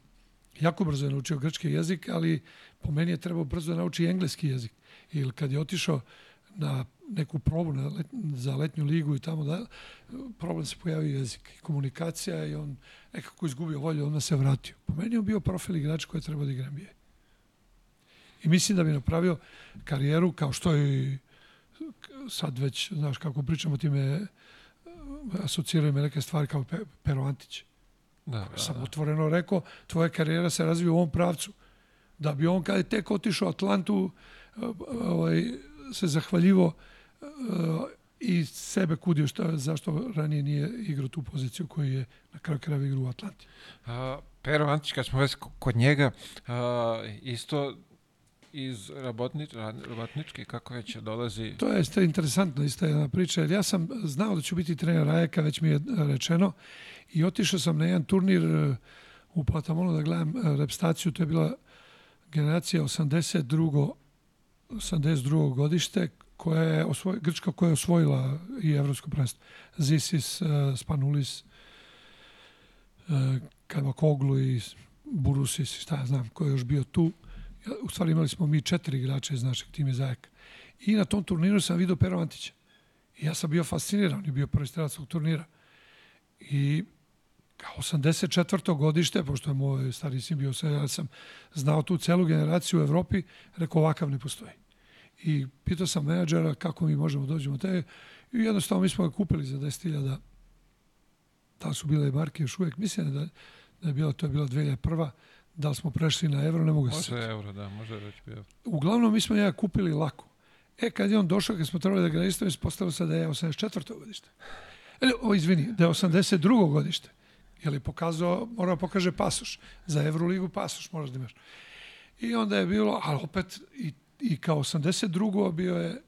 jako brzo je naučio grčki jezik, ali po meni je trebao brzo da nauči engleski jezik. Ili kad je otišao na neku probu na let, za letnju ligu i tamo da problem se pojavio jezik i komunikacija i on nekako izgubio volju, onda se vratio. Po meni je on bio profil igrač koji je trebao da igra NBA. I mislim da bi napravio karijeru kao što je sad već, znaš, kako pričamo time, asociraju me neke stvari kao Pero Antić. Da, da, sam otvoreno rekao, tvoja karijera se razvija u ovom pravcu. Da bi on kada je tek otišao Atlantu, ovaj, se zahvaljivo i sebe kudio šta, zašto ranije nije igrao tu poziciju koju je na kraju krajeva igrao u Atlanti. A, Pero Antić, kad smo već kod njega, a, isto iz rabotnič, rabotnički, kako već dolazi? To je isto interesantno, isto jedna priča, jer ja sam znao da ću biti trener Ajeka, već mi je rečeno, i otišao sam na jedan turnir u Patamonu da gledam repstaciju, to je bila generacija 82. 82. godište, koja je osvoj, Grčka koja je osvojila i evropsko prvenstvo. Zisis, uh, Spanulis, Kavakoglu i Burusis, šta ja znam, ko je još bio tu. U stvari imali smo mi četiri igrača iz našeg tima Zajeka. I na tom turniru sam vidio Pero Antića. I ja sam bio fasciniran, on je bio prvi strelac turnira. I 84. godište, pošto je moj stari sin bio, ja sam znao tu celu generaciju u Evropi, rekao ovakav ne postoji. I pitao sam menadžera kako mi možemo da dođemo te i jednostavno mi smo ga kupili za 10.000 da su bile marke još uvijek, mislim da, da je bilo, to je bilo 2001. Da li smo prešli na evro, ne mogu se Može euro, da, može već bio. Uglavnom, mi smo njega kupili lako. E, kad je on došao, kad smo trebali da ga istavimo, ispostavilo se da je 84. godište. E, o, izvini, da je 82. godište. Je li pokazao, mora da pokaže pasoš. Za Evroligu pasoš moraš da imaš. I onda je bilo, ali opet i, i kao 82. bio je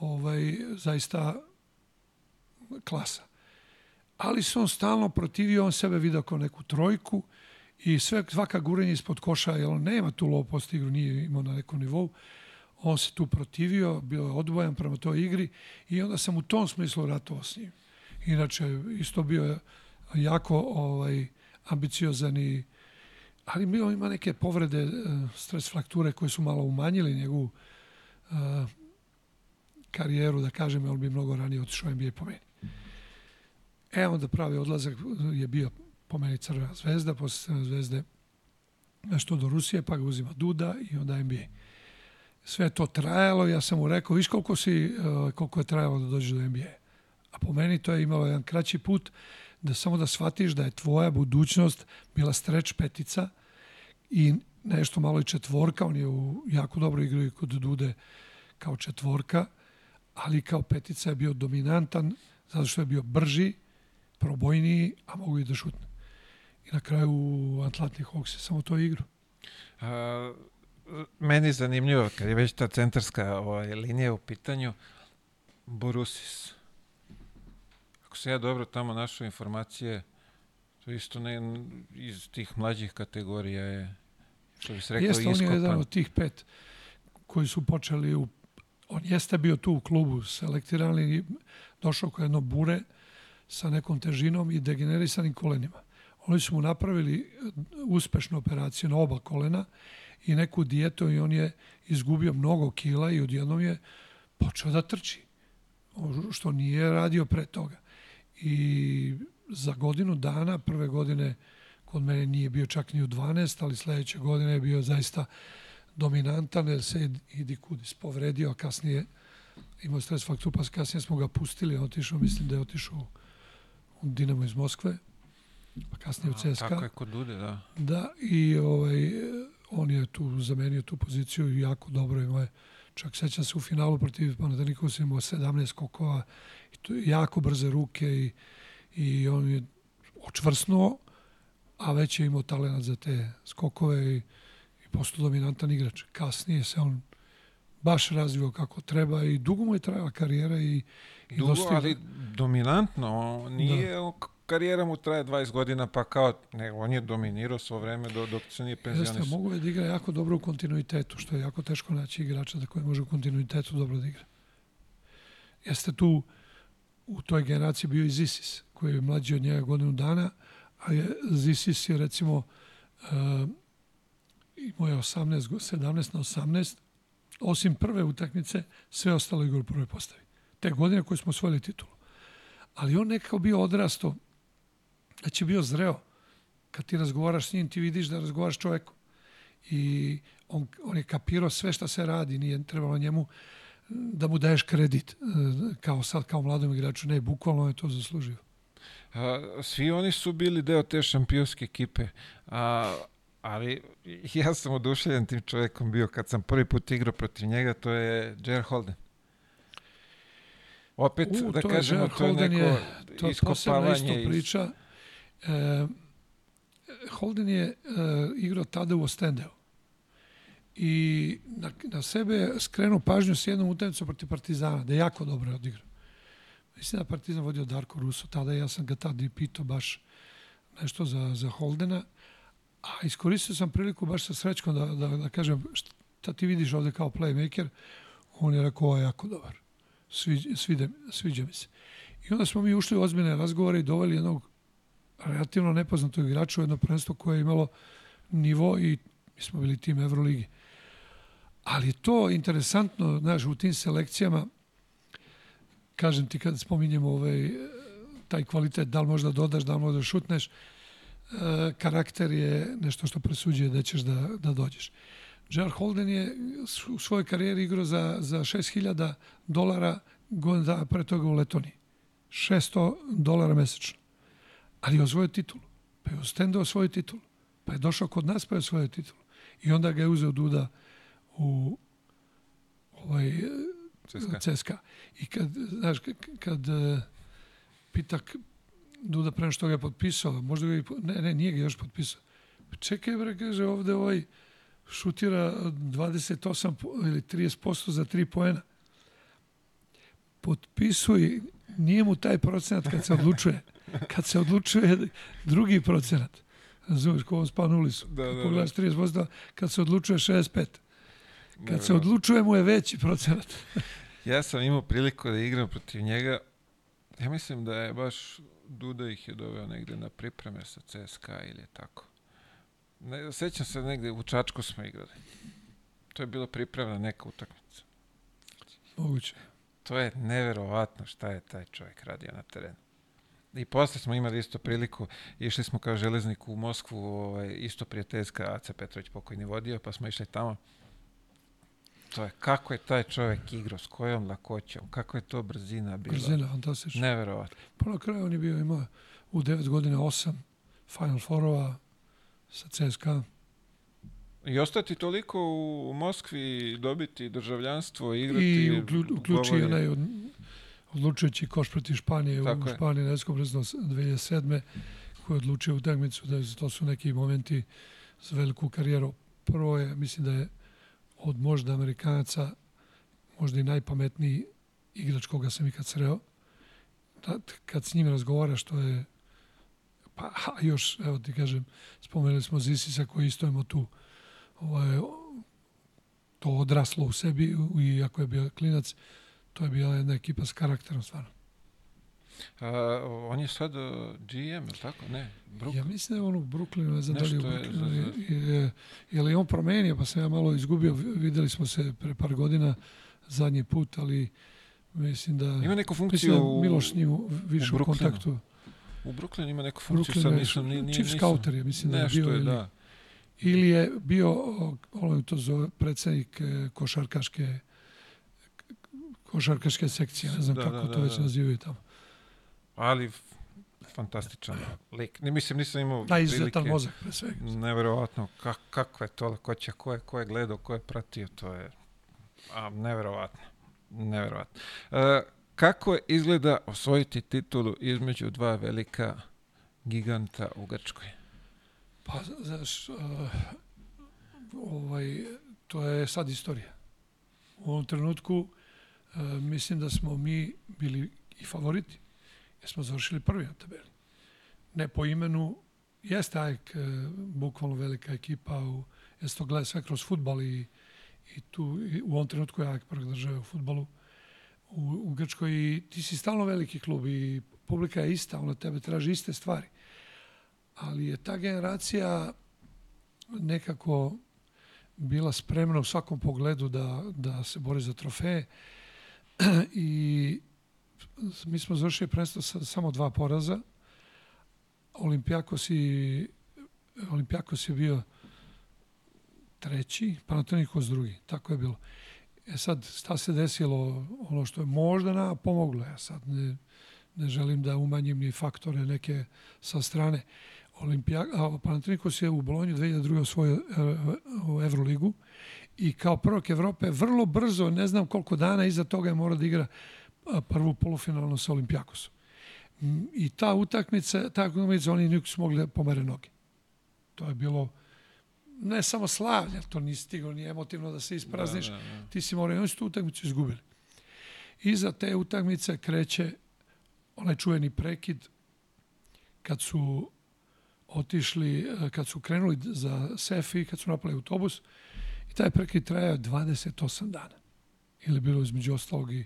ovaj, zaista klasa. Ali se on stalno protivio, on sebe video kao neku trojku i sve, svaka gurenja ispod koša, jer on nema tu low post igru, nije imao na nekom nivou, on se tu protivio, bio je odvojan prema toj igri i onda sam u tom smislu ratovao s njim. Inače, isto bio jako ovaj, ambiciozan i ali bio ima neke povrede, stres frakture koje su malo umanjili njegovu uh, karijeru, da kažem, on bi mnogo ranije otišao NBA po meni. E, onda pravi odlazak je bio po meni Crvena zvezda, posle Crvene zvezde nešto do Rusije, pa ga uzima Duda i onda NBA. Sve to trajalo, ja sam mu rekao, viš koliko, si, koliko je trajalo da dođeš do NBA. A po meni to je imalo jedan kraći put, da samo da shvatiš da je tvoja budućnost bila streč petica i nešto malo i četvorka, on je u jako dobro igrao i kod Dude kao četvorka, ali kao petica je bio dominantan, zato što je bio brži, probojniji, a mogu i da šutne. I na kraju u Atlantic Hawks je samo to igru. A, meni je zanimljivo, kad je već ta centarska ovaj, linija u pitanju, Borusis. Ako se ja dobro tamo našao informacije, to isto ne, iz tih mlađih kategorija je, što bi se rekao, Jeste, iskopan. on je jedan od tih pet koji su počeli u on jeste bio tu u klubu selektiran i došao kao jedno bure sa nekom težinom i degenerisanim kolenima. Oni su mu napravili uspešnu operaciju na oba kolena i neku dijetu i on je izgubio mnogo kila i odjednom je počeo da trči, što nije radio pre toga. I za godinu dana, prve godine kod mene nije bio čak ni u 12, ali sledeće godine je bio zaista dominantan, jer se Idi Kudis povredio, a kasnije imao stres faktu, pa kasnije smo ga pustili, otišao, mislim da je otišao u Dinamo iz Moskve, pa kasnije u CSKA. Tako je kod Dude, da. Da, i ovaj, on je tu zamenio tu poziciju i jako dobro imao je. Čak sećam se u finalu protiv Panathinaikosa imao 17 skokova i to je jako brze ruke i, i on je očvrsnuo, a već je imao talent za te skokove i, i postao dominantan igrač. Kasnije se on baš razvio kako treba i dugo mu je trajala karijera i, i Dugo, dosta... ali dominantno, nije da. Karijera mu traje 20 godina, pa kao, ne, on je dominirao svo vreme do, dok se nije penzionisao. Jeste, mogu je da igra jako dobro u kontinuitetu, što je jako teško naći igrača da koji može u kontinuitetu dobro da igra. Jeste tu u toj generaciji bio i Zisis, koji je mlađi od njega godinu dana, a je, Zisis je recimo uh, imao je 18, 17 na 18, osim prve utakmice, sve ostalo igra u prvoj postavi. Te godine koje smo osvojili titulu. Ali on nekako bio odrasto, da će bio zreo. Kad ti razgovaraš s njim, ti vidiš da razgovaraš čovekom. I on, on je kapirao sve šta se radi, nije trebalo njemu da mu daješ kredit kao sad, kao mladom igraču. Ne, bukvalno je to zaslužio. A, svi oni su bili deo te šampionske ekipe. A, ali ja sam oduševljen tim čovekom bio kad sam prvi put igrao protiv njega, to je Jer Holden. Opet, U, da to kažemo, je to je neko je, to je iskopavanje. isto iz- priča. E, Holden je e, igrao tada u Ostendeu. I na, na sebe je skrenuo pažnju s jednom utakmicom protiv Partizana, da je jako dobro odigrao. Mislim da je Partizan vodio Darko Russo, tada ja sam ga tada i pitao baš nešto za, za Holdena, a iskoristio sam priliku baš sa srećkom da, da, da kažem šta ti vidiš ovde kao playmaker, on je rekao ovo je jako dobar. Sviđa, sviđa, sviđa mi se. I onda smo mi ušli u ozbiljne razgovore i doveli jednog relativno nepoznatog igrača u jedno prvenstvo koje je imalo nivo i mi smo bili tim Euroligi. Ali to interesantno, znaš, u tim selekcijama, kažem ti kad spominjemo ovaj, taj kvalitet, da li možda dodaš, da li možda šutneš, e, karakter je nešto što presuđuje da ćeš da, da dođeš. Gerard Holden je u svojoj karijeri igrao za, za 6000 dolara godina dana pre toga u Letoniji. 600 dolara mesečno. Ali je osvojio titulu. Pa je ostendao svoju titulu. Pa je došao kod nas pa je osvojio titulu. I onda ga je uzeo Duda u ovaj, CSKA. CSKA. I kad, znaš, kad, kad uh, pita k- Duda pre što ga je potpisao, možda ga po- ne, ne, nije ga još potpisao. Čekaj, bre, kaže, ovde ovaj šutira 28 po- ili 30% za 3 poena. Potpisuj, nije mu taj procenat kad se odlučuje. Kad se odlučuje drugi procenat. Razumiješ, ko on spa na ulicu. Da, da, pogledaš 30%, kad se odlučuje 65. Kad se Nevjerovatno. odlučuje mu je veći procenat. Ja sam imao priliku da igram protiv njega. Ja mislim da je baš Duda ih je doveo negde na pripreme sa CSKA ili tako. Ne, sećam se negde u Čačku smo igrali. To je bila pripremna neka utakmica. Moguće. To je neverovatno šta je taj čovjek radio na terenu. I posle smo imali isto priliku, išli smo kao železnik u Moskvu, ovaj, isto prijateljska AC Petrović pokojni vodio, pa smo išli tamo. To je, kako je taj čovjek igrao, s kojom lakoćom, kako je to brzina bila. Brzina, fantastično. Neverovatno. Pa na kraju on je bio imao u 9 godina 8 Final Fourova sa CSKA. I ostati toliko u Moskvi, dobiti državljanstvo, igrati... I uklju, uključi onaj odlučujući koš protiv Španije Tako u je. Španiji na Escobresno 2007. koji je odlučio utakmicu da to su neki momenti za veliku karijeru. Prvo je, mislim da je od možda Amerikanaca možda i najpametniji igrač koga sam ikad sreo. Da, kad s njim razgovaraš, to je pa a još, evo ti kažem, spomenuli smo Zisisa koji isto ima tu ovaj, to odraslo u sebi i ako je bio klinac, to je bila jedna ekipa s karakterom stvarno. A, on je sad uh, GM, je li tako? Ne, Brook. Ja mislim da je on u Brooklynu, ne znam da li je u je Brooklynu. za- Je, je, je li on promenio, pa sam ja malo izgubio, videli smo se pre par godina zadnji put, ali mislim da... Ima neku Mislim funkciju da je u, Miloš s njim više u, Brooklynu. kontaktu. u Brooklynu, ima neku funkciju, Brooklyn sad je nisam, ni, ni, chief nisam- scouter je, mislim da je bio je, ili- da. Ili je bio, ono to zove, predsednik e, košarkaške košarkaške sekcije, ne znam Da, kako da, to da, već da. nazivaju tamo. Ali fantastičan lik. Ne, mislim, nisam imao Da, izuzetan mozak pre svega. Neverovatno, kak, kakva je to lakoća, ko je, ko je gledao, ko je pratio, to je a, neverovatno. Neverovatno. E, kako izgleda osvojiti titulu između dva velika giganta u Grčkoj? Pa, znaš, uh, ovaj, to je sad istorija. U ovom trenutku uh, mislim da smo mi bili i favoriti, jer smo završili prvi na tabeli. Ne po imenu, jeste AEK uh, bukvalno velika ekipa, u, to gleda sve kroz futbal i, i tu i u ovom trenutku je AEK prvog države u futbalu u, u Grčkoj. I ti si stalno veliki klub i publika je ista, ona tebe traži iste stvari. Ali je ta generacija nekako bila spremna u svakom pogledu da, da se bori za trofeje i mi smo završili prvenstvo sa samo dva poraza. Olimpijakos i Olimpijakos je bio treći, Panathinaikos drugi. Tako je bilo. E sad, šta se desilo? Ono što je možda na pomoglo. Ja sad ne, ne želim da umanjim ni faktore neke sa strane. Olimpija, a Panathinaikos je u Bolonju 2002. osvojio e, Evroligu i kao prvak Evrope vrlo brzo, ne znam koliko dana iza toga je morao da igra prvu polufinalnu sa Olimpijakosom. I ta utakmica, ta utakmica oni nisu mogli da pomere noge. To je bilo ne samo slavlje, to nisi stigao ni emotivno da se isprazniš, Da, da, da. ti si morao, oni su tu utakmicu izgubili. Iza te utakmice kreće onaj čuveni prekid kad su otišli, eh, kad su krenuli za Sefi, kad su napali autobus i taj prekid trajao 28 dana. Ili bilo između ostalog i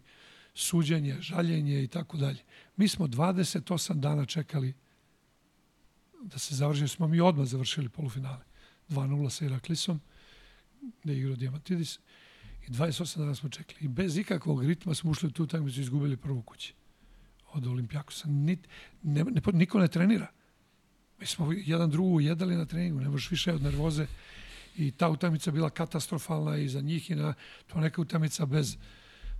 suđenje, žaljenje i tako dalje. Mi smo 28 dana čekali da se završi, smo mi odmah završili polufinale. 2-0 sa Iraklisom, gde je igrao Diamantidis. I 28 dana smo čekali. I bez ikakvog ritma smo ušli u tu utakmicu i izgubili prvu kući od Olimpijakosa. Nit, ne, ne, niko ne trenira. Mi smo jedan drugu jedali na treningu, ne možeš više od nervoze. I ta utakmica bila katastrofalna i za njih i na to neka utakmica bez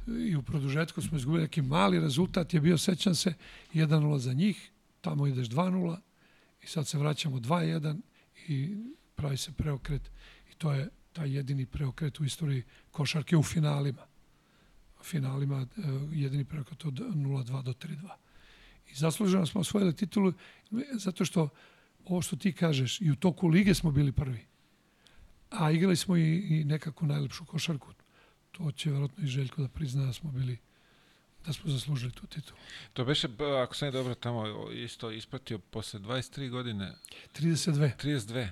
i u produžetku smo izgubili neki mali rezultat je bio, sećam se, 1-0 za njih, tamo ideš 2-0 i sad se vraćamo 2-1 i pravi se preokret i to je taj jedini preokret u istoriji košarke u finalima. U finalima e, jedini preokret od 0-2 do 3-2. I zasluženo smo osvojili titulu zato što ovo što ti kažeš i u toku lige smo bili prvi. A igrali smo i, i nekako najlepšu košarku. To će verovatno i Željko da prizna da smo bili da smo zaslužili tu titulu. To beše, ako sam je dobro tamo isto ispratio, posle 23 godine... 32. 32.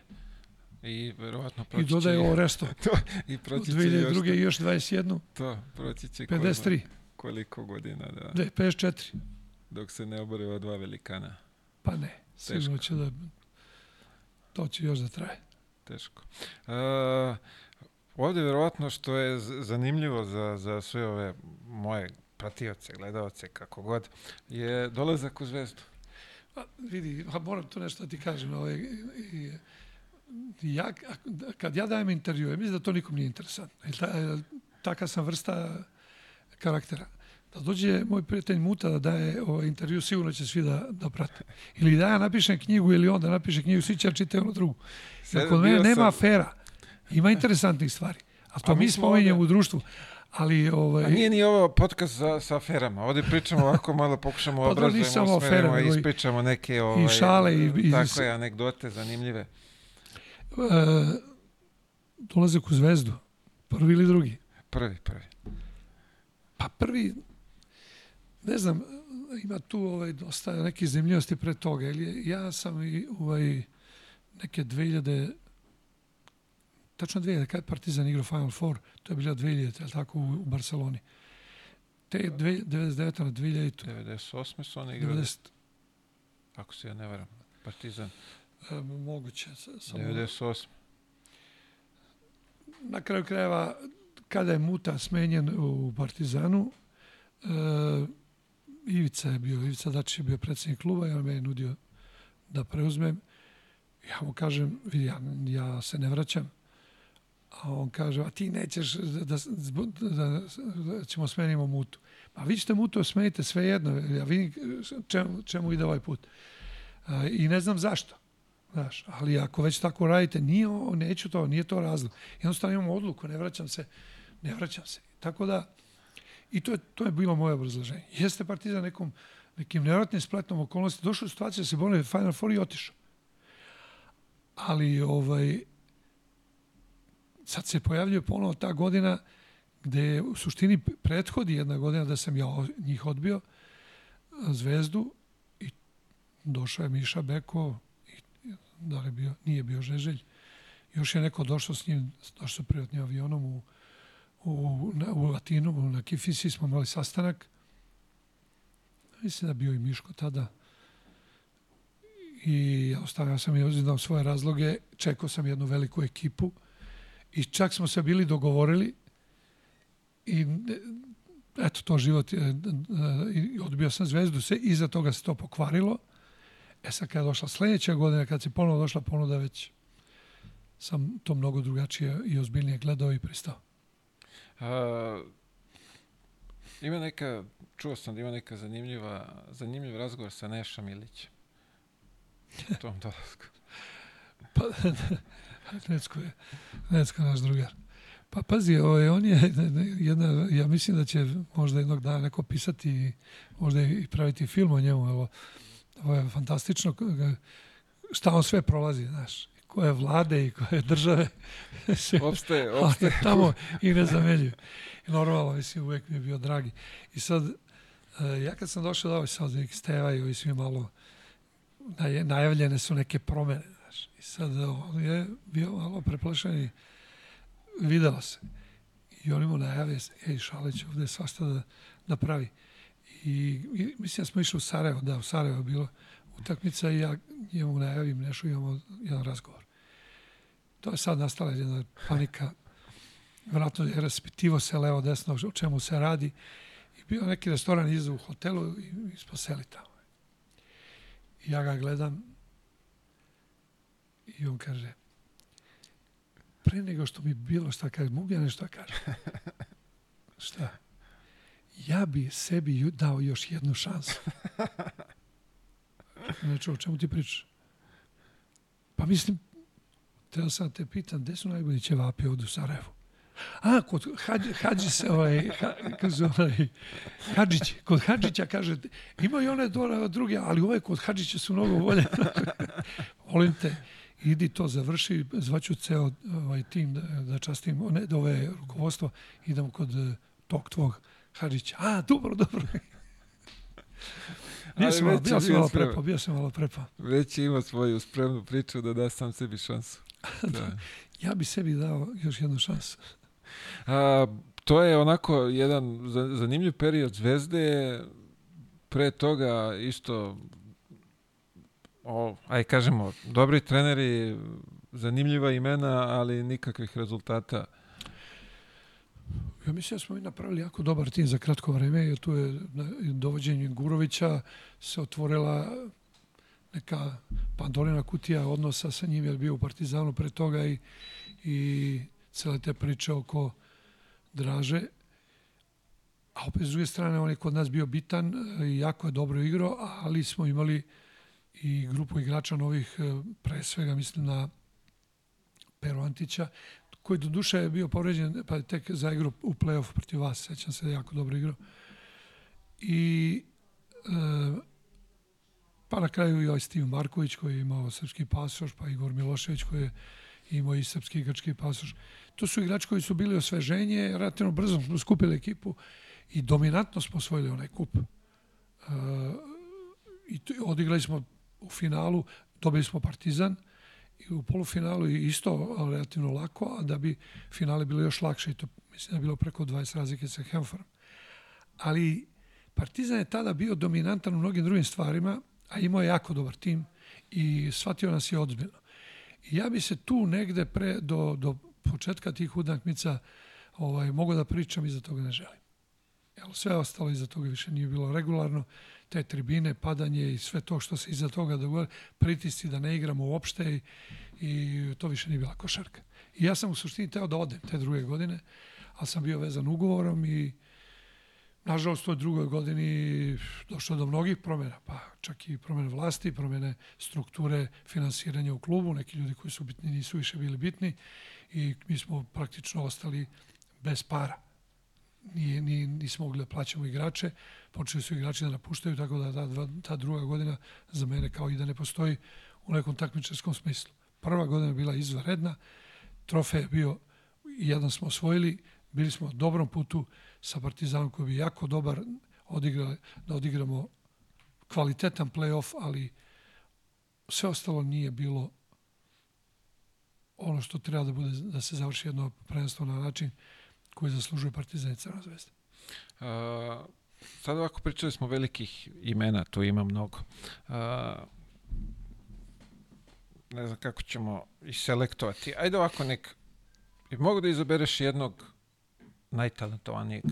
I verovatno proći I dodaje ovo resto. to, I proći će 2002. još... još 21. To, proći će 53. Koliko godina, da. Da, 54. Dok se ne obore ova dva velikana. Pa ne, sigurno će da... To će još da traje. Teško. Uh, ovde verovatno što je zanimljivo za, za sve ove moje pratioce, gledalce, kako god, je dolazak u zvezdu. Pa, vidi, pa moram to nešto da ti kažem. Ovaj, i, ja, kad ja dajem intervju, mislim da to nikom nije interesantno. Ta, taka sam vrsta karaktera. Da dođe moj prijatelj Muta da daje ovaj intervju, sigurno će svi da, da prate. Ili da ja napišem knjigu ili on da napiše knjigu, svi će da čitaju ono drugu. Kod mene nema sam... afera. Ima interesantnih stvari. A to A mi spominjemo u društvu. Ali, ovaj... A nije ni ovo podcast za, sa aferama. Ovde pričamo ovako, malo pokušamo pa obrazujemo, usmerimo i ispričamo neke ovaj, i šale i, i tako je, anegdote zanimljive. E, dolazak u zvezdu. Prvi ili drugi? Prvi, prvi. Pa prvi, ne znam, ima tu ovaj, dosta neke zemljivosti pre toga. Ili ja sam i ovaj, neke 2000 tačno 2000, kad Partizan igrao Final Four, to je bilo 2000, je tako, u, u Barceloni. Te 99. na 2000. 98. su oni igrali. 90. Ako se ja ne varam. Partizan. E, moguće. Samo... 98. Na kraju krajeva, kada je Muta smenjen u Partizanu, e, Ivica je bio, Ivica Dačić je bio predsednik kluba i on me je nudio da preuzmem. Ja mu kažem, vidi, ja, ja se ne vraćam, A on kaže, a ti nećeš da, da, da, da ćemo smenimo mutu. Pa vi ćete mutu smenite sve jedno. Ja vidim čemu, čemu ide ovaj put. A, I ne znam zašto. Znaš, ali ako već tako radite, nije, neću to, nije to razlog. Jednostavno imamo odluku, ne vraćam se, ne vraćam se. Tako da, i to je, to je bilo moje obrazloženje. Jeste Partizan nekom, nekim nevratnim spletnom okolnosti, došao u situaciju da se boli Final Four i otišao. Ali, ovaj, sad se pojavljuje ponovo ta godina gde u suštini prethodi jedna godina da sam ja njih odbio, Zvezdu, i došao je Miša Beko, i da li bio, nije bio Žeželj, još je neko došao s njim, došao privatnim avionom u, u, na, u Latinu, na Kifisi smo imali sastanak, mislim da bio i Miško tada, i ostavio sam i znao svoje razloge, čekao sam jednu veliku ekipu, I čak smo se bili dogovorili i eto to život je, odbio sam zvezdu se, iza toga se to pokvarilo. E sad kada je došla sledeća godina, kad se ponovo došla ponuda, već sam to mnogo drugačije i ozbiljnije gledao i pristao. A, ima neka, čuo sam da ima neka zanimljiva, zanimljiv razgovor sa Nešom Ilićem. tom dolasku. pa, Necko je, Necko naš drugar. Pa pazi, ovaj, on je jedna, ja mislim da će možda jednog dana neko pisati možda i praviti film o njemu, evo, ovo je fantastično šta on sve prolazi, znaš, koje vlade i koje države se opste, opste. tamo i ne zameljuju. I normalno, mislim, uvek mi je bio dragi. I sad, eh, ja kad sam došao da ovaj sad Steva i ovi svi malo najavljene su neke promene Znaš, I sad on je bio malo preplašen i videla se. I oni mu najave, ej Šalić ovde svašta da, da pravi. I, I mislim da smo išli u Sarajevo, da u Sarajevo bilo utakmica i ja njemu najavim nešto, imamo jedan razgovor. To je sad nastala jedna panika. Vratno je raspitivo se levo desno o čemu se radi. I bio neki restoran iza u hotelu i, i smo seli tamo. I ja ga gledam I on kaže, pre nego što mi bilo šta kaže, mogu ja nešto da kažem? šta? Ja bi sebi dao još jednu šansu. Znači, o čemu ti pričaš? Pa mislim, treba sam te pitan, gde su najbolji ćevapi ovdje u Sarajevu? A, kod Hadži, Hadži se, ovaj, ha, kaže, ovaj, Hadžić, kod Hadžića kaže, imaju one druge, ali ove kod Hadžića su mnogo bolje. Molim te, idi to završi, zvaću ceo ovaj tim da, da častim, ne, da ove rukovodstvo, idem kod eh, tog tvog Hadžića. A, dobro, dobro. Bio sam, malo, bio sam malo prepa, bio sam malo prepa. Već ima svoju spremnu priču da da sam sebi šansu. Da. ja bi sebi dao još jednu šansu. A, to je onako jedan zanimljiv period Zvezde. Pre toga isto o, aj kažemo, dobri treneri, zanimljiva imena, ali nikakvih rezultata. Ja mislim da smo i napravili jako dobar tim za kratko vreme, jer tu je dovođenje Gurovića se otvorila neka pandorina kutija odnosa sa njim, jer bio u Partizanu pre toga i, i cele te priče oko Draže. A opet s druge strane, on je kod nas bio bitan i jako je dobro igrao, ali smo imali i grupu igrača novih, e, pre svega mislim na Pero Antića, koji do duše je bio povređen, pa je tek za igru u play-off protiv vas, sećam se da jako dobro igrao. I e, pa na kraju i ovaj Steve Marković koji je imao srpski pasoš, pa Igor Milošević koji je imao i srpski i grčki pasoš. To su igrači koji su bili osveženje, relativno brzo smo skupili ekipu i dominantno smo osvojili onaj kup. E, I odigrali smo u finalu dobili smo Partizan i u polufinalu isto relativno lako, a da bi finale bilo još lakše i to mislim da je bilo preko 20 razlike sa Hemforom. Ali Partizan je tada bio dominantan u mnogim drugim stvarima, a imao je jako dobar tim i shvatio nas je odzbiljno. Ja bi se tu negde pre, do, do početka tih utakmica ovaj, mogu da pričam i za toga ne želim. Jel, sve ostalo iza toga više nije bilo regularno te tribine, padanje i sve to što se iza toga dogodilo, pritisci da ne igramo uopšte i, i to više nije bila košarka. I ja sam u suštini teo da odem te druge godine, ali sam bio vezan ugovorom i nažalost u drugoj godini došlo do mnogih promjena, pa čak i promjene vlasti, promjene strukture finansiranja u klubu, neki ljudi koji su bitni nisu više bili bitni i mi smo praktično ostali bez para nije, nije, nismo mogli da plaćamo igrače, počeli su igrači da napuštaju, tako da ta, ta druga godina za mene kao i da ne postoji u nekom takmičarskom smislu. Prva godina je bila izvaredna, trofej je bio, jedan smo osvojili, bili smo dobrom putu sa Partizanom koji bi jako dobar odigrali, da odigramo kvalitetan play-off, ali sve ostalo nije bilo ono što treba da bude da se završi jedno prvenstvo na način koji zaslužuje Partizan i Crna zvezda. Uh, sad ovako pričali smo velikih imena, tu ima mnogo. Uh, ne znam kako ćemo ih selektovati. Ajde ovako nek... Mogu da izabereš jednog najtalentovanijeg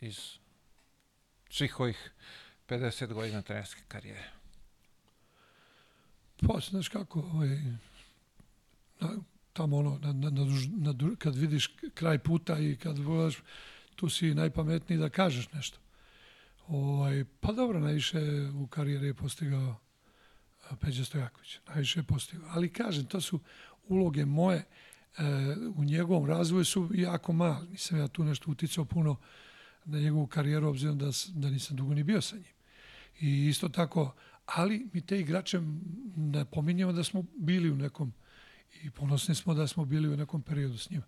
iz svih ovih 50 godina trenerske karijere? Pa, znaš kako, ovaj, tamo ono, na, na, na, na, kad vidiš kraj puta i kad gledaš, tu si najpametniji da kažeš nešto. Ovaj, pa dobro, najviše u karijeri je postigao Peđa Stojaković. Najviše je postigao. Ali kažem, to su uloge moje e, u njegovom razvoju su jako mali. Nisam ja tu nešto uticao puno na njegovu karijeru, obzirom da, da nisam dugo ni bio sa njim. I isto tako, ali mi te igrače napominjamo da smo bili u nekom i ponosni smo da smo bili u nekom periodu s njima.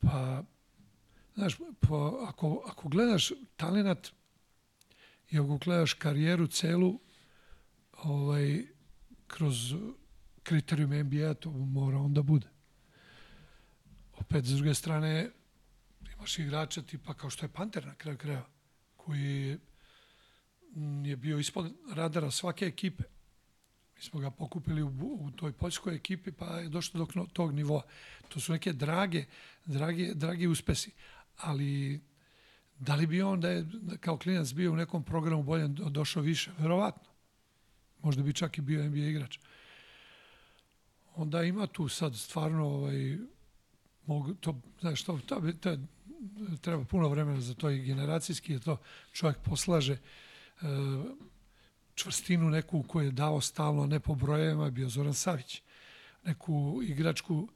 Pa, znaš, pa ako, ako gledaš talenat i ako gledaš karijeru celu, ovaj, kroz kriterijum NBA, to mora onda bude. Opet, s druge strane, imaš igrača tipa kao što je Panter na kraju kraja, koji je bio ispod radara svake ekipe smo ga pokupili u, u toj poljskoj ekipi, pa je došlo do tog nivoa. To su neke drage, drage, dragi uspesi. Ali da li bi on da je kao klinac bio u nekom programu bolje došao više? Verovatno. Možda bi čak i bio NBA igrač. onda ima tu sad stvarno ovaj, mogu, to, znaš, to, to, to, treba puno vremena za to i generacijski je to čovjek poslaže e, čvrstinu neku koju je dao stalno, ne po brojevima, bio Zoran Savić. Neku igračku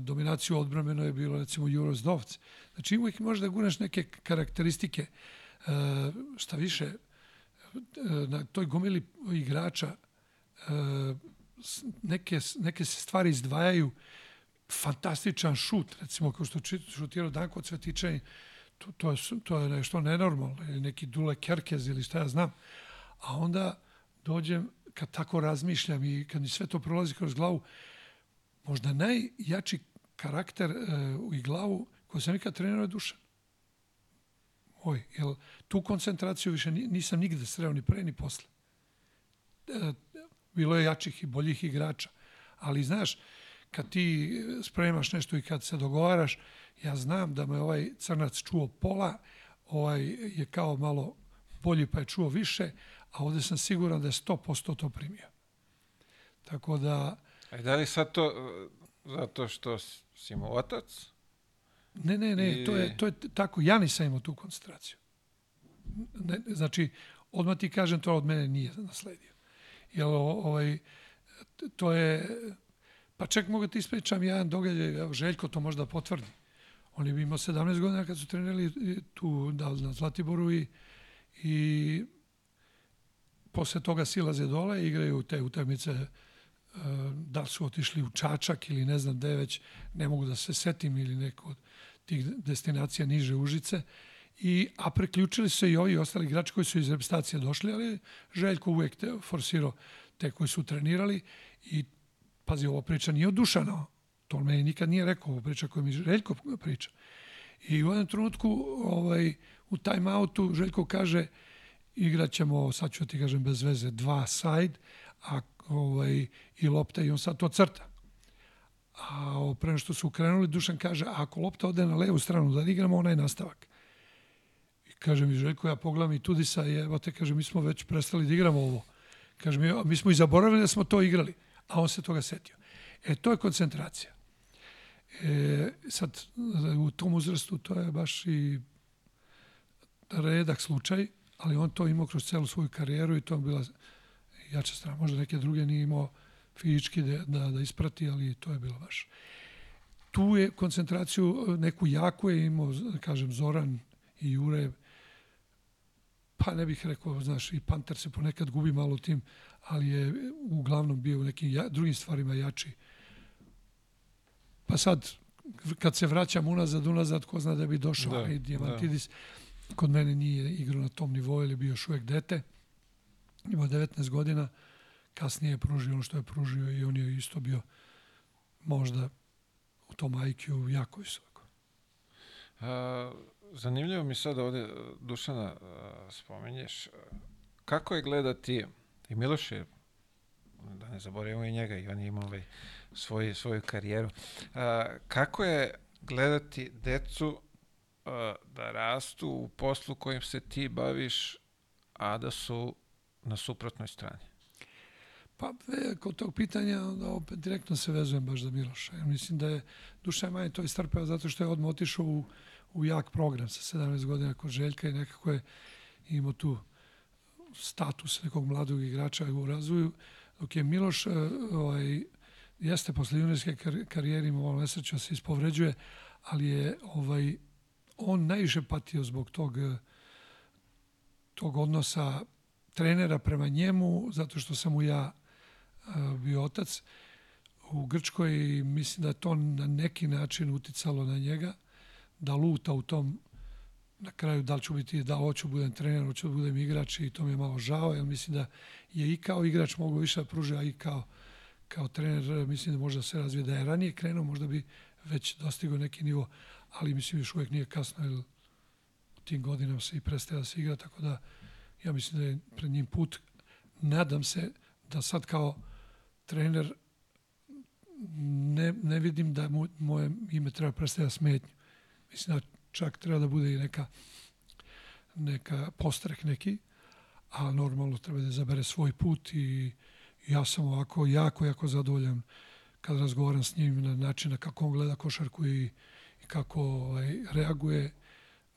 dominaciju odbrameno je bilo recimo Juro Zdovc. Znači uvijek možeš da guraš neke karakteristike e, šta više e, na toj gomili igrača e, neke, neke se stvari izdvajaju fantastičan šut, recimo kao što šutirao Danko Cvetičaj, to, to, je, to je nešto nenormalno, ili neki Dule Kerkez ili šta ja znam. A onda dođem, kad tako razmišljam i kad mi sve to prolazi kroz glavu, možda najjači karakter uh, i glavu koju sam ikad trenirao je Dušan. Oj, jel, tu koncentraciju više nisam nigde sreo ni pre ni posle. E, bilo je jačih i boljih igrača. Ali, znaš, kad ti spremaš nešto i kad se dogovaraš, ja znam da me ovaj crnac čuo pola, ovaj je kao malo bolji pa je čuo više, a ovde sam siguran da je 100% to primio. Tako da... A da li sad to zato što si mu otac? Ne, ne, ne, I... to, je, to je tako. Ja nisam imao tu koncentraciju. Ne, znači, odmah ti kažem, to od mene nije nasledio. Jer ovaj, to je Pa čak mogu ti ispričam jedan događaj, evo Željko to možda potvrdi. On je imao 17 godina kad su trenirali tu da, na Zlatiboru i, i posle toga silaze dole igraju te utakmice e, da su otišli u Čačak ili ne znam gde već, ne mogu da se setim ili neko od tih destinacija niže Užice. I, a preključili se i ovi ostali igrači koji su iz reprezentacije došli, ali Željko uvek te, forsirao te koji su trenirali i pazi, ovo priča nije od Dušana, to on meni nikad nije rekao, ovo priča koju mi Željko priča. I u jednom trenutku, ovaj, u time-outu, Željko kaže, igraćemo, sad ću ti kažem bez veze, dva side, a ovaj, i lopta i on sad to crta. A pre što su krenuli, Dušan kaže, ako lopta ode na levu stranu, da igramo onaj nastavak. I kaže mi Željko, ja pogledam i Tudisa, i evo te, kaže, mi smo već prestali da igramo ovo. Kaže mi, mi smo i zaboravili da smo to igrali a on se toga setio. E, to je koncentracija. E, sad, u tom uzrastu to je baš i redak slučaj, ali on to imao kroz celu svoju karijeru i to je bila jača strana. Možda neke druge nije imao fizički da, da, da isprati, ali to je bilo baš. Tu je koncentraciju neku jaku je imao, da kažem, Zoran i Jure, pa ne bih rekao, znaš, i Panter se ponekad gubi malo tim ali je uglavnom bio u nekim ja, drugim stvarima jači. Pa sad, kad se vraćam unazad, unazad, ko zna da bi došao da, i Diamantidis, da. kod mene nije igrao na tom nivou, ili bio još uvek dete. Imao 19 godina, kasnije je pružio ono što je pružio i on je isto bio možda u tom IQ jako visoko. A, zanimljivo mi sad ovde, Dušana, spomenješ, kako je gledati I Miloš je, da ne zaboravimo i njega, i on je imao ovaj svoj, svoju karijeru. A, kako je gledati decu a, da rastu u poslu kojim se ti baviš, a da su na suprotnoj strani? Pa, e, kod tog pitanja, onda opet direktno se vezujem baš za Miloša. Ja mislim da je Duša manje to istrpeo zato što je odmah otišao u, u jak program sa 17 godina kod Željka i nekako je imao tu status nekog mladog igrača u razvoju, dok je Miloš e, ovaj, jeste posle juniorske karijere imao nesreću da se ispovređuje, ali je ovaj, on najviše patio zbog tog, e, tog odnosa trenera prema njemu, zato što sam mu ja e, bio otac u Grčkoj i mislim da je to na neki način uticalo na njega, da luta u tom na kraju da li ću biti, da hoću da budem trener, hoću da budem igrač i to mi je malo žao, jer mislim da je i kao igrač mogu više da pruži, a i kao, kao trener mislim da možda se razvije. Da je ranije krenuo, možda bi već dostigao neki nivo, ali mislim još uvek nije kasno, jer u tim godinama se i prestaje da se igra, tako da ja mislim da je pred njim put. Nadam se da sad kao trener ne, ne vidim da mu, moje ime treba predstavljati smetnju. Mislim da čak treba da bude i neka, neka postrek neki, a normalno treba da zabere svoj put i Ja sam ovako jako, jako zadovoljan kad razgovaram s njim na način kako on gleda košarku i, i kako ovaj, reaguje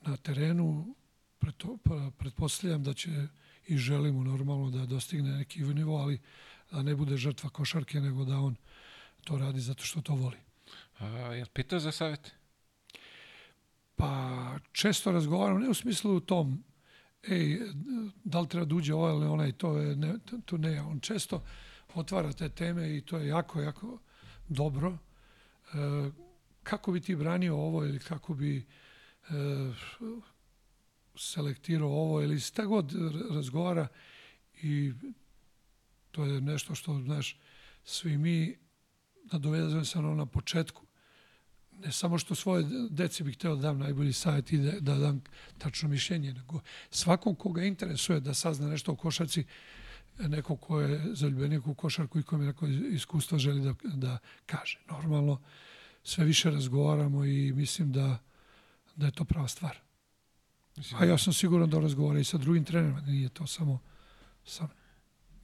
na terenu. Preto, pa, pretpostavljam da će i želimo normalno da dostigne neki nivo, ali da ne bude žrtva košarke, nego da on to radi zato što to voli. A, je pitao za savjet? Pa često razgovaram, ne u smislu u tom, ej, da li treba da uđe ovaj ili onaj, to, je, ne, to ne, on često otvara te teme i to je jako, jako dobro. E, kako bi ti branio ovo ili kako bi e, selektirao ovo ili šta god razgovara i to je nešto što, znaš, svi mi nadovezujemo se na početku. Ne samo što svoje deci bih hteo da dam najbolji savjet i da, da dam tačno mišljenje, nego svakom koga interesuje da sazna nešto o košarci, neko ko je zaljubljenik u košarku i ko mi neko iskustvo želi da, da kaže. Normalno, sve više razgovaramo i mislim da, da je to prava stvar. Mislim, A ja sam siguran da razgovara i sa drugim trenerima, nije to samo sa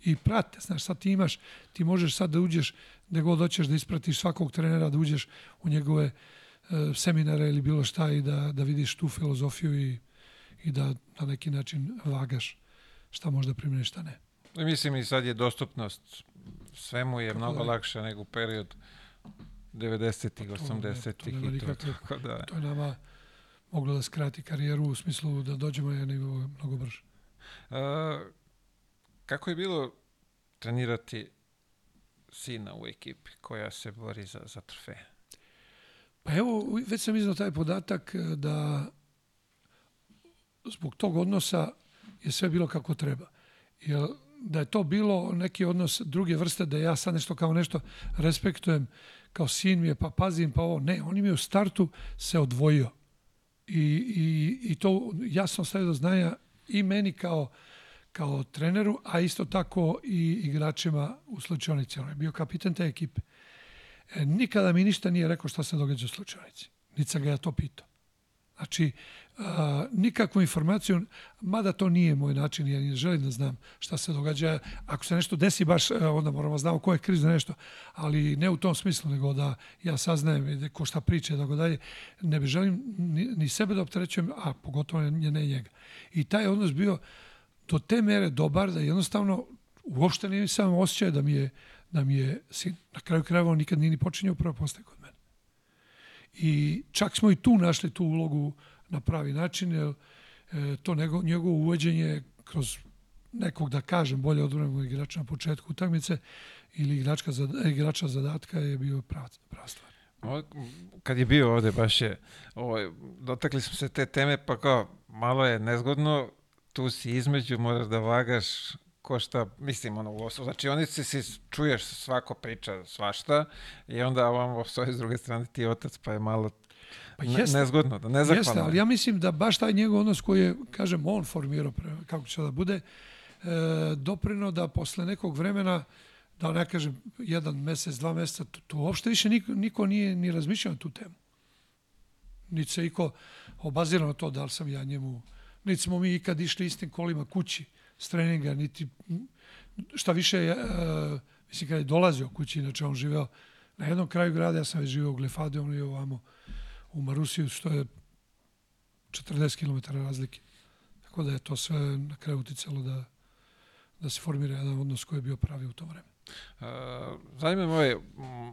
i prate. Znaš, sad ti imaš, ti možeš sad da uđeš, da god hoćeš da ispratiš svakog trenera, da uđeš u njegove e, seminare ili bilo šta i da, da vidiš tu filozofiju i, i da na neki način vagaš šta možda primjeniš, šta ne. Mislim i sad je dostupnost svemu je Kako mnogo da lakše nego period 90-ih, 80-ih i to. Tako da. To je nama moglo da skrati karijeru u smislu da dođemo na nego mnogo brže. Uh, kako je bilo trenirati sina u ekipi koja se bori za, za trofeje? Pa evo, već sam iznao taj podatak e, da zbog tog odnosa je sve bilo kako treba. Jer da je to bilo neki odnos druge vrste, da ja sad nešto kao nešto respektujem, kao sin mi je, pa pazim, pa ovo. Ne, on mi je u startu se odvojio. I, i, i to jasno stavio do znanja i meni kao kao treneru, a isto tako i igračima u slučajnici. On je bio kapitan te ekipe. E, nikada mi ništa nije rekao šta se događa u slučajnici. Sam ga ja to pitao. Znači, a, nikakvu informaciju, mada to nije moj način, ja ne želim da znam šta se događa. Ako se nešto desi baš, e, onda moramo da znamo ko je kriv za nešto, ali ne u tom smislu, nego da ja saznajem ko šta priča i tako dalje. Ne bi želim ni, ni sebe da opterećujem, a pogotovo ne, ne njega. I taj odnos bio do te mere dobar da jednostavno uopšte nije sam osjećaj da mi je, da mi je sin. Na kraju krajeva on nikad nije ni počinjao prvo postaje kod mene. I čak smo i tu našli tu ulogu na pravi način, jer e, to nego, njegovo uvođenje kroz nekog, da kažem, bolje odvremenog igrača na početku utakmice ili igračka, igrača zadatka je bio prava stvar. Kad je bio ovde, baš je, ovaj, dotakli smo se te teme, pa kao, malo je nezgodno, tu si između, moraš da vagaš ko šta, mislim, ono, u znači oni si, si čuješ svako priča svašta i onda ovam stoji s druge strane ti otac, pa je malo pa jeste, nezgodno, da nezahvalno. Jeste, ali ja mislim da baš taj njegov odnos koji je, kažem, on formirao, kako će da bude, e, doprino da posle nekog vremena, da ne kažem, jedan mesec, dva meseca, to, to uopšte više niko, niko nije ni razmišljao na tu temu. Niti se iko obazirao na to da li sam ja njemu niti smo mi ikad išli istim kolima kući s treninga, niti šta više, uh, mislim kada je dolazio kući, inače on živeo na jednom kraju grada, ja sam već živeo u Glefade, on je ovamo u Marusiju, što je 40 km razlike. Tako da je to sve na kraju uticalo da, da se formira jedan odnos koji je bio pravi u to vreme. Uh, zanima me ovaj,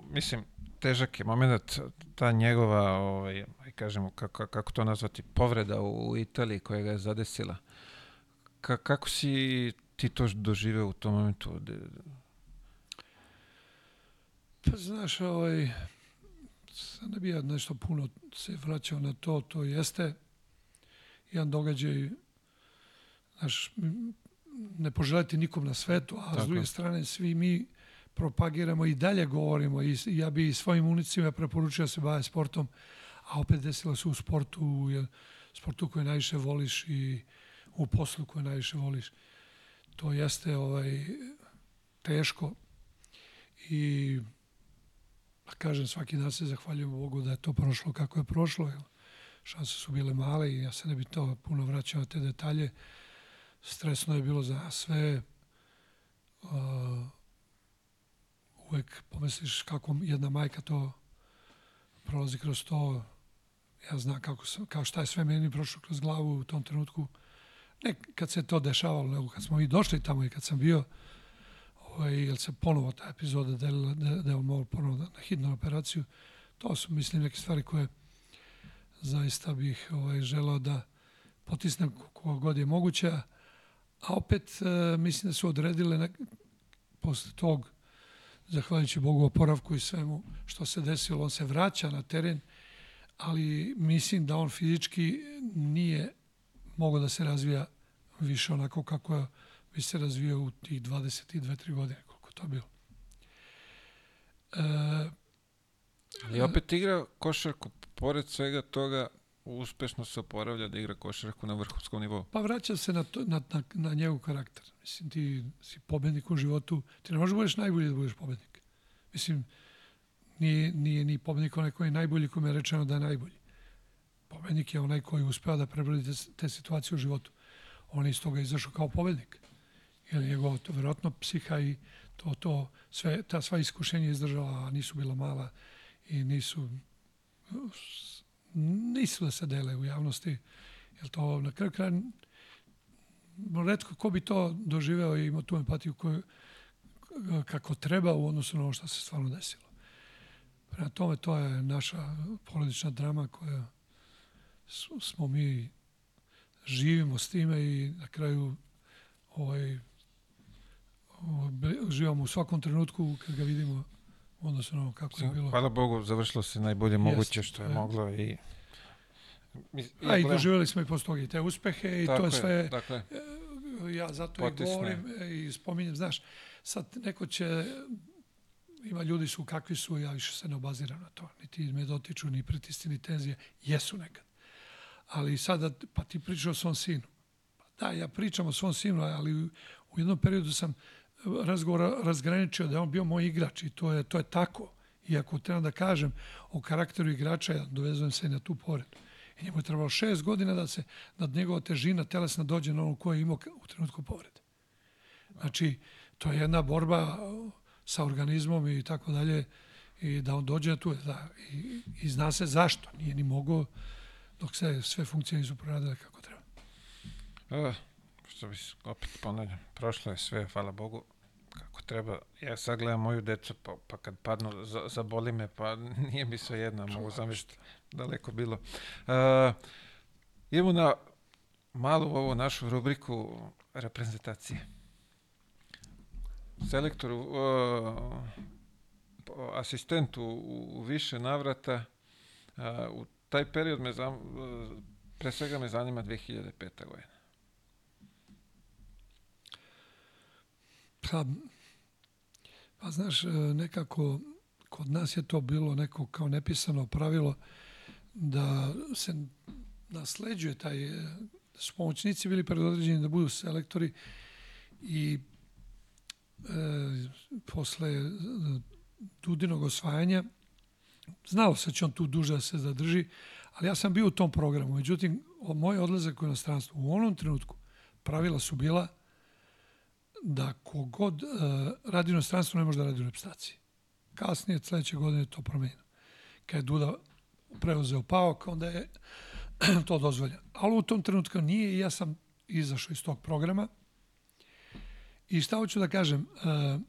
mislim, težak je moment, ta njegova, ovaj, kažemo, kako, kako to nazvati, povreda u Italiji koja ga je zadesila. Ka, kako si ti to doživeo u tom momentu? Pa znaš, ovaj, sad ne bi ja nešto puno se vraćao na to, to jeste jedan događaj, znaš, ne poželiti nikom na svetu, a Tako. s druge strane svi mi propagiramo i dalje govorimo i ja bi svojim unicima preporučio da se bave sportom, a opet desilo se u sportu, u sportu koje najviše voliš i u poslu koje najviše voliš. To jeste ovaj, teško i kažem, svaki dan se zahvaljujem Bogu da je to prošlo kako je prošlo. Šanse su bile male i ja se ne bi to puno vraćao te detalje. Stresno je bilo za sve. Uh, uvek pomisliš kako jedna majka to prolazi kroz to. Ja znam kako, sam, kao šta je sve meni prošlo kroz glavu u tom trenutku. Ne kad se to dešavalo, nego kad smo i došli tamo i kad sam bio, ovaj, jel se ponovo ta epizoda delila, da, da je on ponovo na hitnu operaciju. To su, mislim, neke stvari koje zaista bih ovaj, želao da potisnem kogo god je moguće. A opet, e, mislim da su odredile nek, posle tog zahvaljujući Bogu oporavku i svemu što se desilo, on se vraća na teren, ali mislim da on fizički nije mogao da se razvija više onako kako bi se razvio u tih 22-3 godine, koliko to bilo. E, ali opet igra košarku, pored svega toga, uspešno se oporavlja da igra košarku na vrhunskom nivou. Pa vraća se na, to, na, na, na njegov karakter. Mislim, ti si pobednik u životu, ti ne možeš da budeš najbolji da budeš pobednik. Mislim, nije, nije ni pobednik onaj koji je najbolji, kome je rečeno da je najbolji. Pobednik je onaj koji uspeva da prebrodi te, te situacije u životu. On je iz toga izašao kao pobednik. Jer njegov, to verovatno psiha i to, to, sve, ta sva iskušenja izdržala, a nisu bila mala i nisu nisu da se dele u javnosti, jer to na kraju kraja redko ko bi to doživeo i imao tu empatiju koju, kako treba u odnosu na ono što se stvarno desilo. Prema tome, to je naša porodična drama koja smo mi živimo s time i na kraju ovaj, živamo u svakom trenutku kad ga vidimo odnosno kako je bilo. Hvala Bogu, završilo se najbolje moguće što je moglo i A i doživjeli smo i posle toga i te uspehe i to je sve, dakle, ja zato potisne. i govorim i spominjem, znaš, sad neko će, ima ljudi su kakvi su, ja više se ne obaziram na to, niti me dotiču, ni pritisci, ni tenzije, jesu nekad. Ali sada, pa ti pričaš o svom sinu. Pa da, ja pričam o svom sinu, ali u jednom periodu sam razgovor razgraničio da je on bio moj igrač i to je, to je tako. Iako trebam da kažem o karakteru igrača, ja dovezujem se na tu poredu. I njemu je trebalo šest godina da se nad njegova težina telesna dođe na ono koje je imao u trenutku povrede. Znači, to je jedna borba sa organizmom i tako dalje i da on dođe tu, da, i, i zna se zašto. Nije ni mogao dok se sve funkcije nisu proradile kako treba. Uh, što bi opet ponavljam, prošlo je sve, hvala Bogu, kako treba. Ja sad gledam moju decu, pa, pa kad padnu, zaboli me, pa nije mi sve jedno, mogu zamišljati daleko bilo. Uh, idemo na malu ovu našu rubriku reprezentacije. Selektoru, uh, asistentu u više navrata, uh, u taj period me zam, pre svega me zanima 2005. godina. Pa, pa znaš, nekako kod nas je to bilo neko kao nepisano pravilo da se nasleđuje taj, da su pomoćnici bili predodređeni da budu selektori i e, posle Dudinog osvajanja znalo se da će on tu duže da se zadrži, ali ja sam bio u tom programu. Međutim, moj odlazak u inostranstvo u onom trenutku pravila su bila da kogod uh, radi u inostranstvu ne može da radi u reprezentaciji. Kasnije, sledeće godine to promenio. Kad je Duda preuzeo Paok, onda je to dozvoljeno. Ali u tom trenutku nije i ja sam izašao iz tog programa. I šta hoću da kažem, uh,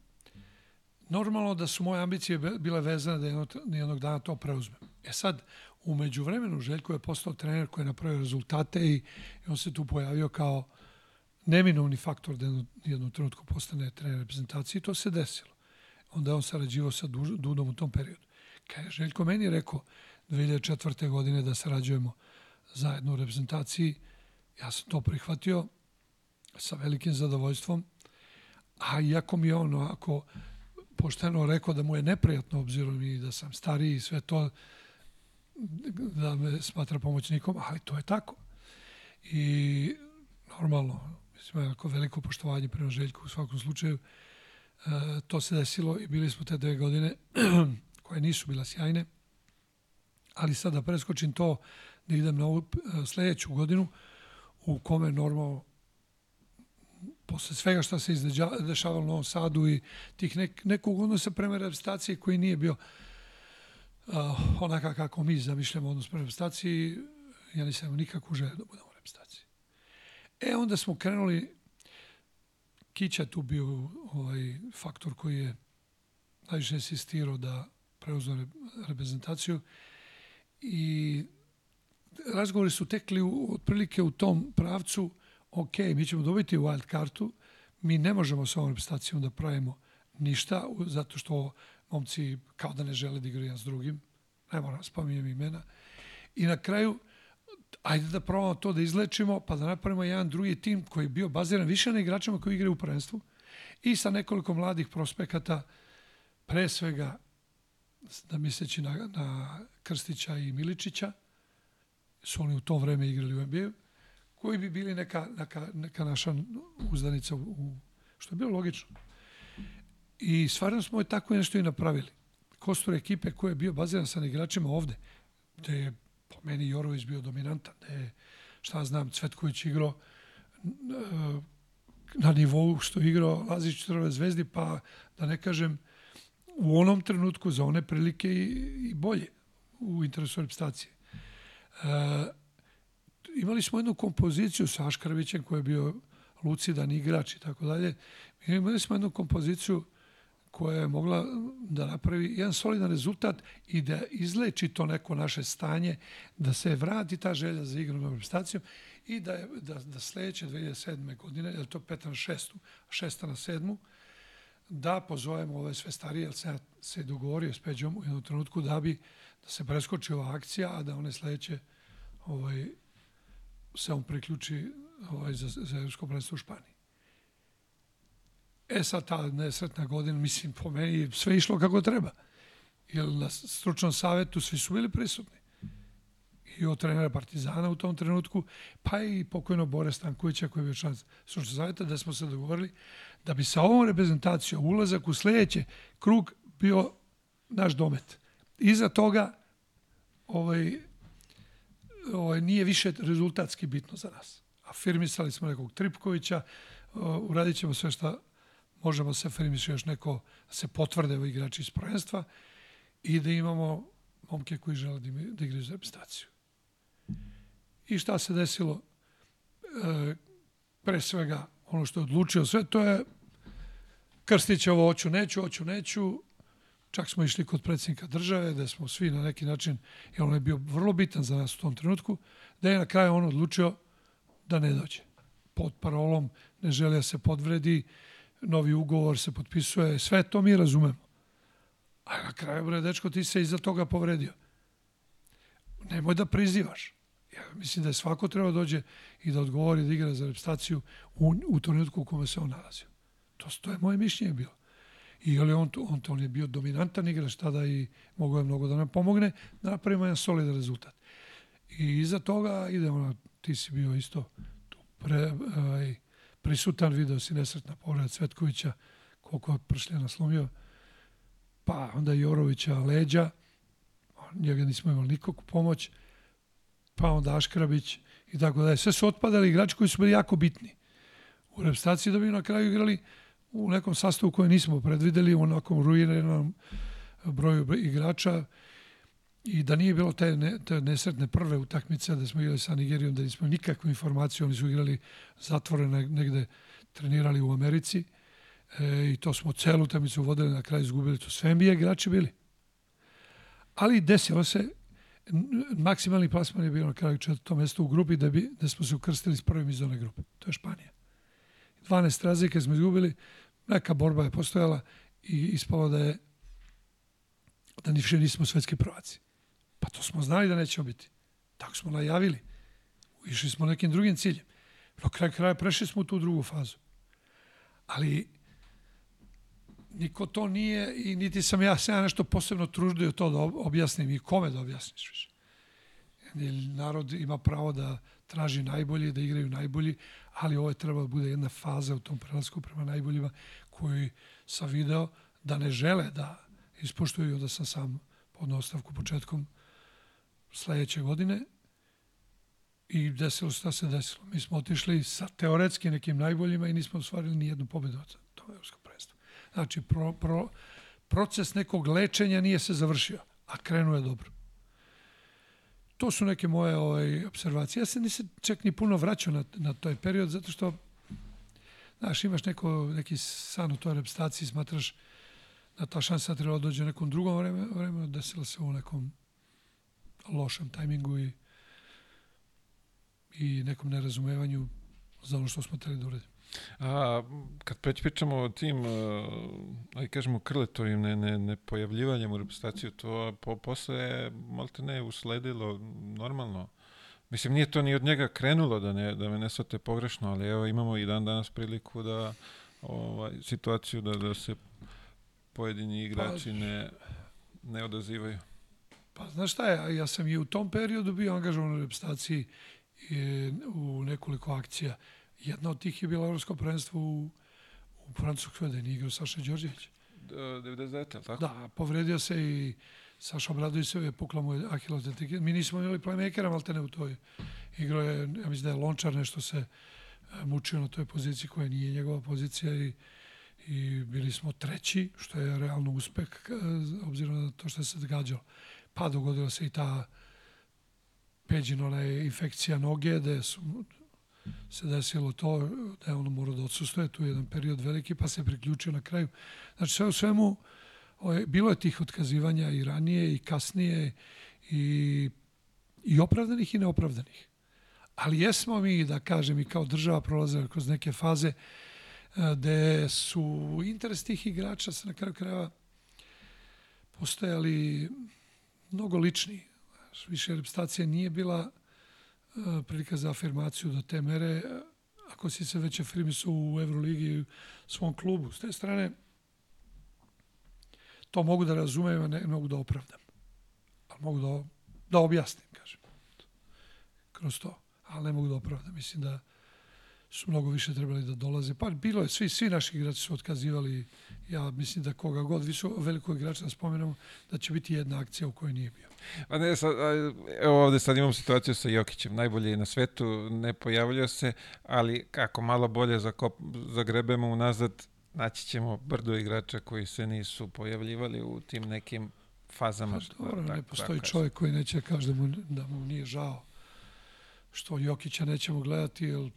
normalno da su moje ambicije bile vezane da jednog, jednog dana to preuzmem. E sad, umeđu vremenu Željko je postao trener koji je napravio rezultate i, i on se tu pojavio kao neminovni faktor da jednu, jednu trenutku postane trener reprezentacije i to se desilo. Onda je on sarađivao sa Dudom u tom periodu. Kad je Željko meni rekao 2004. godine da sarađujemo zajedno u reprezentaciji, ja sam to prihvatio sa velikim zadovoljstvom, a iako mi je ono, ako pošteno rekao da mu je neprijatno obzirom i da sam stariji i sve to, da me smatra pomoćnikom, ali to je tako. I normalno, mislim, jako veliko poštovanje prema Željku u svakom slučaju. E, to se desilo i bili smo te dve godine koje nisu bila sjajne, ali sad da preskočim to, da idem na ovu e, sledeću godinu u kome normalno posle svega što se dešavalo u Novom Sadu i tih nek, nekog odnosa prema reprezentaciji koji nije bio uh, onaka kako mi zamišljamo odnos prema reprezentaciji, ja nisam nikakvu želju da budemo u reprezentaciji. E, onda smo krenuli, Kića tu bio ovaj faktor koji je najviše insistirao da preuzme reprezentaciju i razgovori su tekli u, otprilike u tom pravcu ok, mi ćemo dobiti wild kartu, mi ne možemo sa ovom reprezentacijom da pravimo ništa, zato što momci kao da ne žele da igraju jedan s drugim, ne moram spominjem imena, i na kraju ajde da probamo to da izlečimo, pa da napravimo jedan drugi tim koji je bio baziran više na igračima koji igraju u prvenstvu i sa nekoliko mladih prospekata, pre svega da misleći na, na Krstića i Miličića, su oni u to vreme igrali u NBA-u, koji bi bili neka, neka, neka naša uzdanica, u, što je bilo logično. I stvarno smo je tako nešto i napravili. Kostur ekipe koja je bio baziran sa igračima ovde, gde je po meni Jorović bio dominantan, gde je, šta znam, Cvetković igrao e, na nivou što je igrao Lazić Trove zvezdi, pa da ne kažem u onom trenutku za one prilike i, i bolje u interesu reprezentacije. E, imali smo jednu kompoziciju sa Aškarovićem koji je bio lucidan igrač i tako dalje. Imali smo jednu kompoziciju koja je mogla da napravi jedan solidan rezultat i da izleči to neko naše stanje, da se vrati ta želja za igrom na reprezentacijom i da, je, da, da sledeće 2007. godine, je to peta na šestu, šesta na sedmu, da pozovemo ove sve starije, jer se, se dogovorio s Peđom u jednom trenutku da bi da se preskoči ova akcija, a da one sledeće ovaj, se on priključi ovaj, za, za Evropsko prvenstvo u Španiji. E sad ta nesretna godina, mislim, po meni sve išlo kako treba. Jer na stručnom savetu svi su bili prisutni. I od trenera Partizana u tom trenutku, pa i pokojno Bore Stankovića koji je bio član stručnog saveta, da smo se dogovorili da bi sa ovom reprezentacijom ulazak u sledeće krug bio naš domet. Iza toga ovaj, ovaj, nije više rezultatski bitno za nas. Afirmisali smo nekog Tripkovića, uradit ćemo sve što možemo se afirmisati još neko, da se potvrde u igrači iz prvenstva i da imamo momke koji žele da, da igraju za reprezentaciju. I šta se desilo? E, pre svega, ono što je odlučio sve, to je Krstićevo, hoću, neću, hoću, neću, Čak smo išli kod predsjednika države, da smo svi na neki način, jer on je bio vrlo bitan za nas u tom trenutku, da je na kraju on odlučio da ne dođe. Pod parolom ne želi da se podvredi, novi ugovor se potpisuje, sve to mi razumemo. A na kraju, bre, dečko, ti se iza toga povredio. Nemoj da prizivaš. Ja mislim da je svako treba da dođe i da odgovori da igra za repstaciju u, u trenutku u kome se on nalazio. To, to je moje mišljenje bilo. I ali on, on, on je bio dominantan igrač tada i mogao je mnogo da nam pomogne da napravimo jedan solidan rezultat. I iza toga idemo na, ti si bio isto tu pre, aj, prisutan, video si nesretna povreda Cvetkovića, koliko je pršljena slomio, pa onda Jorovića leđa, njega nismo imali nikog pomoć, pa onda Aškrabić i tako dalje. Sve su otpadali igrači koji su bili jako bitni u reprezentaciji da bi na kraju igrali u nekom sastavu koje nismo predvideli, u onakom ruiniranom broju igrača i da nije bilo te, ne, te nesretne prve utakmice da smo igrali sa Nigerijom, da nismo nikakvu informaciju, oni su igrali zatvorene negde, trenirali u Americi e, i to smo celu utakmicu vodili, na kraju izgubili, to sve NBA igrači bili. Ali desilo se, maksimalni plasman je bio na kraju četvrto mesto u grupi da, bi, da smo se ukrstili s prvim iz one grupe. To je Španija. 12 razlike smo izgubili, neka borba je postojala i ispalo da je da više nismo svetski prvaci. Pa to smo znali da nećemo biti. Tako smo najavili. Išli smo nekim drugim ciljem. No kraj kraja prešli smo u tu drugu fazu. Ali niko to nije i niti sam ja se ja nešto posebno truždio to da objasnim i kome da objasniš više. Narod ima pravo da traži najbolji, da igraju najbolji, ali ovo je trebalo da bude jedna faza u tom prelasku prema najboljima koji sam video da ne žele da ispoštuju da sam sam podno ostavku početkom sledeće godine I desilo se šta se desilo. Mi smo otišli sa teoretski nekim najboljima i nismo ostvarili ni jednu pobedu od tog evropskog prvenstva. Znači, pro, pro, proces nekog lečenja nije se završio, a krenuo je dobro. To su neke moje ovaj, observacije. Ja se nisam čak ni puno vraćao na, na toj period, zato što znaš, imaš neko, neki san u toj reprezentaciji, smatraš da ta šansa treba da dođe u nekom drugom vreme, vremenu, desila se u nekom lošem tajmingu i, i nekom nerazumevanju za ono što smo teli da uradimo. A kad već pričamo o tim, aj kažemo, krletovim ne, ne, ne pojavljivanjem u reprezentaciju, to po, posle je malte ne usledilo normalno. Mislim, nije to ni od njega krenulo da, ne, da me ne svate pogrešno, ali evo imamo i dan danas priliku da ovaj, situaciju da, da se pojedini igrači ne, ne odazivaju. Pa znaš šta je, ja sam i u tom periodu bio angažovan u reprezentaciji u nekoliko akcija. Jedna od tih je bila Evropsko prvenstvo u, u Francuskoj, da je igrao Saša Đorđević. 99, tako? Da, povredio se i Saša Obradović se je pukla mu Ahilov Mi nismo imali playmakera, maltene u toj. Igrao je, ja mislim da je Lončar nešto se e, mučio na toj poziciji koja nije njegova pozicija i, i bili smo treći, što je realno uspeh, e, obzirom na to što se događalo. Pa dogodila se i ta peđinona infekcija noge, da su se desilo to da je ono morao da odsustuje tu jedan period veliki, pa se priključio na kraju. Znači sve u svemu bilo je tih otkazivanja i ranije i kasnije i, i opravdanih i neopravdanih. Ali jesmo mi, da kažem, i kao država prolazili kroz neke faze gde su interes tih igrača se na kraju krajeva postojali mnogo lični. Više reprezentacija nije bila prilika za afirmaciju do te mere, ako si se već afirmisao u Euroligi u svom klubu. S te strane, to mogu da razumem, a ne mogu da opravdam. Ali mogu da, da objasnim, kažem. Kroz to. Ali ne mogu da opravdam. Mislim da su mnogo više trebali da dolaze. Pa bilo je, svi, svi naši igrači su otkazivali. Ja mislim da koga god više velikog igrača da spomenemo, da će biti jedna akcija u kojoj nije bio. Pa ne, sad, evo ovde sad imam situaciju sa Jokićem, najbolji na svetu, ne pojavljuje se, ali kako malo bolje zakop, zagrebemo unazad, naći ćemo brdo igrača koji se nisu pojavljivali u tim nekim fazama. Pa, dobro, tako, ne postoji čovjek koji neće kaže da mu, da mu nije žao što Jokića nećemo gledati, jer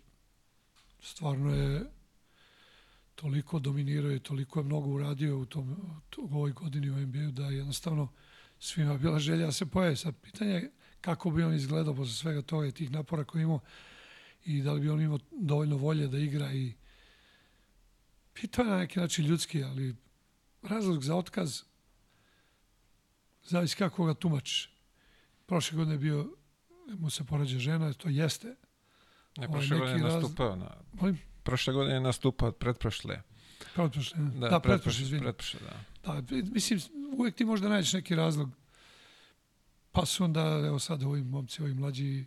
stvarno je toliko dominirao i toliko je mnogo uradio u, tom, u ovoj godini u NBA-u da jednostavno svima bila želja da se pojavi. Sad pitanje je kako bi on izgledao posle svega toga i tih napora koje imao i da li bi on imao dovoljno volje da igra i pitao je na neki način ljudski, ali razlog za otkaz zavisi kako ga tumačiš. Prošle godine je bio, mu se porađa žena, to jeste Ne, ovaj, prošle godine je nastupao na... Molim? Prošle godine je nastupao, pretprošle. Pretprošle, da, da pretprošle, izvini. Pretprošle, da. Da, mislim, uvek ti možda nađeš neki razlog. Pa su onda, evo sad, ovi momci, ovi mlađi,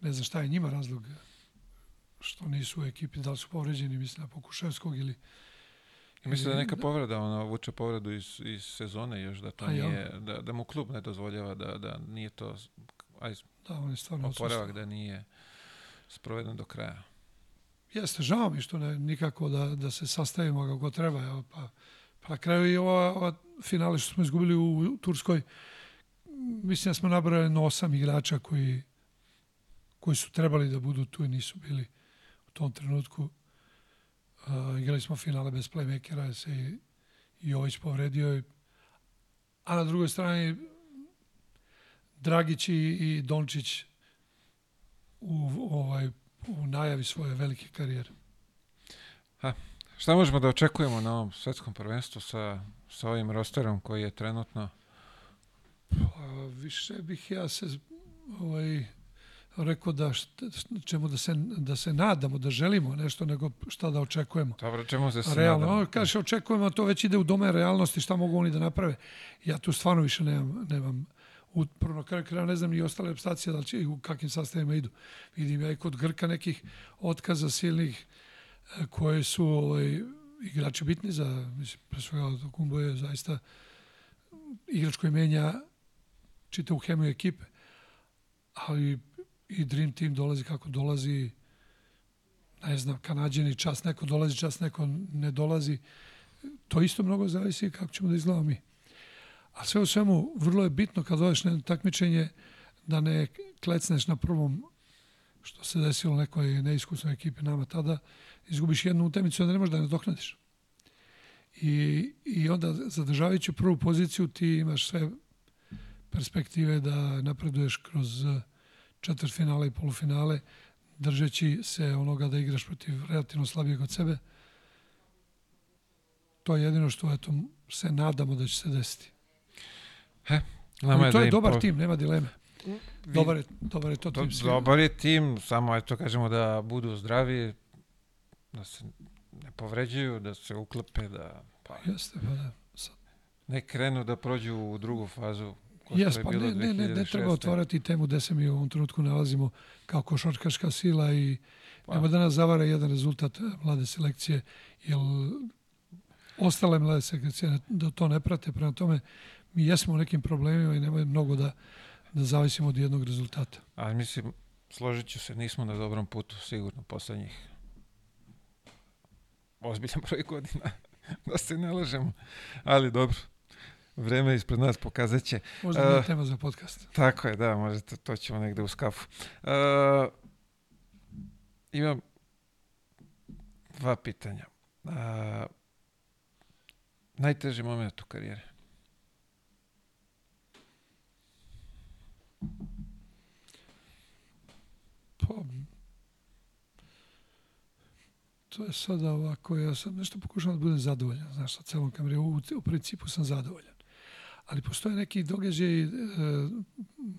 ne znam šta je njima razlog što nisu u ekipi, da li su povređeni, mislim, na Pokuševskog ili... I mislim da neka povreda, ona vuče povredu iz, iz sezone još, da to nije, da, da mu klub ne dozvoljava, da, da nije to, aj, da, on je stvarno oporavak, da nije sproveden do kraja. Jeste, žao mi što ne, nikako da, da se sastavimo kako treba. Evo, pa, pa na kraju i ova, ova finale što smo izgubili u, Turskoj, mislim da smo nabrali osam igrača koji, koji su trebali da budu tu i nisu bili u tom trenutku. Uh, igrali smo finale bez playmakera, se i Jović povredio. A na drugoj strani Dragić i, i Dončić u, ovaj, u najavi svoje velike karijere. Ha, šta možemo da očekujemo na ovom svetskom prvenstvu sa, sa ovim rosterom koji je trenutno? Pa, više bih ja se ovaj, rekao da šta, čemu da se, da se nadamo, da želimo nešto, nego šta da očekujemo. Dobro, čemu se, se Realno, nadamo? Kaže, očekujemo, to već ide u domen realnosti, šta mogu oni da naprave. Ja tu stvarno više nemam, nemam u prvo kraju kraja ne znam ni ostale reprezentacije da će u kakvim sastavima idu. Vidim ja i kod Grka nekih otkaza silnih e, koje su ovaj, igrači bitni za, mislim, pre svega Kumbo je zaista igrač koji menja čitavu hemiju ekipe. Ali i Dream Team dolazi kako dolazi, ne znam, Kanadjani čas neko dolazi, čas neko ne dolazi. To isto mnogo zavisi kako ćemo da izgledamo mi. A sve u svemu, vrlo je bitno kad dođeš na jedno takmičenje da ne klecneš na prvom što se desilo nekoj neiskusnoj ekipi nama tada, izgubiš jednu utakmicu, onda ne možeš da ne doknadiš. I, I onda zadržavajući prvu poziciju ti imaš sve perspektive da napreduješ kroz četvrtfinale i polufinale, držeći se onoga da igraš protiv relativno slabijeg od sebe. To je jedino što eto, se nadamo da će se desiti. He, Ali to je dobar po... tim, nema dileme. Dobar je, dobar je to tim. Do, dobar je tim, samo eto kažemo da budu zdravi, da se ne povređuju, da se uklepe, da... Pa, Jeste, pa da. Sad. Ne krenu da prođu u drugu fazu Jes, pa ne, ne, ne, ne treba otvarati temu gde se mi u ovom trenutku nalazimo kao košarkaška sila i pa. nema da nas zavara jedan rezultat mlade selekcije, jer ostale mlade selekcije da to ne prate, prema tome mi jesmo u nekim problemima i nemoj mnogo da, da zavisimo od jednog rezultata. A mislim, složit ću se, nismo na dobrom putu, sigurno, poslednjih ozbiljan broj godina, da se ne lažemo, ali dobro. Vreme ispred nas pokazat će. Možda nije uh, tema za podcast. Tako je, da, možete, to ćemo negde u skafu. Uh, imam dva pitanja. Uh, najteži moment u karijeri? Pa, to je sada ovako, ja sam nešto pokušao da budem zadovoljan, znaš, sa celom kamerom, u, u principu sam zadovoljan. Ali postoje neki događaj, e,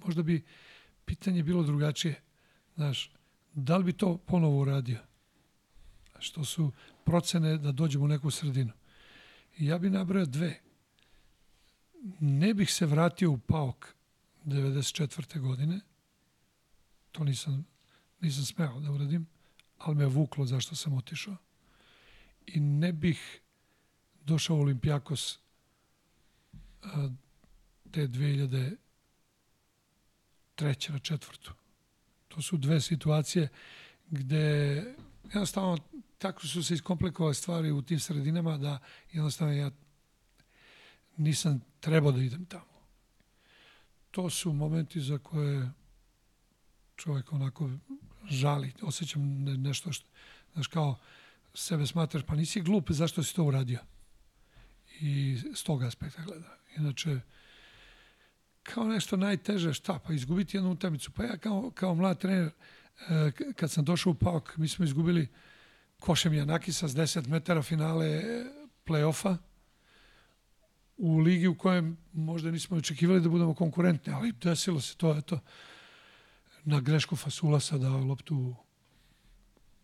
možda bi pitanje bilo drugačije, znaš, da li bi to ponovo uradio? Što su procene da dođemo u neku sredinu. I ja bih nabrao dve. Ne bih se vratio u PAOK 94. godine, to nisam, nisam smeo da uradim, ali me vuklo zašto sam otišao. I ne bih došao u Olimpijakos a, te 2003. na četvrtu. To su dve situacije gde jednostavno tako su se iskomplikovale stvari u tim sredinama da jednostavno ja nisam trebao da idem tamo. To su momenti za koje čovjek onako žali, osjećam nešto što, znaš, kao sebe smatraš, pa nisi glup, zašto si to uradio? I s tog aspekta gleda. Inače, kao nešto najteže, šta, pa izgubiti jednu utakmicu. Pa ja kao, kao mlad trener, e, kad sam došao u PAOK, mi smo izgubili Košem Janakisa s 10 metara finale play-offa u ligi u kojem možda nismo očekivali da budemo konkurentni, ali desilo se to, eto, na grešku Fasulasa da loptu,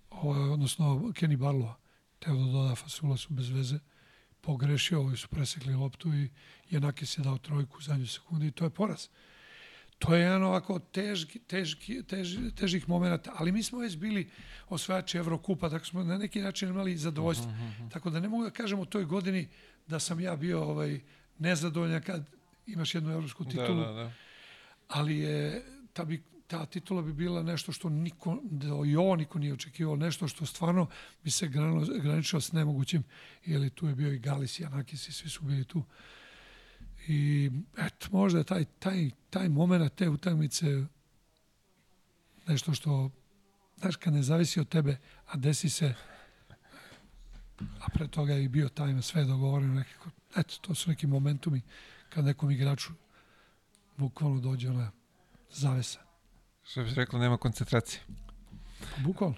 ovaj, odnosno Kenny Barlova, teo da doda Fasulasu bez veze, pogrešio, ovi su presekli loptu i Janakis je dao trojku u zadnju sekundi i to je poraz. To je jedan ovako težki, težki, tež, težih momenta, ali mi smo već bili osvajači Evrokupa, tako smo na neki način imali zadovoljstvo. Uh -huh, uh -huh. Tako da ne mogu da kažem u toj godini da sam ja bio ovaj, nezadovoljan kad imaš jednu evropsku titulu. Da, da, da. Ali je, ta, bi, ta titula bi bila nešto što niko, da i ovo niko nije očekivao, nešto što stvarno bi se graničilo s nemogućim, jer tu je bio i Galis i Anakis i svi su bili tu. I eto, možda taj, taj, taj moment te utakmice nešto što, znaš, kad ne zavisi od tebe, a desi se, a pre toga je i bio time, sve je dogovoreno, nekako, eto, to su neki momentumi kad nekom igraču bukvalno dođe ona zavesa. Što bi rekla, nema koncentracije. Bukvalno.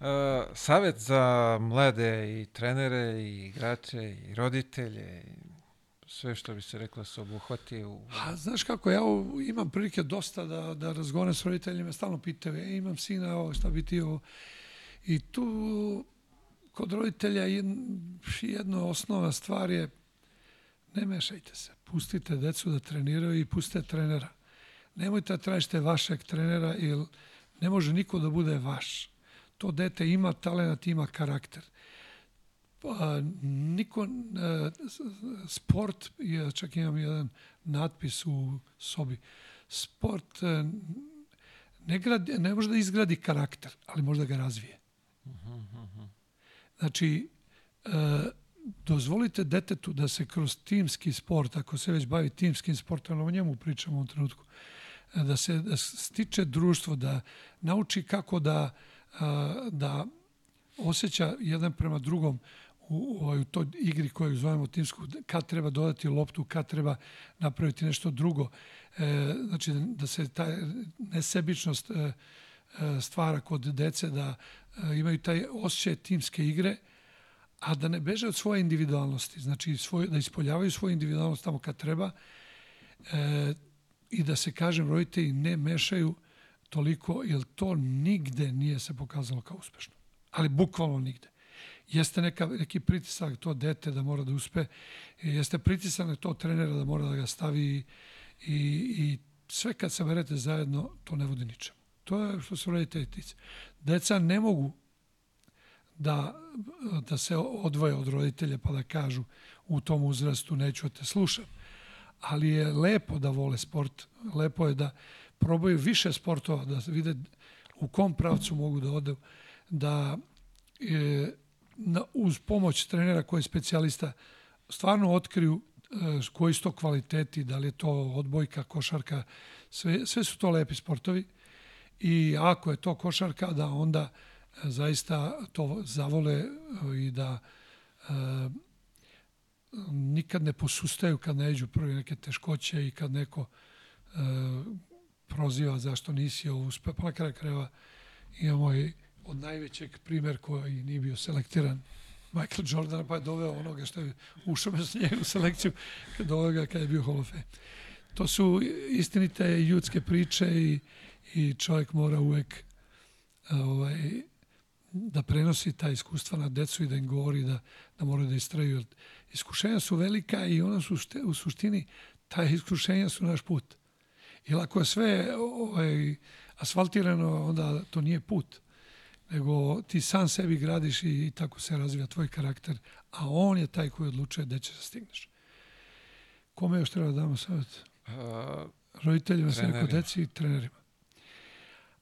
Uh, savet za mlade i trenere i igrače i roditelje i sve što bi se reklo se obuhvati u... A, znaš kako, ja imam prilike dosta da, da razgovaram s roditeljima, stalno pitaju, e, imam sina, ovo, šta bi ti ovo... I tu kod roditelja jedna osnovna stvar je ne mešajte se, pustite decu da treniraju i pustite trenera. Nemojte da tražite vašeg trenera, jer ne može niko da bude vaš. To dete ima talent, ima karakter pa, niko, e, sport, ja čak imam jedan natpis u sobi, sport e, ne, gradi, ne može da izgradi karakter, ali može da ga razvije. Znači, e, dozvolite detetu da se kroz timski sport, ako se već bavi timskim sportom, o njemu pričamo u trenutku, da se da stiče društvo, da nauči kako da, da osjeća jedan prema drugom u, u, u toj igri koju zovemo timsku, kad treba dodati loptu, kad treba napraviti nešto drugo. E, znači, da se ta nesebičnost e, e, stvara kod dece, da e, imaju taj osjećaj timske igre, a da ne beže od svoje individualnosti, znači svoj, da ispoljavaju svoju individualnost tamo kad treba i da se, kažem, roditelji ne mešaju toliko, jer to nigde nije se pokazalo kao uspešno. Ali bukvalno nigde. Jeste neka, neki pritisak to dete da mora da uspe, jeste pritisak to trenera da mora da ga stavi i, i sve kad se verete zajedno, to ne vodi ničemu. To je što se roditelji tice. Deca ne mogu da, da se odvoje od roditelja pa da kažu u tom uzrastu neću da te slušam. Ali je lepo da vole sport, lepo je da probaju više sportova, da vide u kom pravcu mogu da ode, da e, na, uz pomoć trenera koji je specijalista stvarno otkriju e, koji su to kvaliteti, da li je to odbojka, košarka, sve, sve su to lepi sportovi. I ako je to košarka, da onda zaista to zavole e, i da e, nikad ne posustaju kad ne iđu prvi neke teškoće i kad neko e, proziva zašto nisi ovo uspeo. Pa na kraju krajeva imamo i od najvećeg primer koji nije bio selektiran Michael Jordan pa je doveo onoga što je ušao bez njega u selekciju kad ovoga kad je bio Hall of Fame. To su istinite ljudske priče i, i čovjek mora uvek ovaj, da prenosi ta iskustva na decu i da im govori da, da moraju da istraju. Iskušenja su velika i ona su u suštini, ta iskušenja su naš put. Jer ako je sve ovaj, asfaltirano, onda to nije put. Nego ti sam sebi gradiš i, i tako se razvija tvoj karakter, a on je taj koji odlučuje gde će se stigneš. Kome još treba da damo savjet? Roditeljima, sve neko deci i trenerima.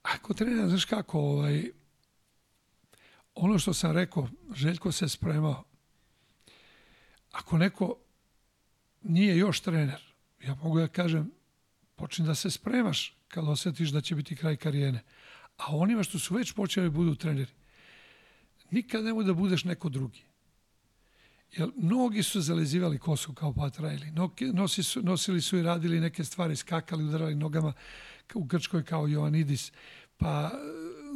Ako trener, znaš kako, ovaj, ono što sam rekao, Željko se spremao. Ako neko nije još trener, ja mogu da kažem, počni da se spremaš kad osjetiš da će biti kraj karijene. A onima što su već počeli budu treneri, nikad nemoj da budeš neko drugi. Jer mnogi su zalezivali kosu kao Pat Riley. Nosi su, nosili su i radili neke stvari, skakali, udarali nogama u Grčkoj kao Joanidis. Pa,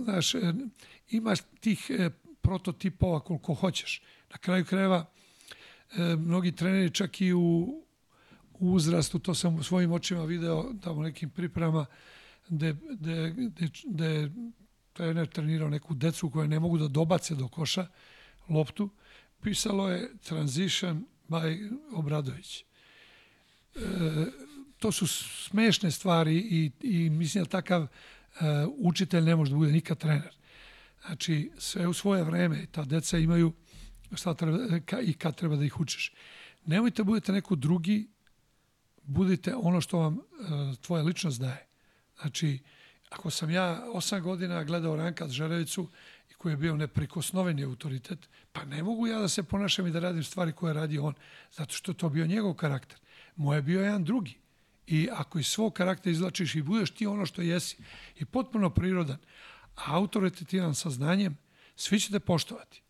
znaš, imaš tih e, prototipova koliko hoćeš. Na kraju krajeva, e, mnogi treneri čak i u, u uzrastu, to sam u svojim očima video tamo nekim pripremama, gde, gde trener trenirao neku decu koja ne mogu da dobace do koša loptu, pisalo je Transition by Obradović. E, to su smešne stvari i, i mislim da takav e, učitelj ne može da bude nikad trener. Znači, sve u svoje vreme, ta deca imaju šta treba, ka, i kad treba da ih učiš. Nemojte budete neko drugi, budite ono što vam e, tvoja ličnost daje. Znači, ako sam ja osam godina gledao Ranka Žerevicu i koji je bio neprikosnoveni autoritet, pa ne mogu ja da se ponašam i da radim stvari koje radi on, zato što to bio njegov karakter. Moj je bio jedan drugi. I ako iz svog karaktera izlačiš i budeš ti ono što jesi i potpuno prirodan, a autoritetivan sa znanjem, svi ćete poštovati.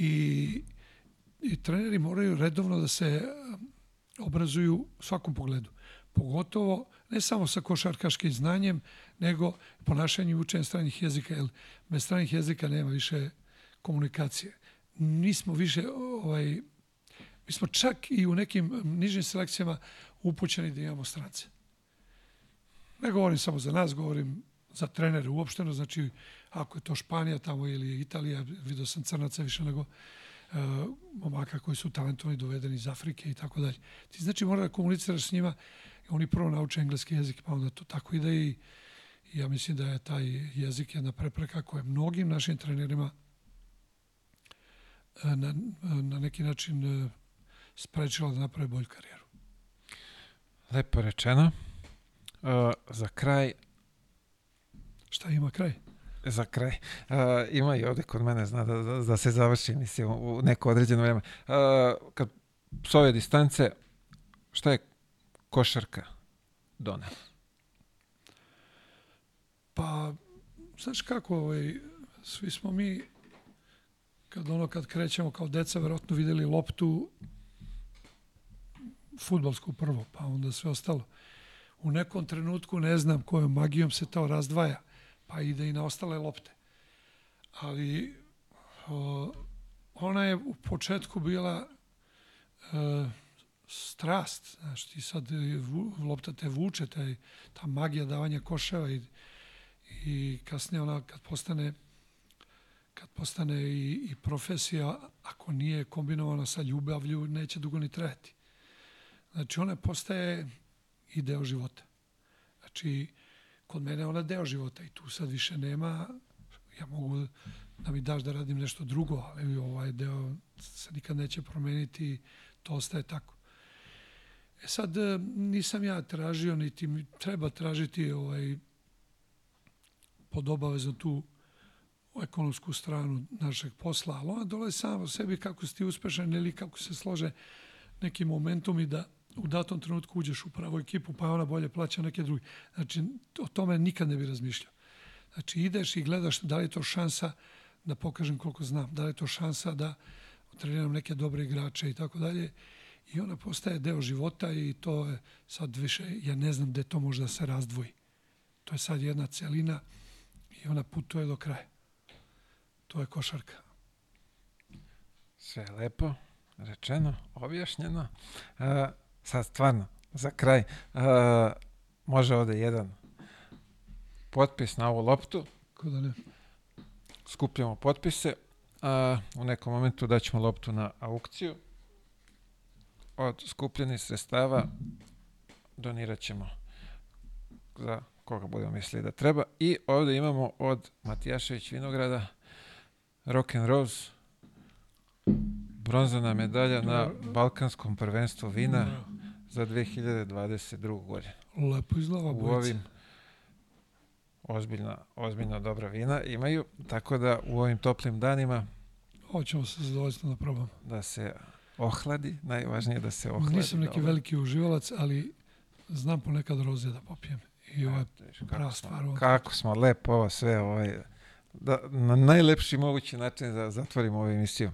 I, I treneri moraju redovno da se um, obrazuju u svakom pogledu. Pogotovo ne samo sa košarkaškim znanjem, nego ponašanje i učenje stranih jezika, jer bez stranih jezika nema više komunikacije. Nismo više, ovaj, mi smo čak i u nekim nižim selekcijama upućeni da imamo strance. Ne govorim samo za nas, govorim za trenere uopšteno, znači ako je to Španija tamo ili Italija, vidio sam crnaca više nego uh, momaka koji su talentovani dovedeni iz Afrike i tako dalje. Ti znači mora da komuniciraš s njima, oni prvo nauče engleski jezik, pa onda to tako ide i, i ja mislim da je taj jezik jedna prepreka koja je mnogim našim trenerima uh, na, na neki način uh, sprečila da naprave bolju karijeru. Lepo rečeno. Uh, za kraj Šta ima kraj? Za kraj. Uh, ima i ovde kod mene, zna da, da, da se završi mislim, u neko određeno vreme. Uh, kad s ove distance, šta je košarka donela? Pa, znaš kako, ovaj, svi smo mi, kad ono, kad krećemo kao deca, verovatno videli loptu futbalsku prvo, pa onda sve ostalo. U nekom trenutku ne znam kojom magijom se to razdvaja, pa ide i na ostale lopte. Ali o, ona je u početku bila e, strast, znaš, ti sad vu, lopta te vuče, taj, ta magija davanja koševa i, i kasnije ona kad postane kad postane i, i profesija, ako nije kombinovana sa ljubavlju, neće dugo ni trajati. Znači, ona postaje i deo života. Znači, kod mene ona deo života i tu sad više nema, ja mogu da mi daš da radim nešto drugo, ali ovaj deo se nikad neće promeniti, to ostaje tako. E sad, nisam ja tražio, niti mi treba tražiti ovaj, pod obavezno tu ekonomsku stranu našeg posla, ali ona dolazi sama o sebi kako si ti uspešan ili kako se slože neki momentum i da u datom trenutku uđeš u pravu ekipu, pa ona bolje plaća neke druge. Znači, o tome nikad ne bi razmišljao. Znači, ideš i gledaš da li je to šansa da pokažem koliko znam, da li je to šansa da treniram neke dobre igrače i tako dalje. I ona postaje deo života i to je sad više, ja ne znam gde to može da se razdvoji. To je sad jedna celina i ona putuje do kraja. To je košarka. Sve lepo rečeno, objašnjeno. Uh, sad stvarno, za kraj, uh, može ovde jedan potpis na ovu loptu. Ko da ne? Skupljamo potpise. A, u nekom momentu daćemo loptu na aukciju. Od skupljenih sredstava donirat ćemo za koga budemo mislili da treba. I ovde imamo od Matijašević Vinograda Rock and Rose bronzana medalja na Balkanskom prvenstvu vina za 2022. godinu. Lepo izgleda U ovim ozbiljna, ozbiljno dobra vina imaju, tako da u ovim toplim danima Hoćemo se zadovoljstvo da probamo. da se ohladi, najvažnije da se ohladi. Nisam neki dobro. veliki uživalac, ali znam ponekad roze da popijem. I ovo je prava stvar. kako smo lepo ovo sve ovaj, da, na najlepši mogući način da zatvorimo ovu emisiju.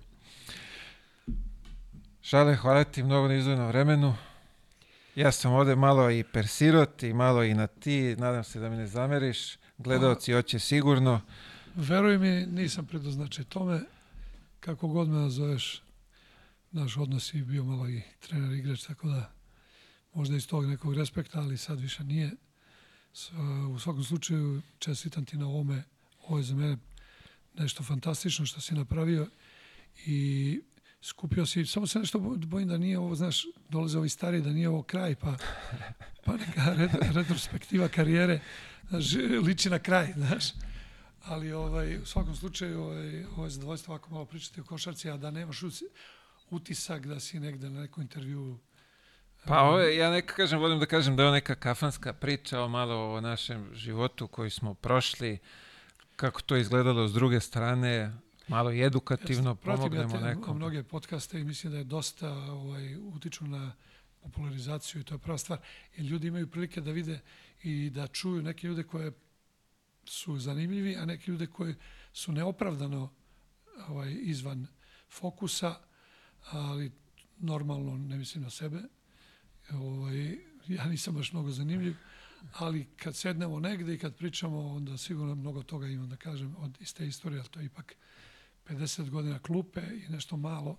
Šale, hvala ti mnogo na izdvojenom vremenu. Ja sam ovde malo i persirot i malo i na ti. Nadam se da mi ne zameriš. Gledaoci hoće sigurno. Veruj mi, nisam predoznačaj tome. Kako god me nazoveš, naš odnos je bio malo i trener igrač, tako da možda iz tog nekog respekta, ali sad više nije. S, u svakom slučaju, čestitam ti na ovome. Ovo je za mene nešto fantastično što si napravio i skupio si, samo se nešto bojim da nije ovo, znaš, dolaze ovi stari, da nije ovo kraj, pa, pa neka ret, retrospektiva karijere, znaš, liči na kraj, znaš. Ali ovaj, u svakom slučaju ovaj, ovo je zadovoljstvo ovako malo pričati o košarci, a da nemaš utisak da si negde na nekom intervju Pa ovo je, ja neka kažem, volim da kažem da je ovo neka kafanska priča o malo o našem životu koji smo prošli, kako to izgledalo s druge strane, malo i edukativno ja pomognemo te nekom. mnoge podcaste i mislim da je dosta ovaj, utiču na popularizaciju i to je prava stvar. Jer ljudi imaju prilike da vide i da čuju neke ljude koje su zanimljivi, a neke ljude koji su neopravdano ovaj, izvan fokusa, ali normalno ne mislim na sebe. Ovaj, ja nisam baš mnogo zanimljiv, ali kad sednemo negde i kad pričamo, onda sigurno mnogo toga imam da kažem od iste istorije, ali to je ipak 50 godina klupe i nešto malo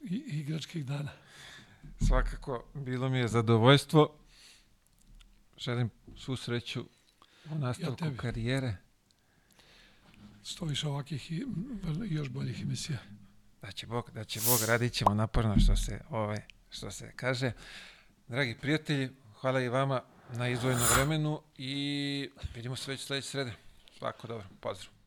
i, i igračkih dana. Svakako, bilo mi je zadovoljstvo. Želim svu sreću u nastavku tebi. karijere. Sto više ovakih i, još boljih emisija. Da će Bog, da će Bog, radit ćemo naporno što se, ovaj, što se kaže. Dragi prijatelji, hvala i vama na izdvojenom vremenu i vidimo se već sledeće srede. Svako dobro, pozdrav.